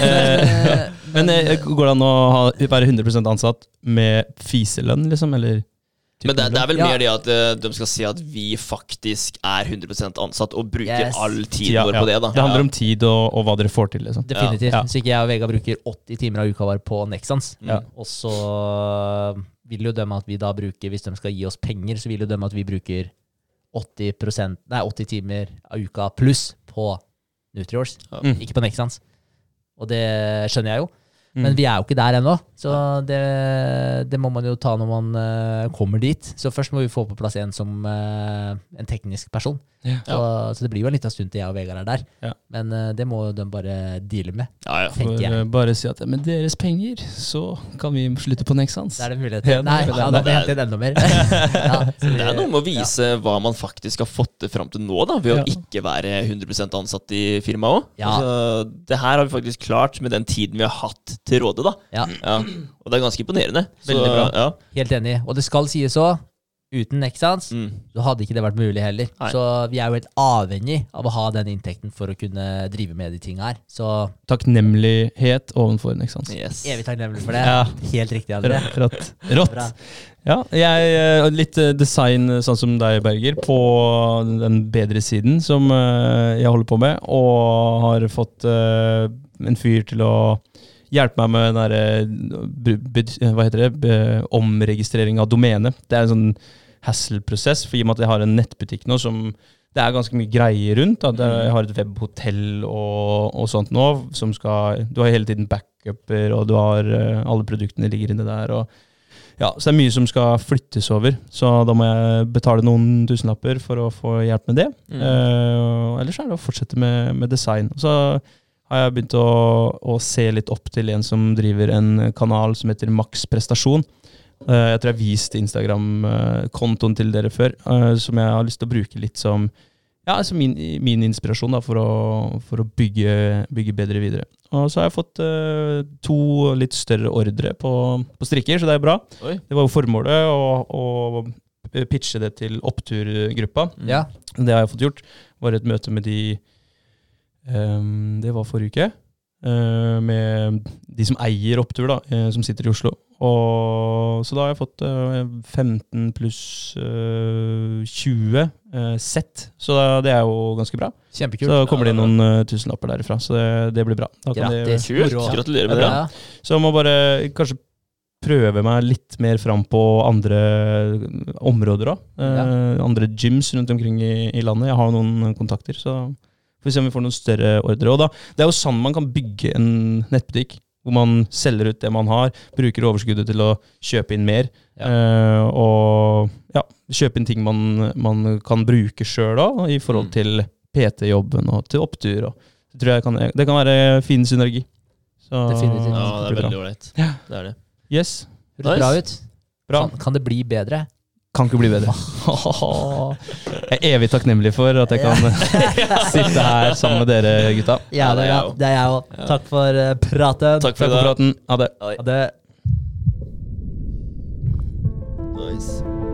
Eh, Men eh, går det an å ha, være 100 ansatt med fiselønn, liksom? Eller Men det, det er vel Ja. mer det at eh, de skal si at vi faktisk er 100 ansatt, og bruker Yes. all tiden Ja, vår ja. på det. da Det handler om tid og, og hva dere får til, liksom. Definitivt. Ja. Så ikke jeg og Vegard bruker 80 timer av uka vår på Nexans. Ja. Og så vil jo dømme at vi da bruker, hvis de skal gi oss penger, så vil jo dømme at vi bruker 80%, nei, 80 timer av uka pluss på Nutriors. Ja. Mm. Ikke på Nexans. Og det skjønner jeg jo. Mm. Men vi er jo ikke der ennå, så det, det må man jo ta når man uh, kommer dit. Så først må vi få på plass en som uh, en teknisk person. Ja. Så, så det blir jo en liten stund til jeg og Vegard er der. Ja. Men uh, det må de bare deale med. Ja, ja. For, jeg. eh, bare si at med deres penger, så kan vi slutte på Nexans. Det er det mulighet til. Nei, det ja, det. da må vi hente enda mer. ja, så Det er noe med å vise hva man faktisk har fått til fram til nå, da, ved Ja. å ikke være 100% ansatt i firmaet òg. Ja. Altså, det her har vi faktisk klart med den tiden vi har hatt til råde. da Ja, ja. Og det er ganske imponerende. Veldig bra. Ja. helt enig. Og det skal sies òg, uten Nexans Mm. så hadde ikke det vært mulig heller. Nei. Så vi er jo helt avhengig av å ha den inntekten for å kunne drive med de tinga her. Så Takknemlighet ovenfor Nexans. Yes. evig takknemlig for det. Ja. Helt riktig, André. Rått. Rått. Ja, jeg har litt eh, design eh, sånn som deg, Berger, på den bedre siden som eh, jeg holder på med, og har fått eh, en fyr til å hjelpe meg med den derre Hva heter det? Omregistrering av domene. Det er en sånn hassle-prosess, for i og med at jeg har en nettbutikk nå som det er ganske mye greier rundt. Da. Jeg har et webhotell og, og sånt nå, som skal Du har hele tiden backuper, og du har eh, alle produktene ligger inne der. og ja, så det er mye som skal flyttes over, så da må jeg betale noen tusenlapper for å få hjelp med det. Mm. Uh, ellers er det å fortsette med, med design. Så har jeg begynt å, å se litt opp til en som driver en kanal som heter Maks Prestasjon. Eh, jeg tror jeg har vist Instagram-kontoen til dere før, eh, som jeg har lyst til å bruke litt som ja, altså min, min inspirasjon da, for å, for å bygge, bygge bedre videre. Og så har jeg fått uh, to litt større ordre på, på strikker, så det er bra. Oi. Det var jo formålet å, å pitche det til oppturgruppa. Ja. Det har jeg fått gjort. Var et møte med de Det var forrige uke. eh, med de som eier Opptur, da, eh, som sitter i Oslo. Og, så da har jeg fått eh, 15 pluss eh, 20 eh, sett. Så da, det er jo ganske bra. Kjempekult. Så kommer det inn noen tusenlapper derifra. Så det, det blir bra. Da kan Grattis. Moro. Gratulerer med det. Ja. så jeg må bare kanskje prøve meg litt mer fram på andre områder òg. Andre gyms rundt omkring i, i landet. Jeg har jo noen kontakter, så får vi se om vi får noen større ordre. Og da, det er jo sånn man kan bygge en nettbutikk. Hvor man selger ut det man har, bruker overskuddet til å kjøpe inn mer. eh, og ja, kjøpe inn ting man, man kan bruke sjøl òg, i forhold Mm. til PT-jobben og til opptur. Og, det, tror jeg kan, det kan være fin synergi. Så, Definitivt. Ja, det er veldig ålreit. Ja. Det er det. Yes. Høres Nice. bra ut. Bra. Kan, kan det bli bedre? Kan ikke bli bedre. Jeg er evig takknemlig for at jeg kan sitte her sammen med dere, gutta. Ja, det er, Ja, jeg- det er jeg òg. Takk for eh, praten. Takk for praten. Ha det. Ha det. Nice.